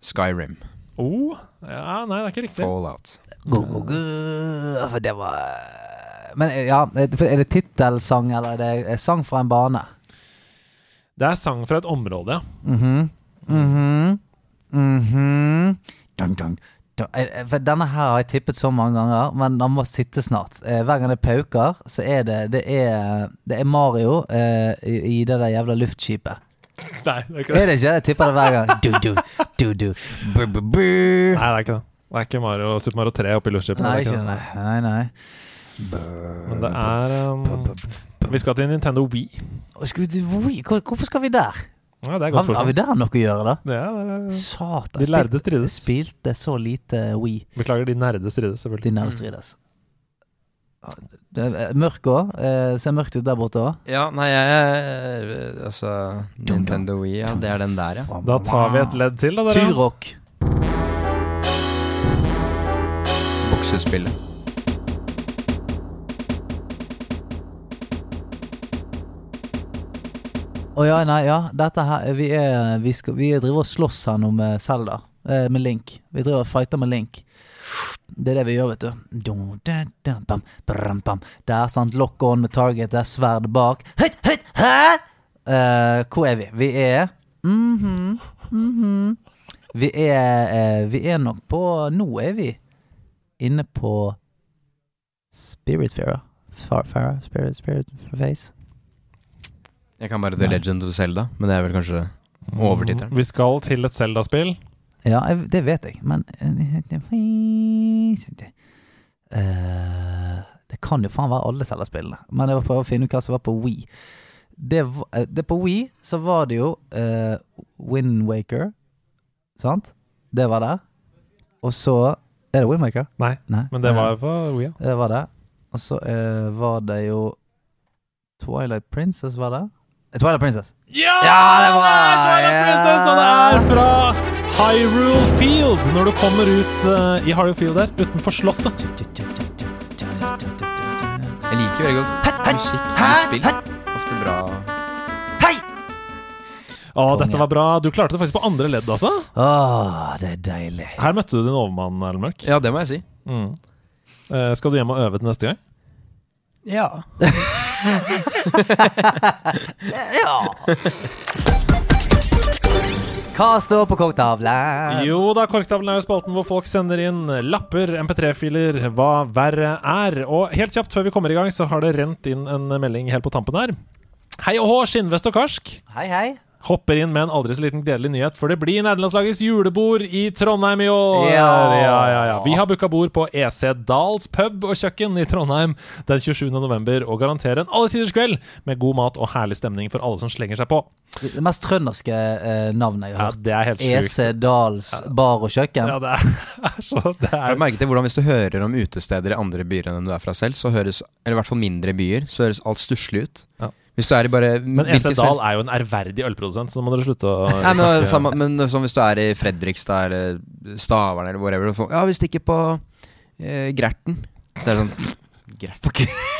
Skyrim. Oh, ja, nei, det er ikke riktig. Fallout. Go, go, go. Det var Men ja, er det tittelsang, eller er det sang fra en bane? Det er sang fra et område, ja. Mhm. Mm -hmm. Dun, dun, dun. Eh, eh, denne her har jeg tippet så mange ganger, men den må sitte snart. Eh, Hver gang det pauker, så er det Det er, det er Mario eh, i, det der jævla luftskipet. Nei, det er ikke Er det ikke? Jeg tipper det hver gang. Du, du, du, du. Bu, bu, bu. Nei, det er ikke det. Det er ikke Mario, Super Mario 3 oppi luftskipet. Nei, ikke det. Nei, nei. Men det er um, Vi skal til Nintendo Wii. Skal vi til Wii? Hvorfor skal vi der? Ja, det er et Har, godt har vi der noe å gjøre, da? Ja, det er, Satan. de lærde strides. Spilte så lite Wii. Beklager, de nerde strides, selvfølgelig. De nerde strides. Det er eh, mørk òg. Eh, ser mørkt ut der borte òg. Ja, nei, jeg Altså Nintendo Wii, ja. Det er den der, ja. Da tar vi et ledd til, da, dere. Turok. Boksespillet. Å ja, nei, ja. Dette her Vi, er, vi, skal, vi driver og slåss her nå med Zelda. Eh, med Link. Vi driver og fighter med Link. Det er det vi gjør, vet du. Det er sant, lock on med target, det er sverd bak. Høyt, høyt, hæ? Eh, hvor er vi? Vi er mhm, mhm. Vi er eh, Vi er nok på Nå er vi inne på Spiritfarer. Far, Farer, Spirit, Spirit Face. Jeg kan bare The Nei. Legend of Zelda, men det er vel kanskje overtittelen. Vi skal til et Zelda-spill. Ja, jeg, det vet jeg, men uh, Det kan jo faen være alle Zelda-spillene. Men jeg var prøve å finne ut hva som var på Wii. Det, eh, det På Wii så var det jo uh, Wind Waker, sant? Det var der. Og så Er det Wind Waker? Nei, Nei. men det var var på Wii. ja. Det var det. Og så uh, var det jo Twilight Princess, var det? Eh, Twilight Princess. Ja, det var- Twilight. Princess, og det er fra Hyrule Field. Når du kommer ut eh, i Hyrule Field der, utenfor slottet. Jeg liker veldig godt musikk i spill. Ofte bra Hei! Å, dette var bra. Du klarte det faktisk på andre ledd, altså. Åh, det er deilig. Her møtte du din overmann, Erlend Mørk. Ja, det må jeg si. Mm. Eh, skal du hjem og øve til neste gang? Ja. [LAUGHS] [LAUGHS] Hva står på korktavlen? Jo da, Korktavlen er jo spalten hvor folk sender inn lapper, MP3-filer, hva verre er. Og helt kjapt før vi kommer i gang, så har det rent inn en melding helt på tampen her. Hei og hå, skinnvest og karsk. Hei, hei. Hopper inn med en aldri så liten gledelig nyhet, for det blir nederlandslagets julebord i Trondheim i år! Ja. ja, ja, ja. Vi har booka bord på EC Dals pub og kjøkken i Trondheim den 27. november og garanterer en alle tiders kveld med god mat og herlig stemning for alle som slenger seg på. Det mest trønderske eh, navnet jeg har Ja, hørt. det er helt sjukt. EC Dals bar og kjøkken. Ja, det er [LAUGHS] så Det Har er du merket det hvordan Hvis du hører om utesteder i andre byer enn du er fra selv, så høres Eller i hvert fall mindre byer, så høres alt stusslig ut. Ja. Hvis du er i bare Men EC Dahl er jo en ærverdig ølprodusent, så nå må dere slutte å Nei, men, samme, men sånn hvis du er i Fredrikstad eller Stavern eller whatever så, Ja, vi stikker på eh, Gjerten. Så er det sånn Gjerten. [LAUGHS]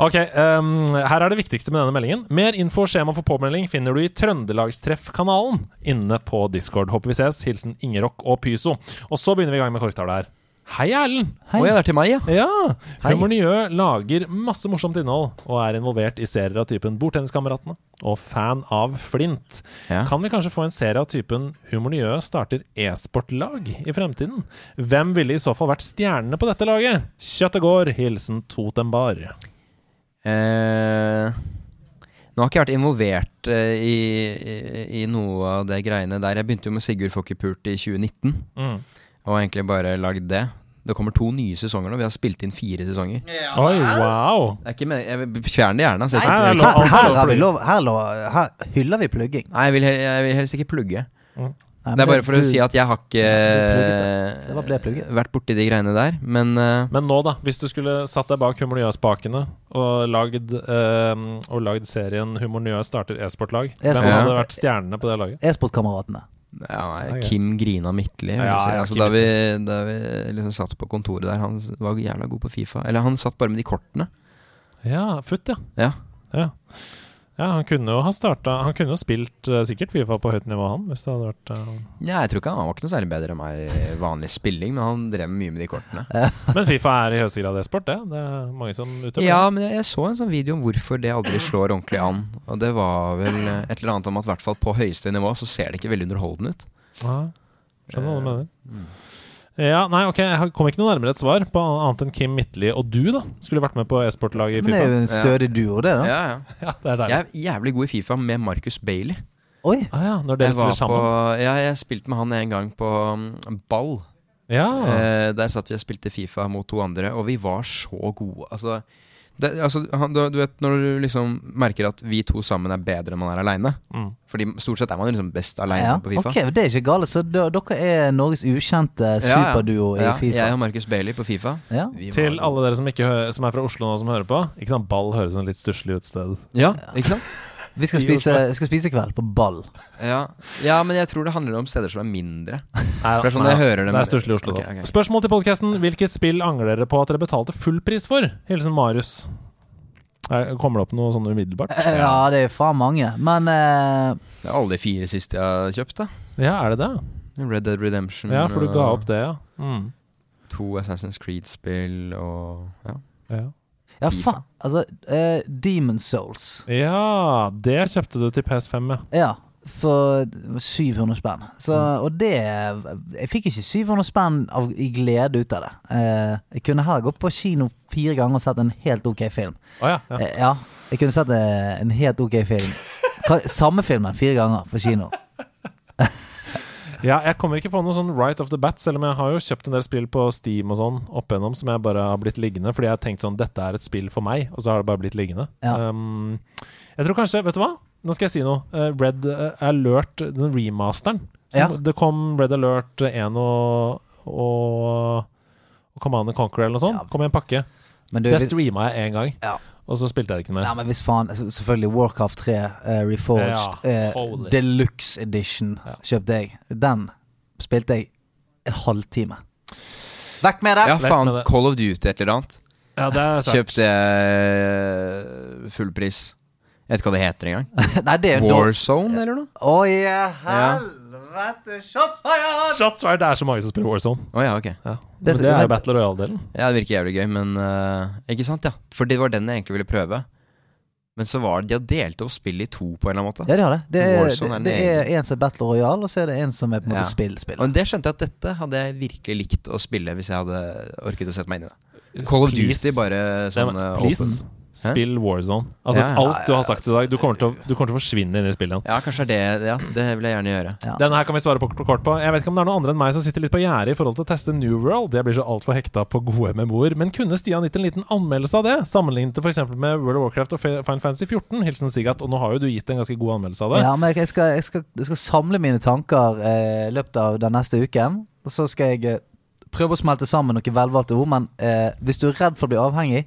Ok, um, her er det viktigste med denne meldingen. Mer info og skjema for påmelding finner du i Trøndelagstreff-kanalen inne på Discord. Håper vi ses. Hilsen Ingerock og Pyso. Og så begynner vi i gang med korktavla her. Hei, Erlend! Hei. Ja, det er til meg, ja. Ja! Humor Nye lager masse morsomt innhold og er involvert i serier av typen Bordtenniskameratene og fan av Flint. Ja. Kan vi kanskje få en serie av typen Humor Nye starter e-sportlag i fremtiden? Hvem ville i så fall vært stjernene på dette laget? Kjøttet går. Hilsen Totembar. Eh, nå har ikke jeg vært involvert eh, i, i, i noe av det greiene der. Jeg begynte jo med Sigurd Fokkepult i 2019, Mm. Og egentlig bare lagd det. Det kommer to nye sesonger nå. Vi har spilt inn fire sesonger. Oi, wow! Det er ikke med, jeg vil Fjern det gjerne. Nei. Her, her, har vi plugge. lov, her, lov, her hyller vi plugging. Nei, jeg vil, jeg vil helst ikke plugge. Nei, Det er bare for å si at jeg har ikke plugget Det var ble plugget. vært borti de greiene der. Men uh, Men nå, da. Hvis du skulle satt deg bak Humor Njø-spakene og lagd, ehm, og lagd serien Humor Njø starter e-sportlag, hvem hadde vært stjernene på det laget? E-sportkameratene. Ja, nei, Kim Grina Midtli. Ja, si. ja, altså, da, vi, da vi liksom satt på kontoret der, han var jævla god på Fifa. Eller han satt bare med de kortene. Ja, Futt, ja. Ja. ja. Ja, han kunne jo ha starta Han kunne jo spilt uh, sikkert Fifa på høyt nivå, han, hvis det hadde vært uh... Ja, jeg tror ikke han, han var ikke noe særlig bedre enn meg i vanlig spilling, men han drev mye med de kortene. [LAUGHS] Men Fifa er i høyeste grad e-sport, det. Det er mange som utøver Ja, men jeg, jeg så en sånn video om hvorfor det aldri slår ordentlig an. Og det var vel eh, et eller annet om at i hvert fall på høyeste nivå så ser det ikke veldig underholdende ut. Ja, skjønner hva du mener. Ja, nei, ok, jeg kom ikke noe nærmere et svar på annet enn Kim Midtli og du, da. Skulle vært med på e-sportlaget i Fifa. Men det er jo en stødig duo, det, da. Ja, ja. Ja, det er deilig. Jeg er jævlig god i Fifa med Marcus Bailey. Oi! Ah, ja, når dere Jeg spiller sammen. på, ja, jeg spilte med han en gang på um, ball. Ja. Eh, der satt vi og spilte Fifa mot to andre, og vi var så gode. Altså, det, altså han, du, du vet når du liksom merker at vi to sammen er bedre enn man er aleine. Mm. Fordi stort sett er man liksom best aleine Ja, på Fifa. ok, Det er ikke galt. Så dere er Norges ukjente Ja, ja. superduo i Ja, Fifa? Jeg og Marcus Bailey på Fifa. Ja. Til alle dere som, ikke hø som er fra Oslo nå, som hører på. Ikke sant, Ball høres som litt stusslig ut sted. Ja, ikke sant? [LAUGHS] Vi skal spise, skal spise i kveld, på ball. Ja. ja, men jeg tror det handler om steder som er mindre. Nei, For det er sånn jeg hører det, Det er stusslig i Oslo, Ok, da. ok. Spørsmål til podkasten. Hvilket spill angrer dere på at dere betalte full pris for? Hilsen Marius. Er- Kommer det opp noe sånn umiddelbart? Eh, Ja, det er faen mange. Men eh, Det er alle de fire siste jeg har kjøpt, da. Ja, er det det? Red Dead Redemption Ja, for du ga opp det, ja. Mm. to Assassin's Creed-spill og ja. ja. Ja, faen. Altså, uh, Demon Souls. Ja, det kjøpte du til PS5, ja. Ja, for 700 spenn. Så, Mm. og det Jeg fikk ikke 700 spenn av, i glede ut av det. Eh, jeg kunne heller gått på kino fire ganger og sett en helt ok film. Oh, ja. ja. Eh, ja, jeg kunne sett en helt ok film. Samme filmen fire ganger på kino. [LAUGHS] Ja, jeg kommer ikke på noe sånn right off the bat, selv om jeg har jo kjøpt en del spill på Steam og sånn opp igjennom som jeg bare har blitt liggende, fordi jeg har tenkt sånn Dette er et spill for meg, og så har det bare blitt liggende. Ja. Um, jeg tror kanskje Vet du hva? Nå skal jeg si noe. Uh, Red Alert, den remasteren. Ja. Det kom Red Alert 1 og, og, og Command and Conquer eller noe sånt. Ja. Kom i en pakke. Men du, Det streama jeg én gang, Ja. Og så spilte jeg det ikke mer. nei, men hvis faen altså, Selvfølgelig Warcraft 3 uh, Reforged Ja, uh. Deluxe Edition Ja. kjøpte jeg. Den spilte jeg en halvtime. Vekk med det! Ja, faen. det. Call of Duty et eller annet. Ja, det er sant. Kjøpte uh, eh, full pris. vet ikke hva det heter engang. [LAUGHS] Warzone, eller noe? Å ja, helvete! Shots fired! Shots fired, det er så mange som spiller Warzone. Oh, ja, ok. Ja. Men det, det er jo Battle Royale-delen. Ja, det virker jævlig gøy, men uh, Ikke sant, ja. For det var den jeg egentlig ville prøve. Men så var det De har delt opp spillet i to på en eller annen måte. Ja, de har det. Det er, Warzone det, det er en som er Battle Royale, og så er det en som er på en måte Ja. spill. spill. Og det skjønte jeg at dette hadde jeg virkelig likt å spille hvis jeg hadde orket å sette meg inn i det. Call of Duty bare sånn eh, Please, åpen. Spill Warzone. Altså Ja, ja. alt du har sagt i dag. Du kommer til å, du kommer til å forsvinne inn i spillet igjen. Ja, kanskje det det. Ja, det vil jeg gjerne gjøre. Ja. Denne her kan vi svare på kort på. Jeg vet ikke om det er noen andre enn meg som sitter litt på gjerdet i forhold til å teste New World. Jeg blir så altfor hekta på gode memoer. Men kunne Stian gitt en liten anmeldelse av det? Sammenlignet f.eks. med World of Warcraft og Fi- Final Fantasy 14? Hilsen Sigat. Og nå har jo du gitt en ganske god anmeldelse av det. Ja, men jeg skal, jeg skal, jeg skal samle mine tanker eh, løpet av den neste uken. Og så skal jeg eh, prøve å smelte sammen noen velvalgte ord. Men eh, hvis du er redd for å bli avhengig,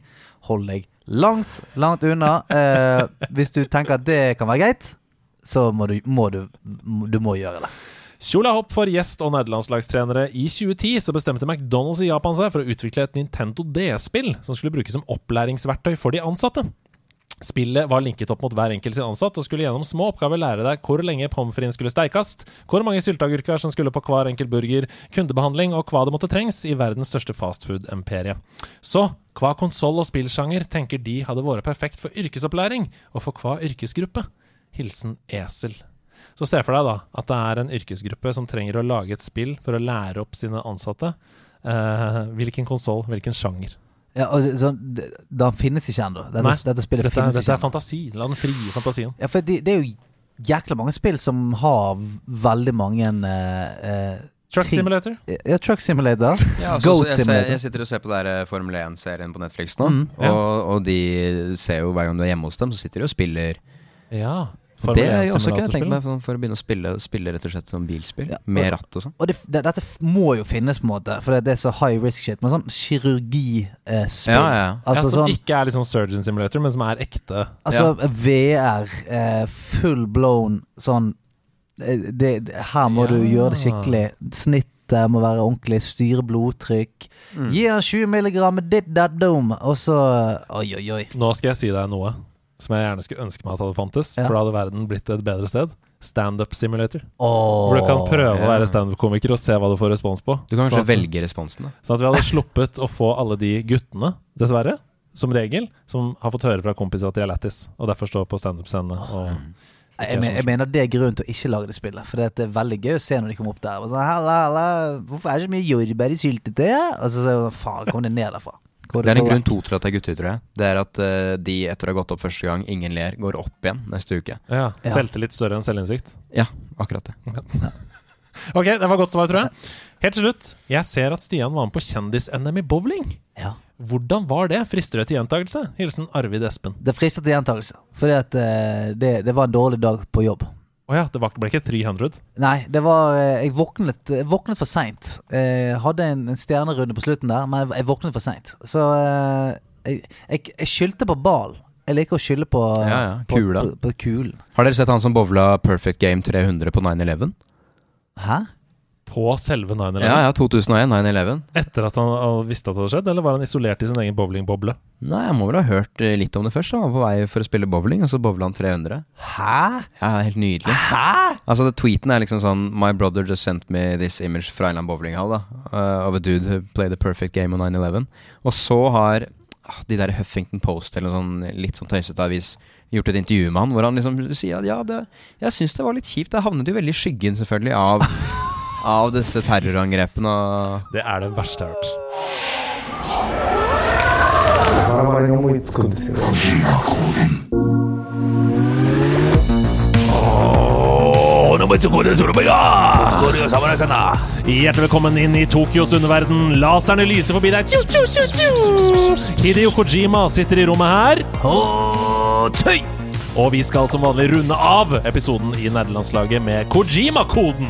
hold deg langt, langt unna. Eh, hvis du tenker at det kan være greit, så må du, må du, du må gjøre det. Kjola hopp for gjest- og nederlandslagstrenere. I 2010 så bestemte McDonald's i Japan seg for å utvikle et Nintendo DS-spill som skulle brukes som opplæringsverktøy for de ansatte. Spillet var linket opp mot hver enkelt sin ansatt og skulle gjennom små oppgaver lære deg hvor lenge pommes fritesen skulle steikes, hvor mange sylteagurker som skulle på hver enkelt burger, kundebehandling og hva det måtte trengs i verdens største fastfood-imperie. Så hva konsoll og spillsjanger tenker de hadde vært perfekt for yrkesopplæring, og for hva yrkesgruppe? Hilsen Esel. Så se for deg da at det er en yrkesgruppe som trenger å lage et spill for å lære opp sine ansatte. Eh, hvilken konsoll, hvilken sjanger. Ja, og så, det- Den finnes ikke ennå. Dette, dette spillet dette, er- finnes dette ikke er ennå. fantasi. La den frie fantasien. Ja, for det, det er jo jækla mange spill som har veldig mange uh, eh, Truck ting- Simulator. Ja, Truck Simulator. Ja, altså, Goat jeg, ser, Simulator. jeg sitter og ser på det der, eh, Formel 1-serien på Netflix nå. Mm, ja. og, og de ser jo hver gang du er hjemme hos dem, så sitter de og spiller. Ja. Og det er også kan jeg tenke meg for, for å begynne å spille, spille rett og slett sånn bilspill. Ja, med ratt og sånn. Og det, det, dette må jo finnes, på en måte, for det, det er så high risk shit. Men sånn kirurgispill Ja, ja, ja. Altså ja, som sånn ikke er liksom Surgeon Simulator, men som er ekte. Altså VR, eh, full blown sånn eh, det, det, Her må du gjøre det skikkelig. Snittet må være ordentlig. Styre blodtrykk. Mm. Gi han 20 milligram Did ditt that dome, og så Oi, oi, oi. Nå skal jeg si deg noe som jeg gjerne skulle ønske meg at hadde fantes, Ja. for da hadde verden blitt et bedre sted. Standup Simulator. Oh, Hvor du kan prøve å ja. være standup-komiker og se hva du får respons på. Du kan Sånn kanskje at- velge responsen, da. Sånn at vi hadde sluppet å få alle de guttene, dessverre, som regel, som har fått høre fra kompiser at de er lættis, og derfor står på standup-scenene. og Jeg, jeg, men- jeg mener det er grunnen til å ikke lage det spillet. For det er veldig gøy å se når de kommer opp der. Og sånn, halla, halla, hvorfor er det så mye jordbær i syltetøyet? Og så sier hun faen, kom det ned derfra. Går Det er en grunn to til at det er gutter, tror jeg. Det er at uh, de etter å ha gått opp første gang, ingen ler, går opp igjen neste uke. Ja. Ja. Selvtillit større enn selvinnsikt. Ja, akkurat det. [LAUGHS] Ok, det var godt svar, tror jeg. Helt til slutt. Jeg ser at Stian var med på Kjendis-NM i bowling. Ja. Hvordan var det? Frister det til gjentakelse? Hilsen Arvid Espen. Det frister til gjentakelse. Fordi at eh, det, det var en dårlig dag på jobb. Å ja, det var, ble ikke 300? Nei, det var eh, Jeg våknet, jeg våknet for seint. Eh, hadde en, en stjernerunde på slutten der, men jeg våknet for seint. Så eh, jeg, jeg, jeg skyldte på ball. Jeg liker å skylde på, Ja, ja, på, på, på kulen. Har dere sett han som bowla Perfect Game 300 på 9-11? Hæ? På selve 9-11? Ja, ja, 2001, 9-11. Etter at han visste at det hadde skjedd, eller var han isolert i sin egen bowlingboble? Nei, jeg må vel ha hørt eh, litt om det først. Han var på vei for å spille bowling, og så bowla han 300. Hæ? Ja, helt nydelig. Hæ? Altså, det tweeten er liksom sånn My brother just sent me this image fra en eller annen bowlinghall, da. uh, of a dude who played the perfect game on 9-11. Og så har ah, de der Huffington Post eller noe sånn litt sånn tøysete avis gjort et intervju med han hvor han liksom sier at ja, det, jeg syns det var litt kjipt. Det havnet jo veldig i skyggen, selvfølgelig, av, av disse terrorangrepene og Det er det verste jeg har hørt. Hjertelig velkommen inn i Tokyos underverden. Laserne lyser forbi deg. Hideo Kojima sitter i rommet her. Og vi skal som vanlig runde av episoden i nederlandslaget med Kojima-koden.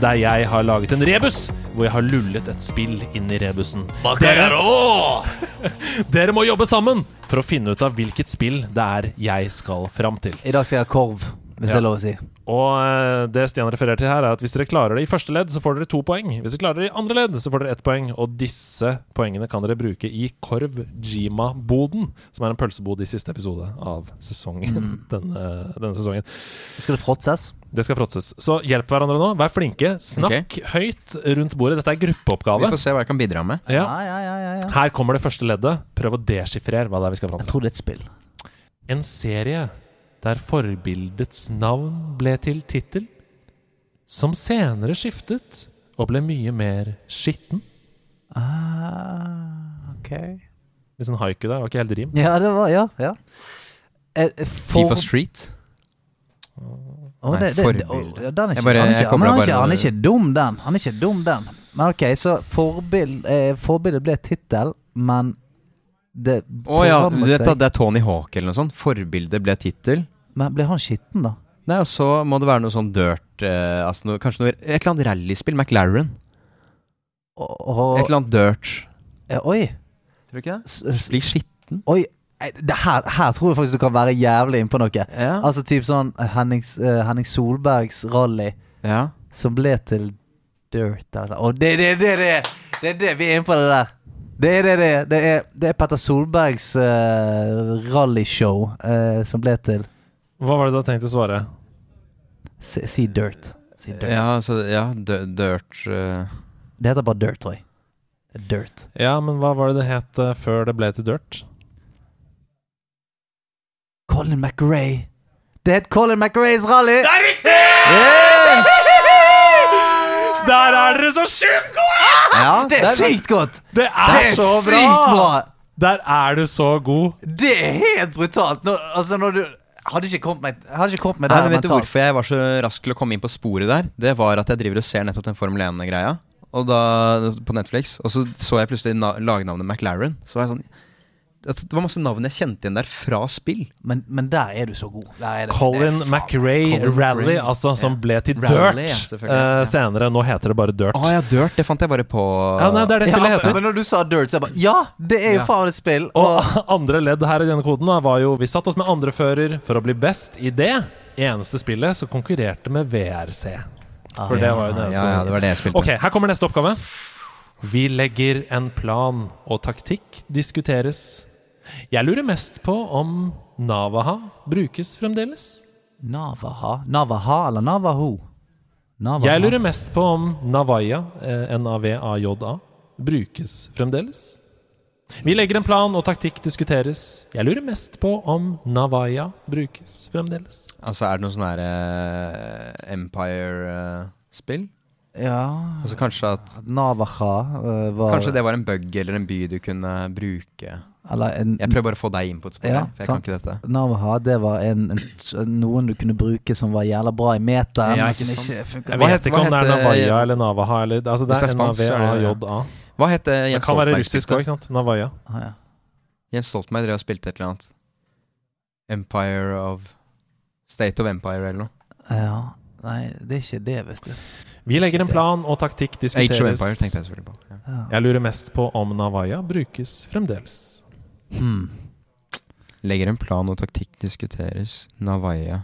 Der jeg har laget en rebus, hvor jeg har lullet et spill inn i rebusen. Dere, [LAUGHS] dere må jobbe sammen for å finne ut av hvilket spill det er jeg skal fram til. I dag skal jeg ha korv. Hvis Ja. det er lov å si. Og eh, det Stian refererer til her, er at hvis dere klarer det i første ledd, så får dere to poeng. Hvis dere klarer det i andre ledd, så får dere ett poeng. Og disse poengene kan dere bruke i Korv Jima-boden, som er en pølsebod i siste episode av sesongen. Mm. [LAUGHS] Denne, denne sesongen. Skal det fråtses? Det skal fråtses. Så hjelp hverandre nå. Vær flinke. Snakk høyt rundt bordet. Dette er gruppeoppgave. Vi får se hva jeg kan bidra med. Ja. Ja, ja, ja, ja, ja. Her kommer det første leddet. Prøv å deschiffrere hva det er vi skal fram Jeg tror det er et spill. En serie der forbildets navn ble til tittel, som senere skiftet og ble mye mer skitten. Ah, ok. Litt sånn haiku der, var ikke helt rim. Ja, det var Ja. ja. Eh, eh, for- Fifa Street. Oh, Nei, det, det, det, forbilde. å, den er ikke, bare- han, er ikke, han, er ikke, han er ikke dum, den. Han er ikke dum, den. Men ok, så forbild, eh, forbildet ble tittel, men det Å ja, du vet seg. det er Tony Hawk eller noe sånt. Forbildet ble tittel. Men ble han skitten, da? Nei, og så må det være noe sånn dirt eh, altså noe, Kanskje noe, et eller annet rallyspill. McLaren. Og, Et eller annet dirt. eh, oi. Tror du ikke det? Blir skitten. Oi. eh, Det her, her tror jeg faktisk du kan være jævlig innpå noe. Ja. Altså typ sånn Hennings, uh, Henning Solbergs rally ja. som ble til dirt eller Og det er det, det, det, det det vi er inne på det der. Det er det, det. Det er, det er Petter Solbergs uh, rallyshow uh, som ble til Hva var det du hadde tenkt å svare? Si, si dirt. Si dirt. Ja, altså, ja dirt uh. Det heter bare dirt, tror jeg. Dirt. Ja, men hva var det det het uh, før det ble til dirt? Colin McRae. Det het Colin McRaes rally! Det er riktig! Der er dere så sjukt gode! Ja, Det er sykt godt! Det er, Det er så bra! bra! Der er du så god. Det er helt brutalt! Når, altså, når du Hadde ikke kommet meg Hadde ikke kommet meg Nei, der men Vet du mentalt. hvorfor jeg var så rask til å komme inn på sporet der? Det var at jeg driver og ser nettopp den Formel 1-greia Og da, på Netflix. Og så så jeg plutselig na lagnavnet McLaren. Så var jeg sånn at Det var masse navn jeg kjente igjen der fra spill. Men, men der er du så god. Der er det, Colin McRae Rally, altså, som ble til Rally, Dirt eh, senere. Nå heter det bare Dirt. Å ja, Dirt. Det fant jeg bare på Ja, nei, det er det spillet Ja, heter. men når du sa dirt, så jeg bare Ja, det er jo Ja. faen et spill! Og [LAUGHS] andre ledd her i denne koden da, var jo Vi satte oss med andrefører for å bli best i det eneste spillet som konkurrerte med VRC. For det var jo det Ja, ja, det var det jeg spilte. Ok, her kommer neste oppgave. Vi legger en plan, og taktikk diskuteres. Jeg lurer mest på om Navaha brukes fremdeles. Navaha? Navaha eller Navaho? Navaha. Jeg lurer mest på om Navaya, eh, N-A-V-A-J-A, brukes fremdeles. Vi legger en plan, og taktikk diskuteres. Jeg lurer mest på om Navaya brukes fremdeles. Altså, er det noe sånn her uh, Empire-spill? Ja Altså kanskje at Navaha uh, var Kanskje det var en bug eller en by du kunne bruke en Jeg prøver bare å få deg inn på et spor, Ja, for jeg sant. kan ikke dette. Navaha, det var en, en, noen du kunne bruke som var jævla bra i meteren. Ja, ikke som ikke. Jeg vet ikke om det er Navaja Navaya eller Navaha. Eller, altså det er det er N-A-V-A-J-A. Hva het det Det kan være russisk òg, ikke sant? Navaya. Ah, ja. Jens Stoltenberg drev og spilte et eller annet. Empire of State of Empire eller noe. ja. Nei, det er ikke det, vet du. Vi legger en plan, og taktikk Age of Empire tenkte jeg selvfølgelig på. Ja. Ja. Jeg lurer mest på om Navaya brukes fremdeles. Hmm. Legger en plan og taktikk diskuteres. Navaya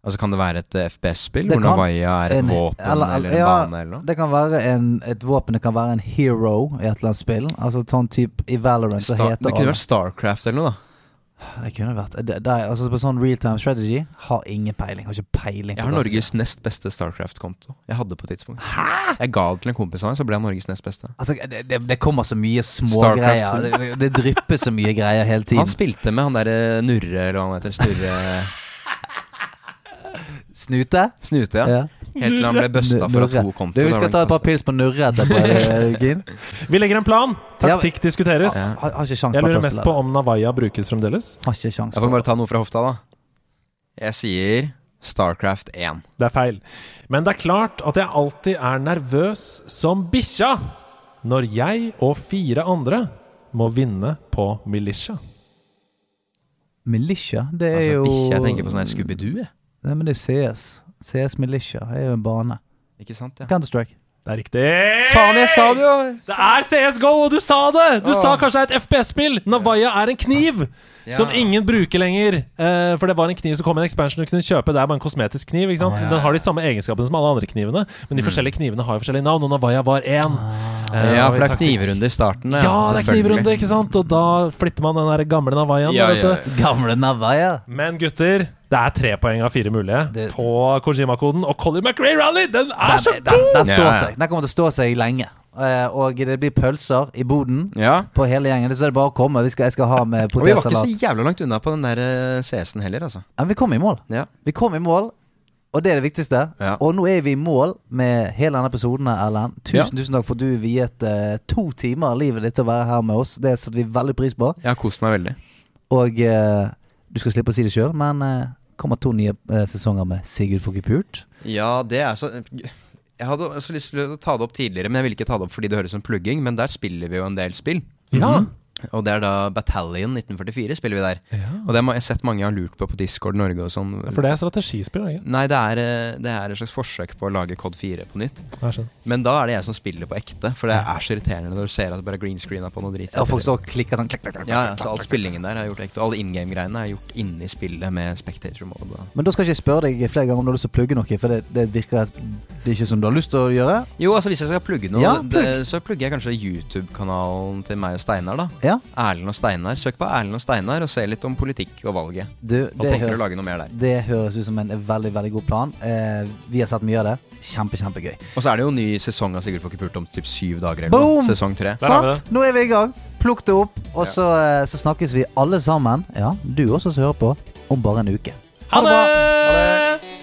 Altså Kan det være et eh, FPS-spill hvor Navaja er et en- våpen eller- eller, en ja, bane eller noe? Det kan være en, et våpen, det kan være en hero i et eller annet spill. Altså sånn type i Valorant Star heter det kunne vært Starcraft eller noe, da. Det kunne vært det, det, Altså På sånn real time strategy har ingen peiling. Har ikke peiling. Jeg har Norges nest beste Starcraft-konto. Jeg hadde på et tidspunkt. Hæ? Jeg ga det til en kompis av meg, så ble han Norges nest beste. Altså, det, det, det kommer så mye smågreier. 2. Det, det, det drypper så mye greier hele tiden. Han spilte med han derre Nurre, eller hva han heter. Snurre [LAUGHS] Snute? Snute, ja. Ja. Helt til han ble busta for at hun kom til. Du, vi skal ta et par pils på Nurre etterpå, [LAUGHS] Vi legger en plan. Taktikk diskuteres. Ja. Har, har ikke sjans Jeg lurer mest på om Navaya brukes fremdeles. Har ikke sjans Jeg får bare ta noe fra hofta, da. Jeg sier Starcraft 1. Det er feil. Men det er klart at jeg alltid er nervøs som bikkja når jeg og fire andre må vinne på Militia. Militia, det er Altså, jo Bikkja? jeg tenker på sånn Scooby-Doo, jeg. Nei, men det er CS. CS Militia er jo en bane. Ikke sant, ja. Counter-Strike. Det er riktig. Faen, jeg sa det jo! Det er CS GO, og du sa det! Du Åh. sa kanskje det er et FPS-spill. Navaya er en kniv Ja. Som ingen bruker lenger. Eh, for det var en kniv som kom i en expansion du kunne kjøpe. Det er bare en kosmetisk kniv. ikke sant? Oh, ja, Den har de samme egenskapene som alle andre knivene, men de forskjellige knivene har jo forskjellige navn, og Navaya var én. Eh, Ja, for det er knivrunde i starten. Ja, det er knivrunde, ikke sant? Og da flipper man den der gamle Navayaen. Ja, ja, ja. Gamle Navaya. Men gutter, det er tre poeng av fire mulige Det- på Kojima-koden. Og Colin McRae Rally, den er så Den, den, god! den står Ja, ja. seg. Den kommer til å stå seg lenge. Eh, og det blir pølser i boden Ja. på hele gjengen. Så er det bare å komme. Vi skal, jeg skal ha med Og vi var ikke så jævla langt unna på den der eh, CS-en heller, altså. Men vi kom i mål. Ja. Vi kom i mål, og det er det viktigste. Ja. Og nå er vi i mål med hele denne episoden, Erlend. Tusen, Ja. tusen takk for at du viet uh, to timer av livet ditt til å være her med oss. Det setter vi veldig pris på. Jeg har kost meg veldig. Og uh, du skal slippe å si det sjøl, men uh, kommer to nye sesonger med Sigurd Fokkepult. Ja, det er så Jeg hadde også lyst til å ta det opp tidligere, men jeg ville ikke ta det opp fordi det høres som plugging. Men der spiller vi jo en del spill. Ja. Og det er da Battalion 1944 spiller vi der. Ja. Og det har jeg sett mange har lurt på på Discord Norge og sånn. For det er strategispill, ikke Nei, det er, eh, det er et slags forsøk på å lage Cod 4 på nytt. Men da er det jeg som spiller på ekte, for det er så irriterende når du ser at det bare er green på noe drit. Og folk står og klikker sånn klik, klik, klik, Ja, ja, så all spillingen der er gjort ekte. Og alle in game-greiene er gjort inni spillet med spectator mode. Men da skal ikke jeg spørre deg flere ganger om du har lyst til å plugge noe, for det, det virker det er ikke som du har lyst til å gjøre. Jo, altså hvis jeg skal plugge noe, Ja, det, så plugger jeg kanskje YouTube-kanalen til meg og Steinar, da. Ja. Erlend og Steinar. Søk på Erlend og Steinar og se litt om politikk og valget. Du, Og det høres, å lage noe mer der. det høres ut som en veldig veldig god plan. Eh, vi har sett mye av det. Kjempe, kjempegøy. Og så er det jo ny sesong av Sigurd får ikke pult om typ syv dager. eller Boom! noe. Sesong tre. Sant? Nå er vi i gang. Plukk det opp, og Ja. så, eh, så snakkes vi alle sammen, ja, du også som hører på, om bare en uke. Ha det! Ha det!